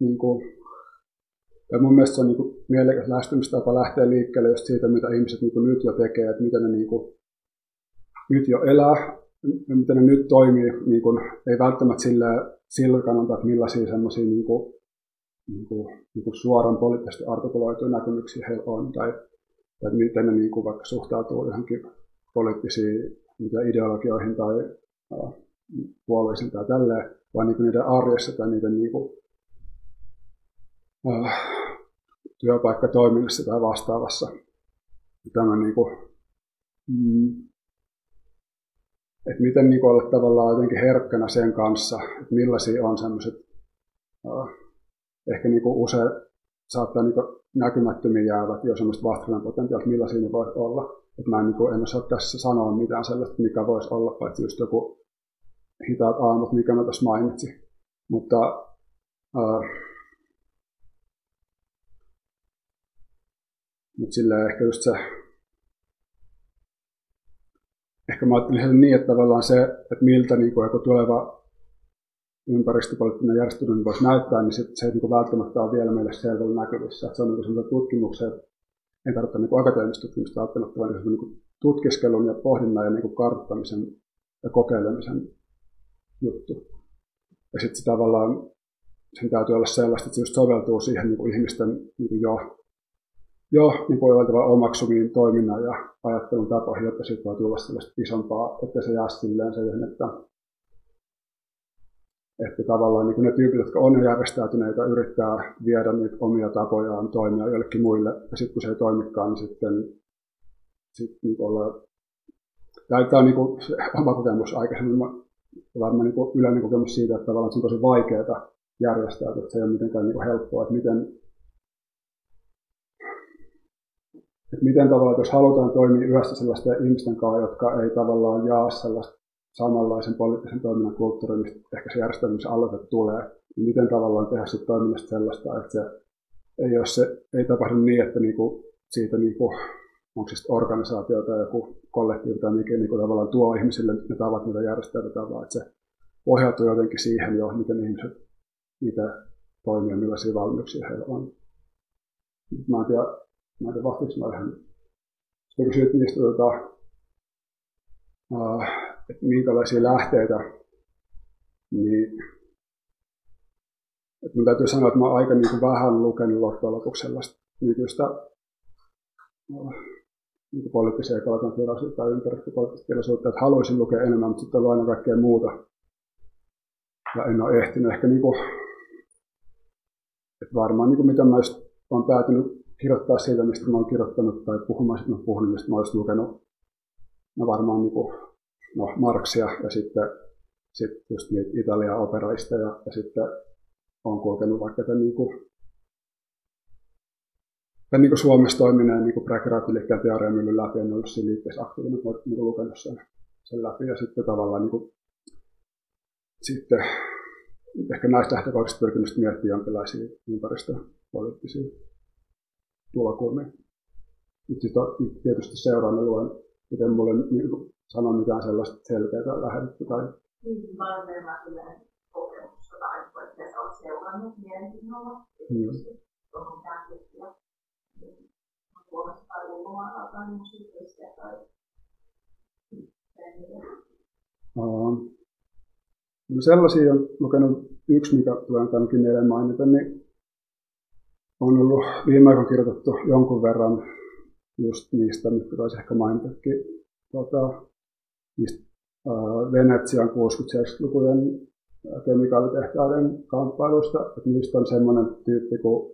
niin kuin, ja mun mielestä se on niin kuin, mielekäs lähestymistapa lähteä liikkeelle just siitä, mitä ihmiset niin kuin, nyt jo tekee, että miten ne niin kuin, nyt jo elää, miten ne nyt toimii, niin kuin, ei välttämättä sillä, sillä kannalta, että millaisia semmoisia niin kuin, niin kuin, niin kuin suoran poliittisesti artikuloituja näkemyksiä heillä on, tai, tai miten ne niin kuin, vaikka suhtautuu johonkin poliittisiin ideologioihin tai puolueisiin tai tälleen, vaan niin niiden arjessa tai niiden niin kuin, äh, työpaikkatoiminnassa tai vastaavassa. Tämä niin kuin, mm, että miten niin olla tavallaan jotenkin herkkänä sen kanssa, että millaisia on semmoiset, äh, ehkä niin kuin usein saattaa niin näkymättömiä jäävät jo semmoista vastarinnan potentiaalia, millaisia ne voi olla. Että mä en, niin kuin, en osaa tässä sanoa mitään sellaista, mikä voisi olla, paitsi just joku hitaat aamut, mikä mä tässä mainitsin. Mutta äh, mutta silleen ehkä just se, ehkä mä ajattelin sen niin, että tavallaan se, että miltä niin kuin joku tuleva ympäristöpoliittinen järjestelmä voisi näyttää, niin se, se ei niin välttämättä ole vielä meille selvällä näkyvissä. Että se on niin sellainen tutkimuksen, ei tarvitse niin akateemista tutkimusta välttämättä, vaan niin tutkiskelun ja pohdinnan ja niin karttamisen ja kokeilemisen juttu. Ja sitten se tavallaan, sen täytyy olla sellaista, että se just soveltuu siihen niin kuin ihmisten niin kuin jo, jo niin kuin omaksumiin toiminnan ja ajattelun tapoihin, jotta siitä voi tulla sellaista isompaa, että se jää silleen siihen, että, että tavallaan niin kuin ne tyypit, jotka on järjestäytyneitä, yrittää viedä niitä omia tapojaan toimia jollekin muille, ja sitten kun se ei toimikaan, niin sitten sit niin ollaan Tämä on niin kuin oma kokemus aikaisemmin varmaan niin yleinen kokemus siitä, että tavallaan se on tosi vaikeaa järjestää, että se ei ole mitenkään niin helppoa, että miten, että miten tavallaan, jos halutaan toimia yhdessä sellaisten ihmisten kanssa, jotka ei tavallaan jaa sellaista samanlaisen poliittisen toiminnan kulttuurin, mistä ehkä se järjestelmän aloite tulee, niin miten tavallaan tehdä sitten toiminnasta sellaista, että se ei, ole se, ei tapahdu niin, että niinku siitä niinku onko se organisaatio tai joku kollektiivi tai mikä niin tavallaan tuo ihmisille ne tavat, mitä järjestetään, vaan että se pohjautuu jotenkin siihen jo, miten ihmiset itse toimii ja millaisia valmiuksia heillä on. Mä en tiedä, mä en tiedä vastauks mä ihan. Sitten kysyt niistä, tota, uh, että minkälaisia lähteitä, niin että mun täytyy sanoa, että mä oon aika niin vähän lukenut loppujen lopuksi sellaista nykyistä niin poliittisia kirjallisuutta tai ympäristöpoliittista kirjallisuutta, että haluaisin lukea enemmän, mutta sitten on aina kaikkea muuta. Ja en ole ehtinyt ehkä niin kuin, että varmaan niin kuin mitä mä olen päätynyt kirjoittaa siitä, mistä mä olen kirjoittanut, tai puhumaan, että mä puhun, mistä mä olisin lukenut. No varmaan niin kuin no, Marksia ja sitten, sitten just niitä Italian operaista ja, ja sitten on kulkenut vaikka tämän, niin kuin, tämän niin kuin Suomessa toimineen niin präkeraatiliikkeen teoreemillyn läpi, en ollut siinä liikkeessä aktiivinen, mutta niin lukenut sen, sen läpi ja sitten tavallaan niin kuin, sitten ehkä näistä lähtökohdista pyrkimistä miettiä jonkinlaisia ympäristöpoliittisia tulokulmia. Sitten tietysti seuraan ja luen, miten mulle niin sano mitään sellaista selkeää lähetettä tai niin, enemmän silleen kokemusta tai että olet seurannut mielenkiinnolla. On tiettyjä Suomessa tai ulkomailla tai musiikkia tai no sellaisia on lukenut yksi, mikä tulee ainakin mieleen mainita, niin on ollut viime aikoina kirjoitettu jonkun verran just niistä, mitkä taisi ehkä mainitakin, tota, niistä uh, Venetsian 60-lukujen kemikaalitehtaiden kamppailuista. Että niistä on semmoinen tyyppi kuin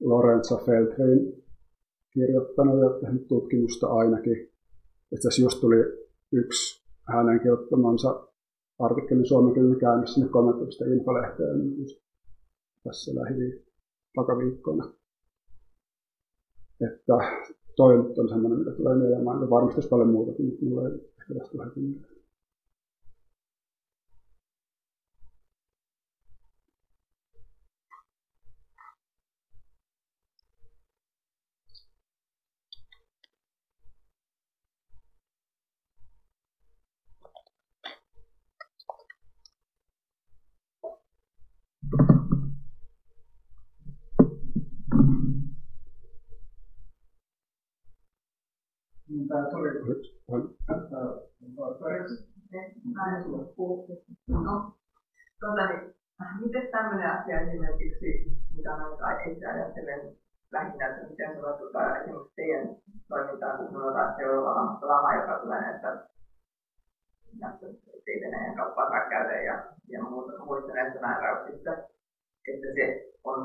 Lorenzo Feltrin kirjoittanut ja tehnyt tutkimusta ainakin. Itse asiassa just tuli yksi hänen kirjoittamansa artikkelin suomenkielinen käännös sinne kommentoista infolehteen tässä lähiviikkoina takaviikkoina. Että toi on semmoinen, mitä tulee mieleen. Varmasti paljon muutakin, mutta mulla ei ehkä tästä Tämä tuli No, tuota, niin, miten tämmöinen asia esimerkiksi, mitä mä itse ajattelen lähinnä, että miten se vaikuttaa esimerkiksi teidän toimintaan, kun sanotaan seuraava lama, joka tulee näistä Venäjän kauppaa käydä ja, ja muuta, muista näistä määräyksistä, että se on,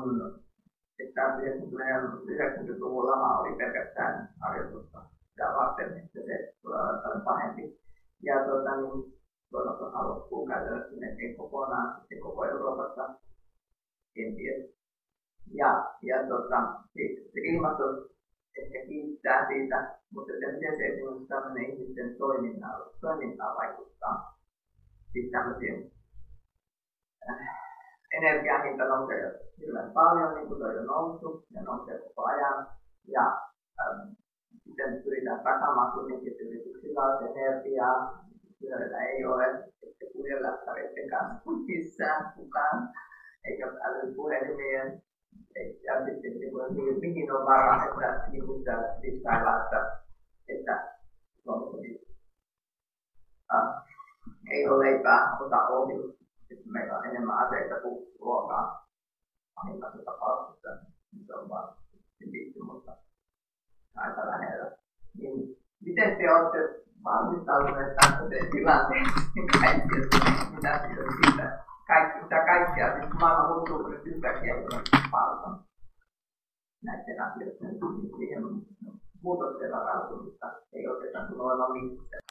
että 90-luvun lama oli pelkästään harjoitusta sitä varten, että se tulee olemaan pahempi. Ja tuota, niin, toivottavasti loppuu käytännössä melkein kokonaan sitten koko Euroopassa kenties. Ja, ja tota, siis se ilmasto ehkä kiittää siitä, mutta että miten se esimerkiksi tämmöinen ihmisten toimintaan, toimintaan vaikuttaa. Siis tämmöisiin äh, energian hinta nousee hyvin paljon, niin kuin toi on noussut, ja nousee koko ajan. Ja ähm, sitten pyritään takaamaan kuitenkin, että yrityksillä olisi energiaa, joilla ei ole, että kuljelättäreiden kanssa missään kukaan, eikä älypuhelimien. Ja sitten niin kuin, mihin on varaa, että niin kuin sitä listailla, että, että äh, ei ole leipää, ota ohi. Sitten meillä on enemmän aseita kuin ruokaa. Pahimmassa tapauksessa se on vaan viisi, mutta aika lähellä. Niin miten te olette valmistautuneet tämmöiseen tilanteeseen kaikkea, mitä siitä, kaikki, mitä kaikkea, siis maailma muuttuu nyt yhtäkkiä paljon näiden asioiden siihen muutokseen varautumista ei oteta olemaan missään.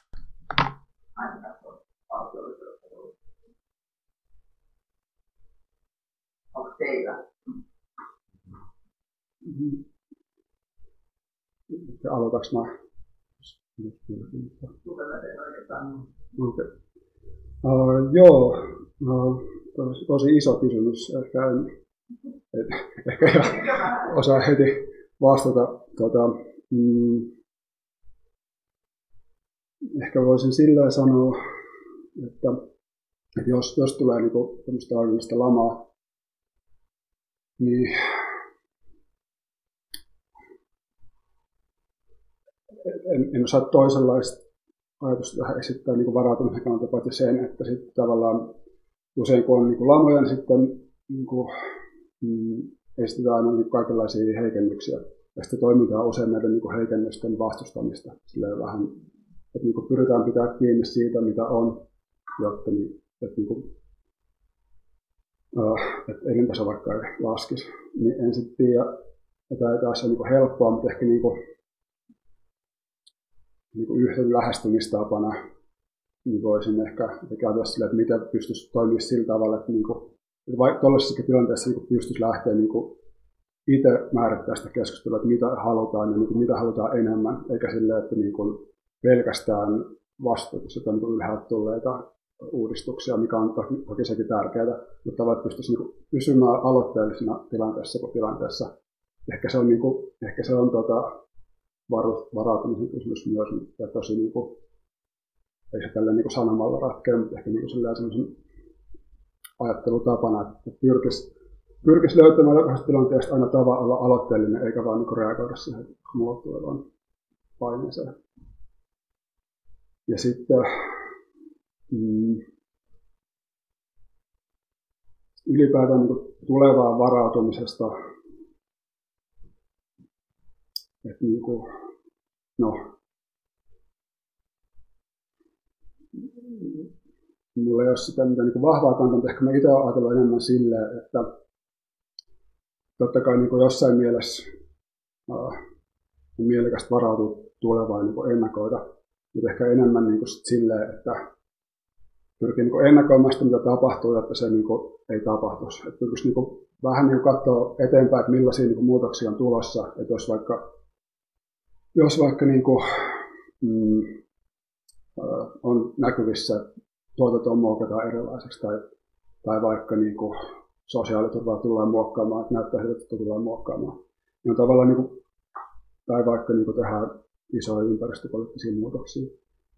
Ainakaan valtiollisuudessa. Onko teillä? Mm-hmm. Aloitaks mä? Okay. Uh, joo, uh, tosi, tosi iso kysymys. Ehkä en, en ehkä osaa heti vastata. Tota, mm, ehkä voisin sillä sanoa, että, että jos, jos tulee niin tämmöistä lamaa, niin en, en osaa toisenlaista ajatusta tähän esittää niin varautumisen kannalta, paitsi sen, että sitten tavallaan usein kun on niin lamoja, niin sitten niin kuin, mm, estetään aina niin kaikenlaisia heikennyksiä. Ja sitten toimitaan usein näiden niin heikennysten vastustamista. Silleen vähän, että niin kuin pyritään pitää kiinni siitä, mitä on, jotta niin, että, niin kuin, äh, että elintaso vaikka ei laskisi. Niin en sitten tiedä, että tämä ei taas ole niin helppoa, mutta ehkä niin kuin, niin kuin yhden lähestymistapana niin voisin ehkä ajatella sille, että miten pystyisi toimia sillä tavalla, että, niin kuin, että vaikka tuollaisessa tilanteessa niin pystyisi lähteä niin kuin itse määrittää sitä keskustelua, että mitä halutaan ja niin kuin, mitä halutaan enemmän, eikä sille, että niin kuin pelkästään vastuutus jotain niin ylhäältä tulleita uudistuksia, mikä on toki, sekin tärkeää, mutta että pystyisi niin kuin, pysymään aloitteellisena tilanteessa kuin tilanteessa. Ehkä se on, niin kuin, ehkä se on tuota, varautumisen kysymys myös, ja tosi niin kuin, ei se tällä niin sanomalla ratkea, mutta ehkä niin sellaisen ajattelutapana, että pyrkisi, pyrkisi löytämään jokaisesta tilanteesta aina tava olla aloitteellinen, eikä vain niin reagoida siihen muuttuvaan paineeseen. Ja sitten mm, ylipäätään niin tulevaan varautumisesta, että niin kuin, no, mulla ei ole sitä mitä niin vahvaa kantaa, mutta ehkä mä itse ajatellut enemmän silleen, että totta kai niin jossain mielessä on mielekästä varautua tulevaan niin ennakoida, mutta ehkä enemmän niin sit silleen, että pyrkii niin ennakoimaan sitä, mitä tapahtuu, jotta se niin ei tapahtuisi. Että pyrkisi niin vähän niin katsoa eteenpäin, että millaisia niin muutoksia on tulossa. Että jos vaikka, jos vaikka niin kuin, mm, on näkyvissä, että tuotantoa muokataan erilaiseksi tai, tai vaikka niin kuin sosiaaliturvaa tullaan muokkaamaan, että näyttää siltä, että tullaan muokkaamaan. Niin on tavallaan, niin kuin, tai vaikka niin kuin tehdään isoja ympäristöpoliittisia muutoksia.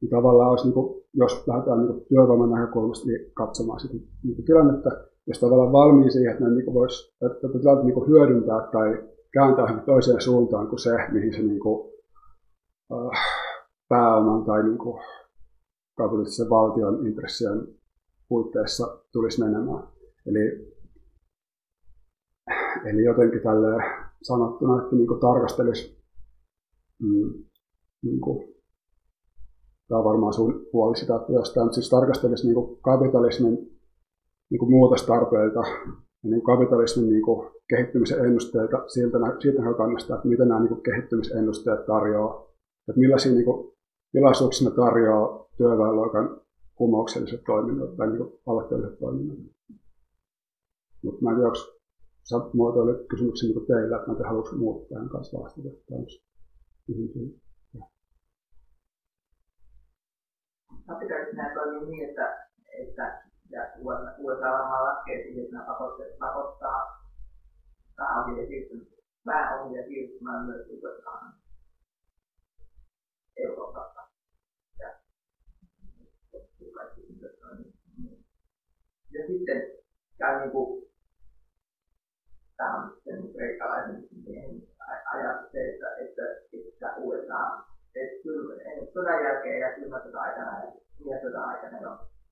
Niin tavallaan olisi, niin kuin, jos lähdetään niin kuin työvoiman näkökulmasta niin katsomaan sitä niin kuin tilannetta, jos tavallaan valmiin siihen, että niin voisi että tätä niin hyödyntää tai kääntää toiseen suuntaan kuin se, mihin se niin kuin, pääoman tai niin kuin, kaupallisen valtion intressien puitteissa tulisi menemään. Eli, eli jotenkin tälle sanottuna, että niin tarkastelisi, mm, niin kuin, tämä on varmaan sun puoli sitä, että jos tämä siis tarkastelisi niin kapitalismin niin kuin muutostarpeita ja niin kapitalismin niin kehittymisen ennusteita siltä, siitä näkökannasta, että mitä nämä niin kuin kehittymisennusteet tarjoaa, että millaisia niin tilaisuuksia ne tarjoaa työväenluokan kumoukselliset toiminnot tai niin aloitteelliset toiminnot. Mutta mä en tiedä, onko sä muotoilit kysymyksen niin teillä, että mä te haluaisin muut tähän kanssa vastata kysymyksiin. No pitäisi nämä toimia niin, että, että ja USA varmaan laskee siihen, että nämä pakotteet pakottaa pääomia siirtymään, pääomia siirtymään myös USAan Euroopasta. Ja sitten tämä niin kuin, tämä on sen kreikalaisen miehen ajatus se, että, että, että USA, että kyllä ennen sodan jälkeen ja kylmän sodan aikana ja sodan aikana jo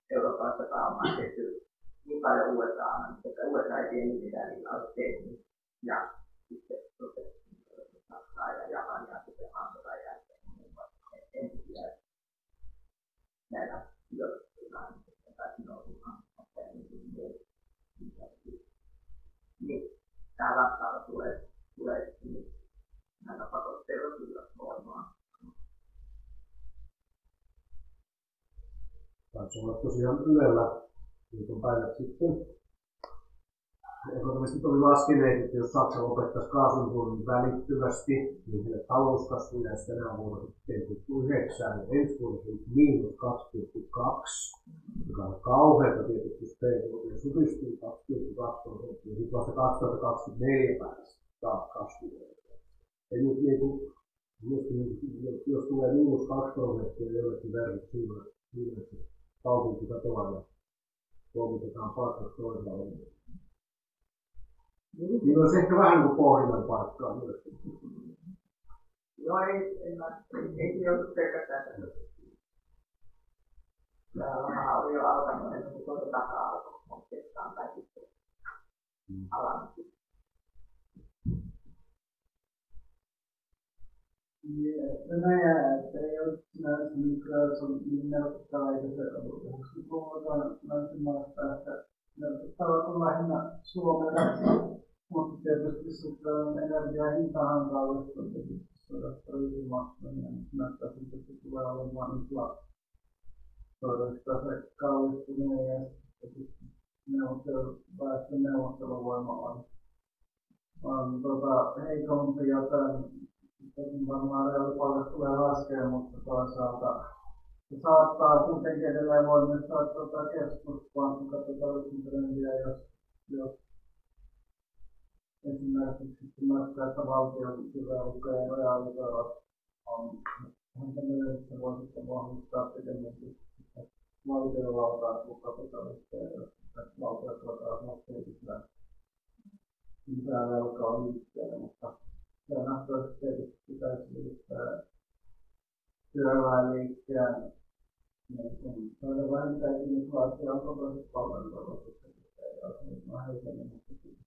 Euroopassa pääomaa tehty niin paljon USA, että USA ei tiennyt mitä niillä olisi tehnyt. Ja sitten Saksaa ja Japania sitten sodan jälkeen ensisijaisesti näillä sijoituksilla tai nousumaan niin tämä vastaava tulee, tulee niin näillä pakotteilla kyllä voimaan. Taisi olla tosiaan päivät sitten Ekonomistit oli laskeneet, että jos Saksa lopettaisi kaasun välittömästi, niin sille talouskasvu jäisi tänä vuonna sitten 9 ja ensi vuonna se miinus 2,2, joka on kauheata tietysti, jos PKT supistuu 2,2 prosenttia, sitten vasta 2024 päästä taas kasvu. Eli nyt niin kuin, jos tulee miinus 2 prosenttia jollekin verran siinä, että kaupunki katoaa ja tuomitetaan palkat toisella niin olisi ehkä vähän kuin pohdinnan paikkaa myös. Joo, ei, en mä, ei ollut pelkästään tämmöistä. Lama oli jo alkanut ennen kuin tuolta takaa alkoi oikeastaan tai sitten alannut. Venäjä, että ei ole sinänsä nykyään se on niin merkittävä, eikä se ollut 90-luvulla länsimaista, että merkittävät on lähinnä Suomen mutta tietysti sitten on energian hintahan riippumatta, niin näyttää siltä, että tulee olemaan infla, todennäköisesti se kallistuminen ja neuvottelu, väestön neuvotteluvoima on, on tota, heikompi, joten varmaan reaalipalkat tulee laskemaan, mutta toisaalta se saattaa kuitenkin edelleen voimistaa tuota katsotaan trendiä, jos, jos esimerkiksi näyttää, että valtion syvälukeja reaaliverot on häntä mielessä voi sitten vahvistaa pikemminkin valtiovaltaa kuin kapitalisteja, jos valtiot voivat lähteä lisää, lisää velkaa liikkeelle, mutta nähtävästi tietysti pitäisi liittää työväenliikkeen niin saada vähintäänkin inflaation kokoiset palveluverotukset, ja jos niitä on heikennetty, niin se ei ole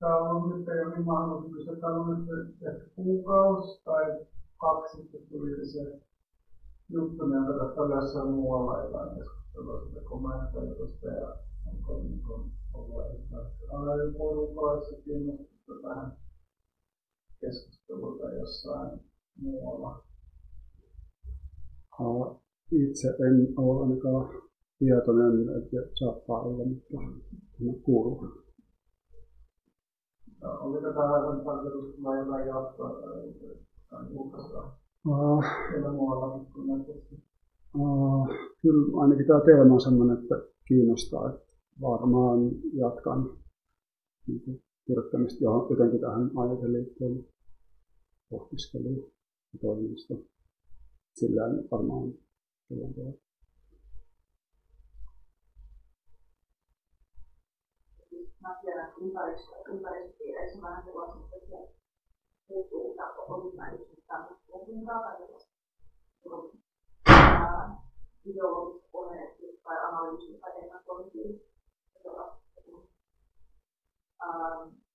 Tämä on nyt ei ole niin mahdollista, tämä on nyt ehkä kuukausi tai kaksi sitten tuli se juttu, jonka tästä oli jossain muualla jotain keskustelua siitä komentoitusta ja onko niin kuin ollut esimerkiksi analyykoulukolaisessa kiinnostusta tähän keskusteluun jossain muualla? Itse en ole ainakaan tietoinen, että saattaa olla, mutta kuuluu. No, oliko tämä aivan tarkoitus vai jotain jatkoa tai julkaisua? Uh, Siellä muualla uh, kyllä ainakin tämä teema on sellainen, että kiinnostaa, että varmaan jatkan niin kirjoittamista jotenkin tähän aiheeseen liittyen pohdiskeluun ja toimimista. Sillä varmaan tavalla. Mä tiedän, että ympäristö, ympäristöpiireissä vähän sellaisesta, että se puuttuu ominaisuus tämmöistä pohdintaa tai sellaista ideologista puheesta tai analyysiä tai ennakointia.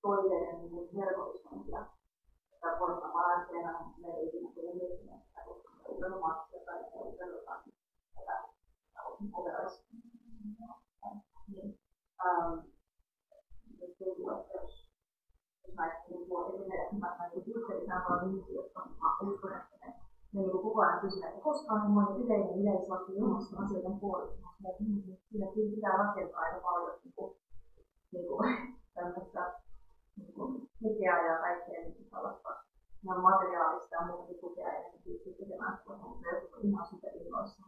Toiveiden niin helpotusointia. Tätä portamaa lähteenä me ei sitä, koska me ei ole maksia tai ei jotain tätä operaista. Niin. Että näistä niin kuin esimerkiksi ihan paljon ihmisiä, jotka uskon, että ne, niin koko ajan kysyvät, että koska on semmoinen yleinen yleislaki ilmastoasioiden puolesta. Kyllä pitää rakentaa aika paljon niin kuin, niin kuin, tämmöistä niin kuin, tukea ja kaikkea niin tällaista ihan materiaalista ja muutakin tukea ja niin pystyy tekemään sitä, mutta jotkut ihan superinnoissa.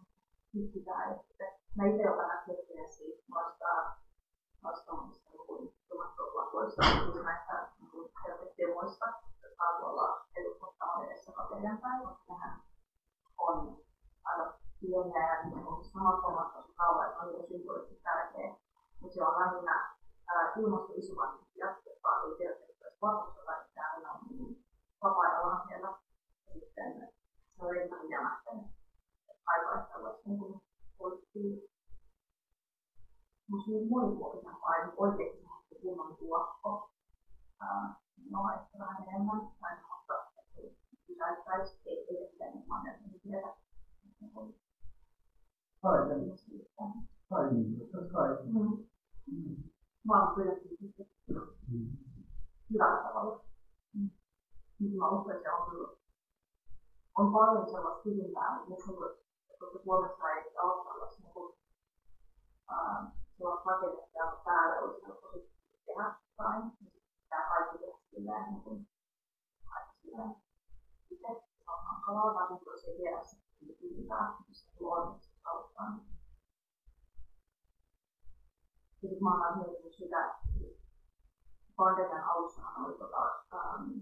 Nyt pitää, että mä itse olen vähän miettinyt siitä vastaan vastaamista niin ilmastolakoista, niin näistä niin helpotemoista, jotka on tuolla eduskuntaan edessä perjantai, koska nehän on aika pieniä ja niin samat hommat tosi kauan, että on niitä symbolisesti tärkeä. Mutta se on lähinnä ilmastoisuvantia, jotka ei tietysti olisi vastuussa tai täällä on niin vapaa-ajalla siellä. Ja sitten se on enemmän jämätten aikaista niin poliittisia mutta niin monipuolisempaa, eli oikeasti kunnon tuokko. No, ehkä vähän enemmän, tai mutta niin. Nyt mä uskon, että se on on paljon sellaista kysyntää, mutta koska Suomessa ei auttaa olla sulla rakennetta ja päällä olisi helppo tehdä jotain. Tämä kaikki tehdä niin kuin silleen itse. Se on olisi tiedä se mistä luonnollisesti auttaa. Ja sitten mä oon miettinyt sitä, pandemian alussahan oli tota, ähm,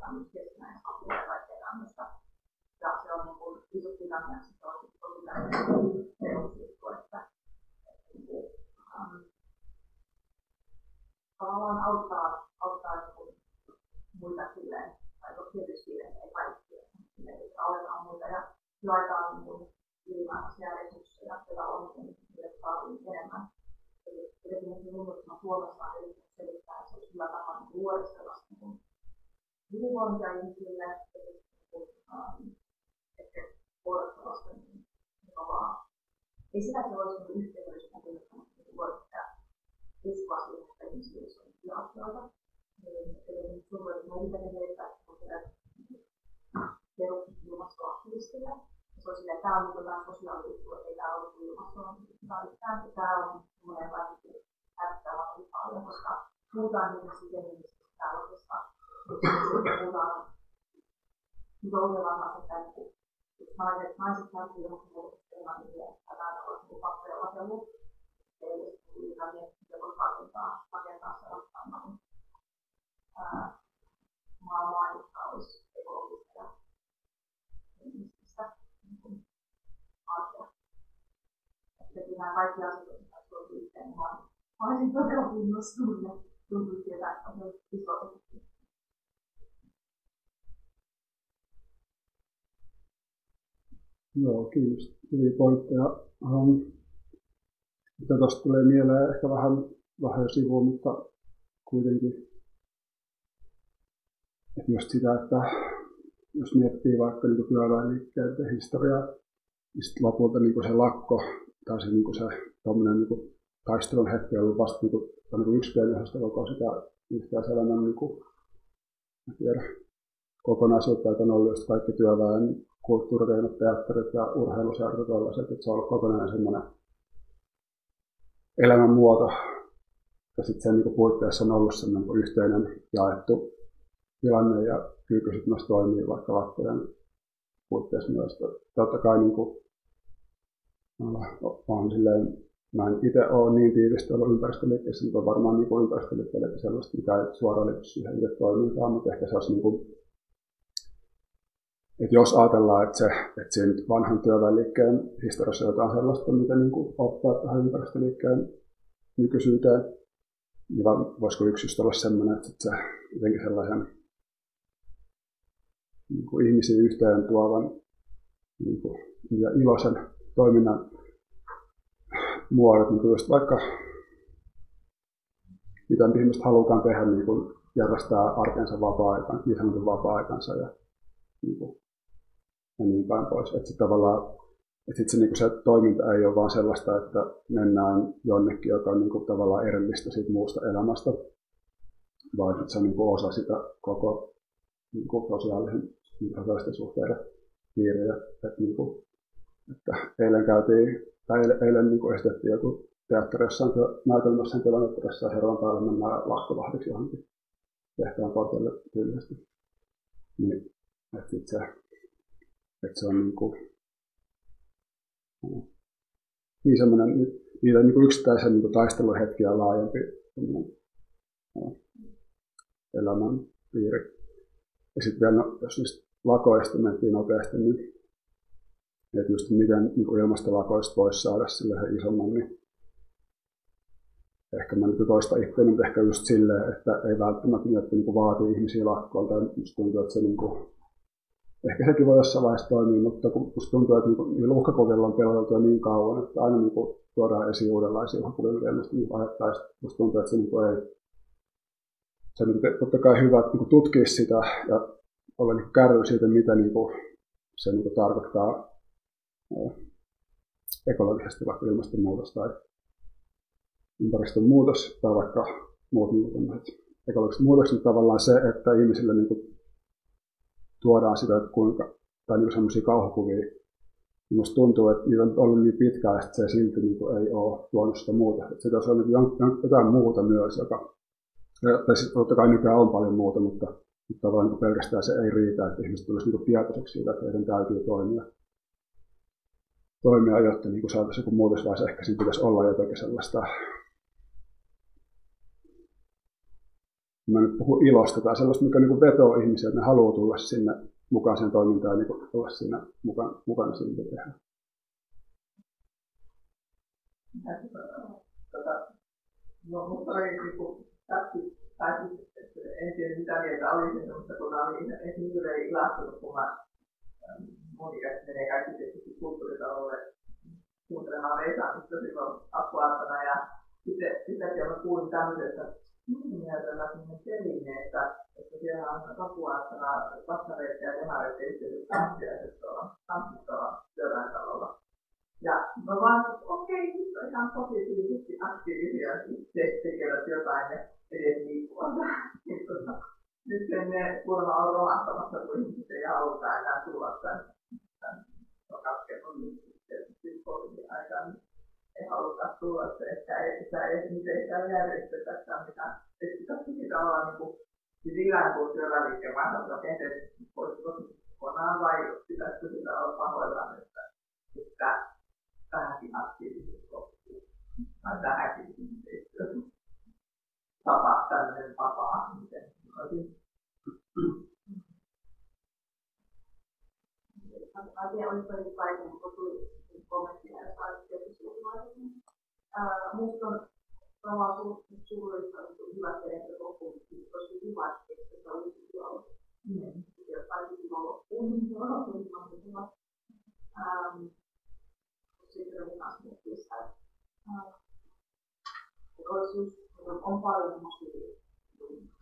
tämmöistä keskinäisapua ja kaikkea tämmöistä. Ja se on niin kuin iso Britanniassa se on tosi tärkeä perusjuttu, että um, tavallaan auttaa, auttaa muita silleen, tai tietysti silleen, ei kaikkia, mutta aletaan muita ja jaetaan niin ylimääräisiä resursseja, joita on niin, jotka on enemmän. Eli esimerkiksi nunnutuna Suomessa on yrittänyt selittää, että se olisi hyvä tapa niin luodistella niin hyvinvointia ihmisille, että ehkä sellaista niin mukavaa. Ei sitä, että se olisi yhteydessä, mutta luoda sitä uskoa siihen, että ihmisillä on asioita. Niin tuntuu, että perustus ilmastoaktivistille. Se on silleen, että tämä on niin tämä sosiaalijuttu, että ei tämä ole ilmastoon. Tämä on semmoinen varmasti hävittää paljon, koska puhutaan niistä sisäisistä tällaisesta. Puhutaan mutta on, että naiset, naiset näyttää ilmastonmuutoksesta enemmän, niin tämä on niin pakko ja lakellut. Eli liikaa miettiä, voi rakentaa, rakentaa sellaista arkea. Että nämä kaikki asiat, yhteen, niin mä olisin todella kiinnostunut ja tuntuu sieltä, että on iso efekti. Joo, kiitos. Hyviä pointteja. Mitä tuosta tulee mieleen, ehkä vähän, vähän sivuun, mutta kuitenkin, että just sitä, että jos miettii vaikka niin työväenliikkeiden historiaa, niin sitten lopulta niin se lakko tai se, niin se niin taistelun hetki on ollut vasta niin kuin, niin yksi pieni osa koko sitä yhteiselämän niin kuin, tiedä, kokonaisuutta, että on ollut just kaikki työväen kulttuuriteinot, teatterit ja urheiluseurat ja tällaiset, että se on ollut kokonainen semmoinen elämänmuoto. Ja sitten sen niin puitteissa on ollut semmoinen niin yhteinen jaettu tilanne ja kyky sitten myös toimii vaikka lakkojen puitteissa myös. Totta kai niin kuin, silleen, mä en itse ole niin tiivisti ollut ympäristöliikkeessä, mutta on varmaan niin ympäristöliikkeelle sellaista, mikä ei suoraan liity siihen itse toimintaan, mutta ehkä se olisi niin kuin, että jos ajatellaan, että, se, että siinä vanhan työväenliikkeen historiassa jotain sellaista, mitä niin kuin ottaa tähän ympäristöliikkeen nykyisyyteen, niin voisiko yksi just olla sellainen, että se jotenkin sellaisen niin kuin ihmisiä yhteen tuovan niin kuin, ja iloisen toiminnan muodot, niin kuin just vaikka mitä ihmiset halutaan tehdä, niin kuin järjestää arkensa vapaa-aikan, niin sanotun vapaa-aikansa ja niin kuin, ja niin päin pois. Että se tavallaan, että sit se, niin se toiminta ei ole vaan sellaista, että mennään jonnekin, joka on niin kuin, tavallaan erillistä siitä muusta elämästä, vaan että se on niin kuin osa sitä koko niin kuin sosiaalisen niin suhteiden piiriä. Että, niin kuin, että eilen käytiin, tai eilen, eilen niin kuin esitettiin joku teatteri jossain näytelmässä kilometrissä ja herran päälle mennään lahkovahdiksi johonkin tehtävän portille tyylisesti. Niin, että se että se on niin kuin, niin semmoinen, niitä niin yksittäisen niin taisteluhetkiä laajempi elämän piiri. Ja sitten vielä, no, jos niistä lakoista mentiin nopeasti, niin että just miten niin ilmastolakoista voisi saada sille isomman, niin ehkä mä nyt toista itseäni, mutta ehkä just silleen, että ei välttämättä niin, että niin vaatii ihmisiä lakkoon, tai musta tuntuu, että se niin kuin, ehkä sekin voi jossain vaiheessa toimia, mutta kun musta tuntuu, että niin uhkakuvilla on peloteltu niin kauan, että aina niin kuin, tuodaan esiin uudenlaisia uhkakuvia, mitä niin ajattaisi. Musta tuntuu, että se niin kuin, ei, se on niin, totta kai hyvä niin tutkia sitä ja olla niin kärry siitä, mitä niin kuin, se niin kuin, tarkoittaa ekologisesti vaikka ilmastonmuutos tai ympäristönmuutos tai vaikka muut niin ekologiset muutokset, tavallaan se, että ihmisille niin kuin, tuodaan sitä, että kuinka, tai niin semmoisia kauhukuvia. Minusta tuntuu, että niitä on ollut niin pitkään, että se silti niin kuin ei ole tuonut sitä muuta. Että se on niin jotain muuta myös, joka, tai sitten totta kai nykyään on paljon muuta, mutta, mutta tavallaan niin pelkästään se ei riitä, että ihmiset tulisi niin tietoiseksi siitä, että heidän täytyy toimia. Toimia, jotta niin saataisiin joku muutos, vai ehkä siinä pitäisi olla jotakin sellaista. Mä nyt puhun ilosta tai sellaista, mikä niin vetoo ihmisiä, että ne haluaa tulla sinne mukaan sen toimintaan ja niin olla siinä mukana, mukana siinä, mitä tehdään. Tota, no, mutta oli niin kuin, täppi, tai siis, en tiedä mitä mieltä olisin, mutta kun mä olin esimerkiksi ilahtunut, kun mä mun ikäiset menee kaikki tietysti kulttuuritalolle kuuntelemaan Veisaamista silloin appuaattona ja sitten yhtäkkiä mä kuulin tämmöisestä mielellä sellainen perinne, että että siellä on sopua, että nämä vastareet ja demareet yhteiset tanssiaiset tuolla, tanssit tuolla työväentalolla. Ja mä vaan, että okei, nyt on ihan positiivisesti aktiivisia, itse tekevät jotain, ne edes liikkuvat. Niin, tota, nyt ne kuulemma on romahtamassa, kun ihmiset ei haluta enää tulla tämän, tämän no, katketun tietysti poliisin aikaan. Niin ei haluta tulla että ei, sitä ei, nyt sitä järjestetä mitään. Että pitäisi sitä olla niin kuin, siis ikään kuin työväliikkeen vanhalta rakenteet poistuvat kokonaan vai pitäisikö sitä olla pahoillaan, että, että vähänkin aktiivisesti loppuu. Tai vähänkin yhteistyö. Tapa, tämmöinen vapaa, miten sanoisin. Asia oli paljon kaiken, kun tuli kommenttia, jos olisi tietysti Minusta on tavallaan surullista, että on hyvä se, että loppuun tosi hyvä, että se olisi hyvä ollut. Jos kaikki hyvä loppuun, niin se on hyvä. Sitä, että olisi just, on paljon semmoisia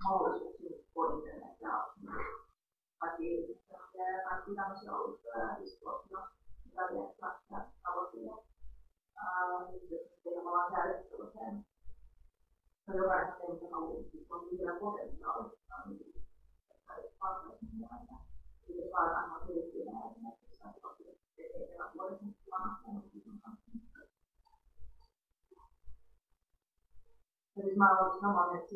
mahdollisuuksia internet ja kaikki ja kaikki tämmöisiä alustoja ja diskurssia, mitä viettää ja tavoitteita. Sitten me ollaan käytetty sellaiseen, no jokainen tekee mitä haluaa, on vielä potentiaalista, niin että ei tarpeeksi muuta. Sitten saadaan ihan kriittiä esimerkiksi, että siis mä olen samaa mieltä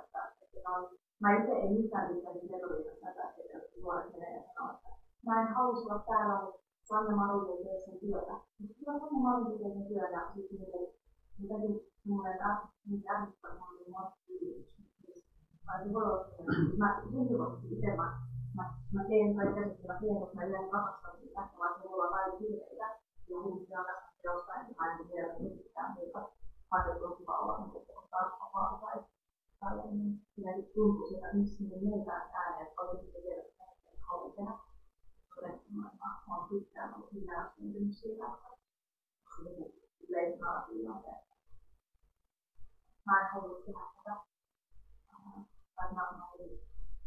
että, että on, mä itse en missään pitäisi metodiikassa tätä, että nuoret menee ja sanoo, että mä en halus olla täällä, mutta Sanna Maru tekee sen työtä. Mutta kyllä Sanna Maru tekee sen työn ja sitten niin, mitäkin semmoinen ärsyttää mua niin mua Tai se voi olla, että mä itse mä, mä, mä teen tai käsittelen teen, koska mä yleensä rakastan sitä, se voi olla vain virheitä. Ja ihmisiä on tässä jostain, mä en tiedä mitään muuta ajateltu on kiva olla niin taas vapaa tai tällainen. Siinä tuntuu sitä, että miksi niin meitä ääneen, että olisi se tiedä, että en halua tehdä. Todettuna, mä oon pitkään ollut hyvää syntynyt siitä, että leikkaa tilanteen. Mä en halua tehdä tätä. Tai mä oon ollut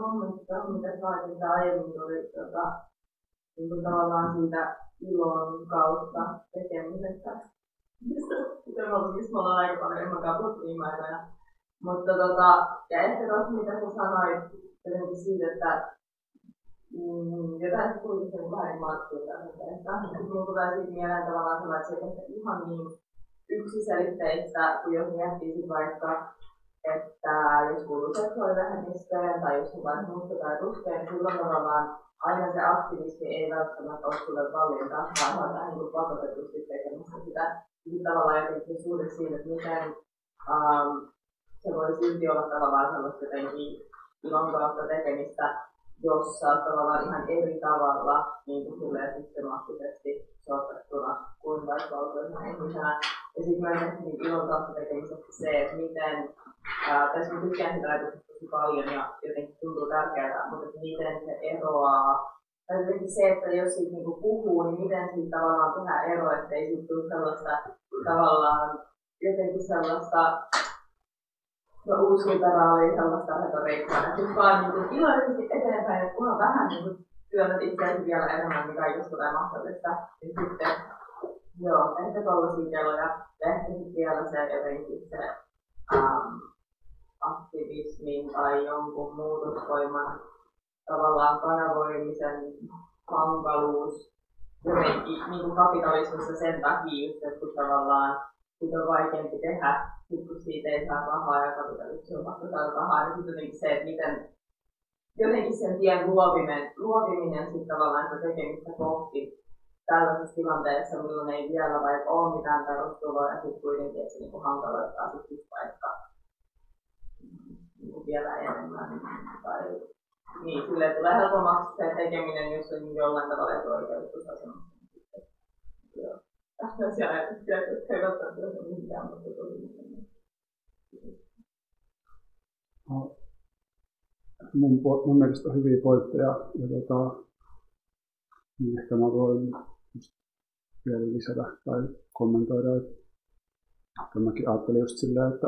kommentti tähän, mitä sanoit, mitä aiemmin tuli tota, niin kuin tavallaan siitä ilon kautta tekemisestä. Missä me ollaan aika paljon enemmän puhuttu viime aikoina. Mutta tota, ja ehkä tuossa mitä sä sanoit jotenkin siitä, että mm, jotain kuitenkin niin vähän markkinoita. Mulla tulee siitä mieleen tavallaan sellainen, että se ihan niin yksiselitteistä, kun jos miettii vaikka että jos kuuluu seksuaalivähemmistöön tai jos on vain musta tai ruskea, niin silloin tavallaan aina se aktivismi ei välttämättä ole sulle valinta, vaan on vähän niin pakotetusti tekemässä sitä. Sitten tavallaan jotenkin suhde siinä, että miten um, se voi silti olla tavallaan sellaista jotenkin ilon kautta tekemistä, jossa tavallaan ihan eri tavalla niin kuin systemaattisesti sortettuna kuin vaikka valkoisena ihmisenä. Ja sitten myös niin ilon kautta tekemisestä se, että miten Ää, tässä mä tykkään sitä ajatusta tosi paljon ja jotenkin tuntuu tärkeää, mutta että miten se eroaa. Tai jotenkin se, että jos siitä niinku puhuu, niin miten siitä tavallaan tehdään ero, ettei siitä tule sellaista tavallaan jotenkin sellaista no, uusliberaalia sellaista retoriikkaa, että nyt vaan niin iloisesti eteenpäin, että kunhan vähän niin kuin työnnät itseäsi vielä enemmän, niin kaikesta tulee mahdollista. Ja sitten, joo, ehkä tuollaisia keloja. Ja ehkä sitten vielä se jotenkin se, um, aktivismin tai jonkun muutosvoiman tavallaan kanavoimisen hankaluus jotenkin niin kuin kapitalismissa sen takia että kun tavallaan sit on vaikeampi tehdä, sit kun siitä ei saa rahaa ja kapitalismi on pakko saada rahaa, niin sitten jotenkin se, että miten jotenkin sen tien luoviminen, luoviminen sitten tavallaan sitä tekemistä kohti tällaisessa tilanteessa, milloin ei vielä vaikka ole mitään perustuloa ja sitten kuitenkin, että se niin hankaloittaa sitten vaikka niin vielä enemmän. Tai, niin, sille tulee helpommaksi se tekeminen, jos on jollain tavalla etuoikeutus asemassa. Joo. Mutta tuli no, mun, mun mielestä hyviä pointteja. Ja tota, niin ehkä mä voin vielä lisätä tai kommentoida, että mäkin ajattelin just silleen, että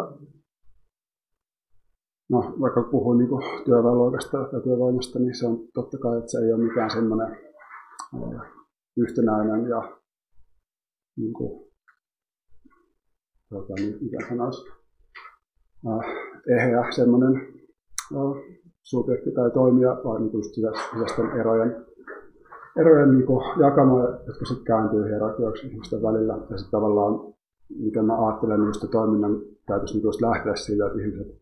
no, vaikka puhuu niin työväenluokasta ja työvoimasta, niin se on totta kai, että se ei ole mikään semmoinen yhtenäinen ja niin kuin, tota, niin, mikä sanoisi, äh, eheä semmoinen äh, subjekti tai toimija, vaan niin sisäisten erojen, erojen niin kuin, jakama, jotka sitten kääntyy hierarkioiksi ihmisten välillä. Ja sitten tavallaan, miten mä ajattelen, niin toiminnan täytyisi niin lähteä siitä, että ihmiset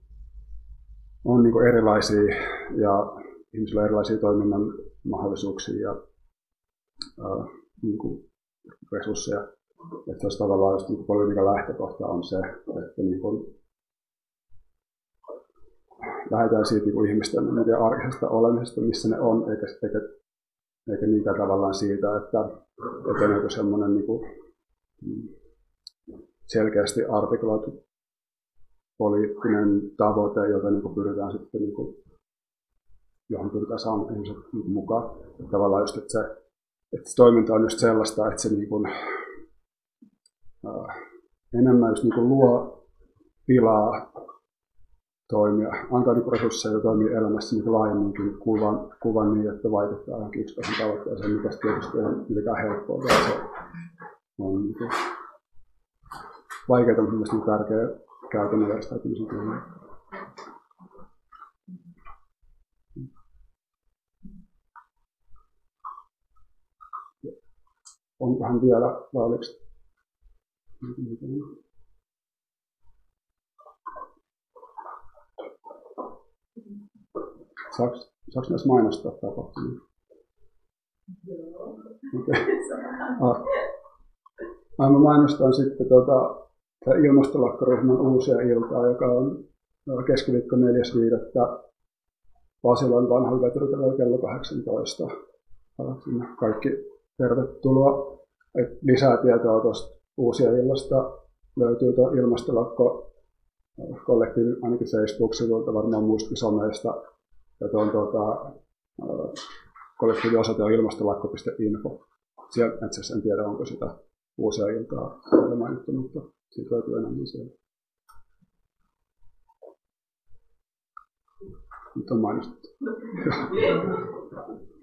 on niin erilaisia ja ihmisillä on erilaisia toiminnan mahdollisuuksia ja ää, niin kuin resursseja. Että olisi tavallaan just niin politiikan lähtökohta on se, että niin kuin lähdetään siitä niin ihmisten niin arkisesta olemisesta, missä ne on, eikä, eikä, eikä niinkään tavallaan siitä, että, että on joku semmoinen niin kuin, selkeästi artikuloitu poliittinen tavoite, jota niin kuin pyritään sitten, niin kuin, johon pyritään saamaan ihmiset niin mukaan. Tavallaan just, että se, että se toiminta on just sellaista, että se niin kuin, enemmän just niin luo tilaa toimia, antaa niin resursseja toimia elämässä niin laajemminkin kuvan, kuvan niin, että vaikuttaa johonkin yksittäisen tavoitteeseen, mikä tietysti on mitenkään helppoa, vaan se on niin kuin, vaikeaa, mutta myös niin tärkeä käytännön järjestäytymisen kannalta. Onkohan vielä, vai oliko Saako, saako näissä mainostaa tapahtumia? Joo. Okay. Ah. Mä mainostan sitten tota, ilmastolakkoryhmän uusia iltaa, joka on keskiviikko 4.5. Pasilan vanhalla veturitelalla kello 18. Kaikki tervetuloa. Et lisää tietoa tuosta uusia illasta löytyy tuo ilmastolakko äh, kollektiivi, ainakin Facebook-sivuilta, varmaan muistakin someista. Ja tuon tuota, äh, kollektiiviosoite on ilmastolakko.info. Siellä itse en tiedä, onko sitä uusia iltaa mainittu, mutta siitä löytyy enemmän siellä. Nyt on mainittu.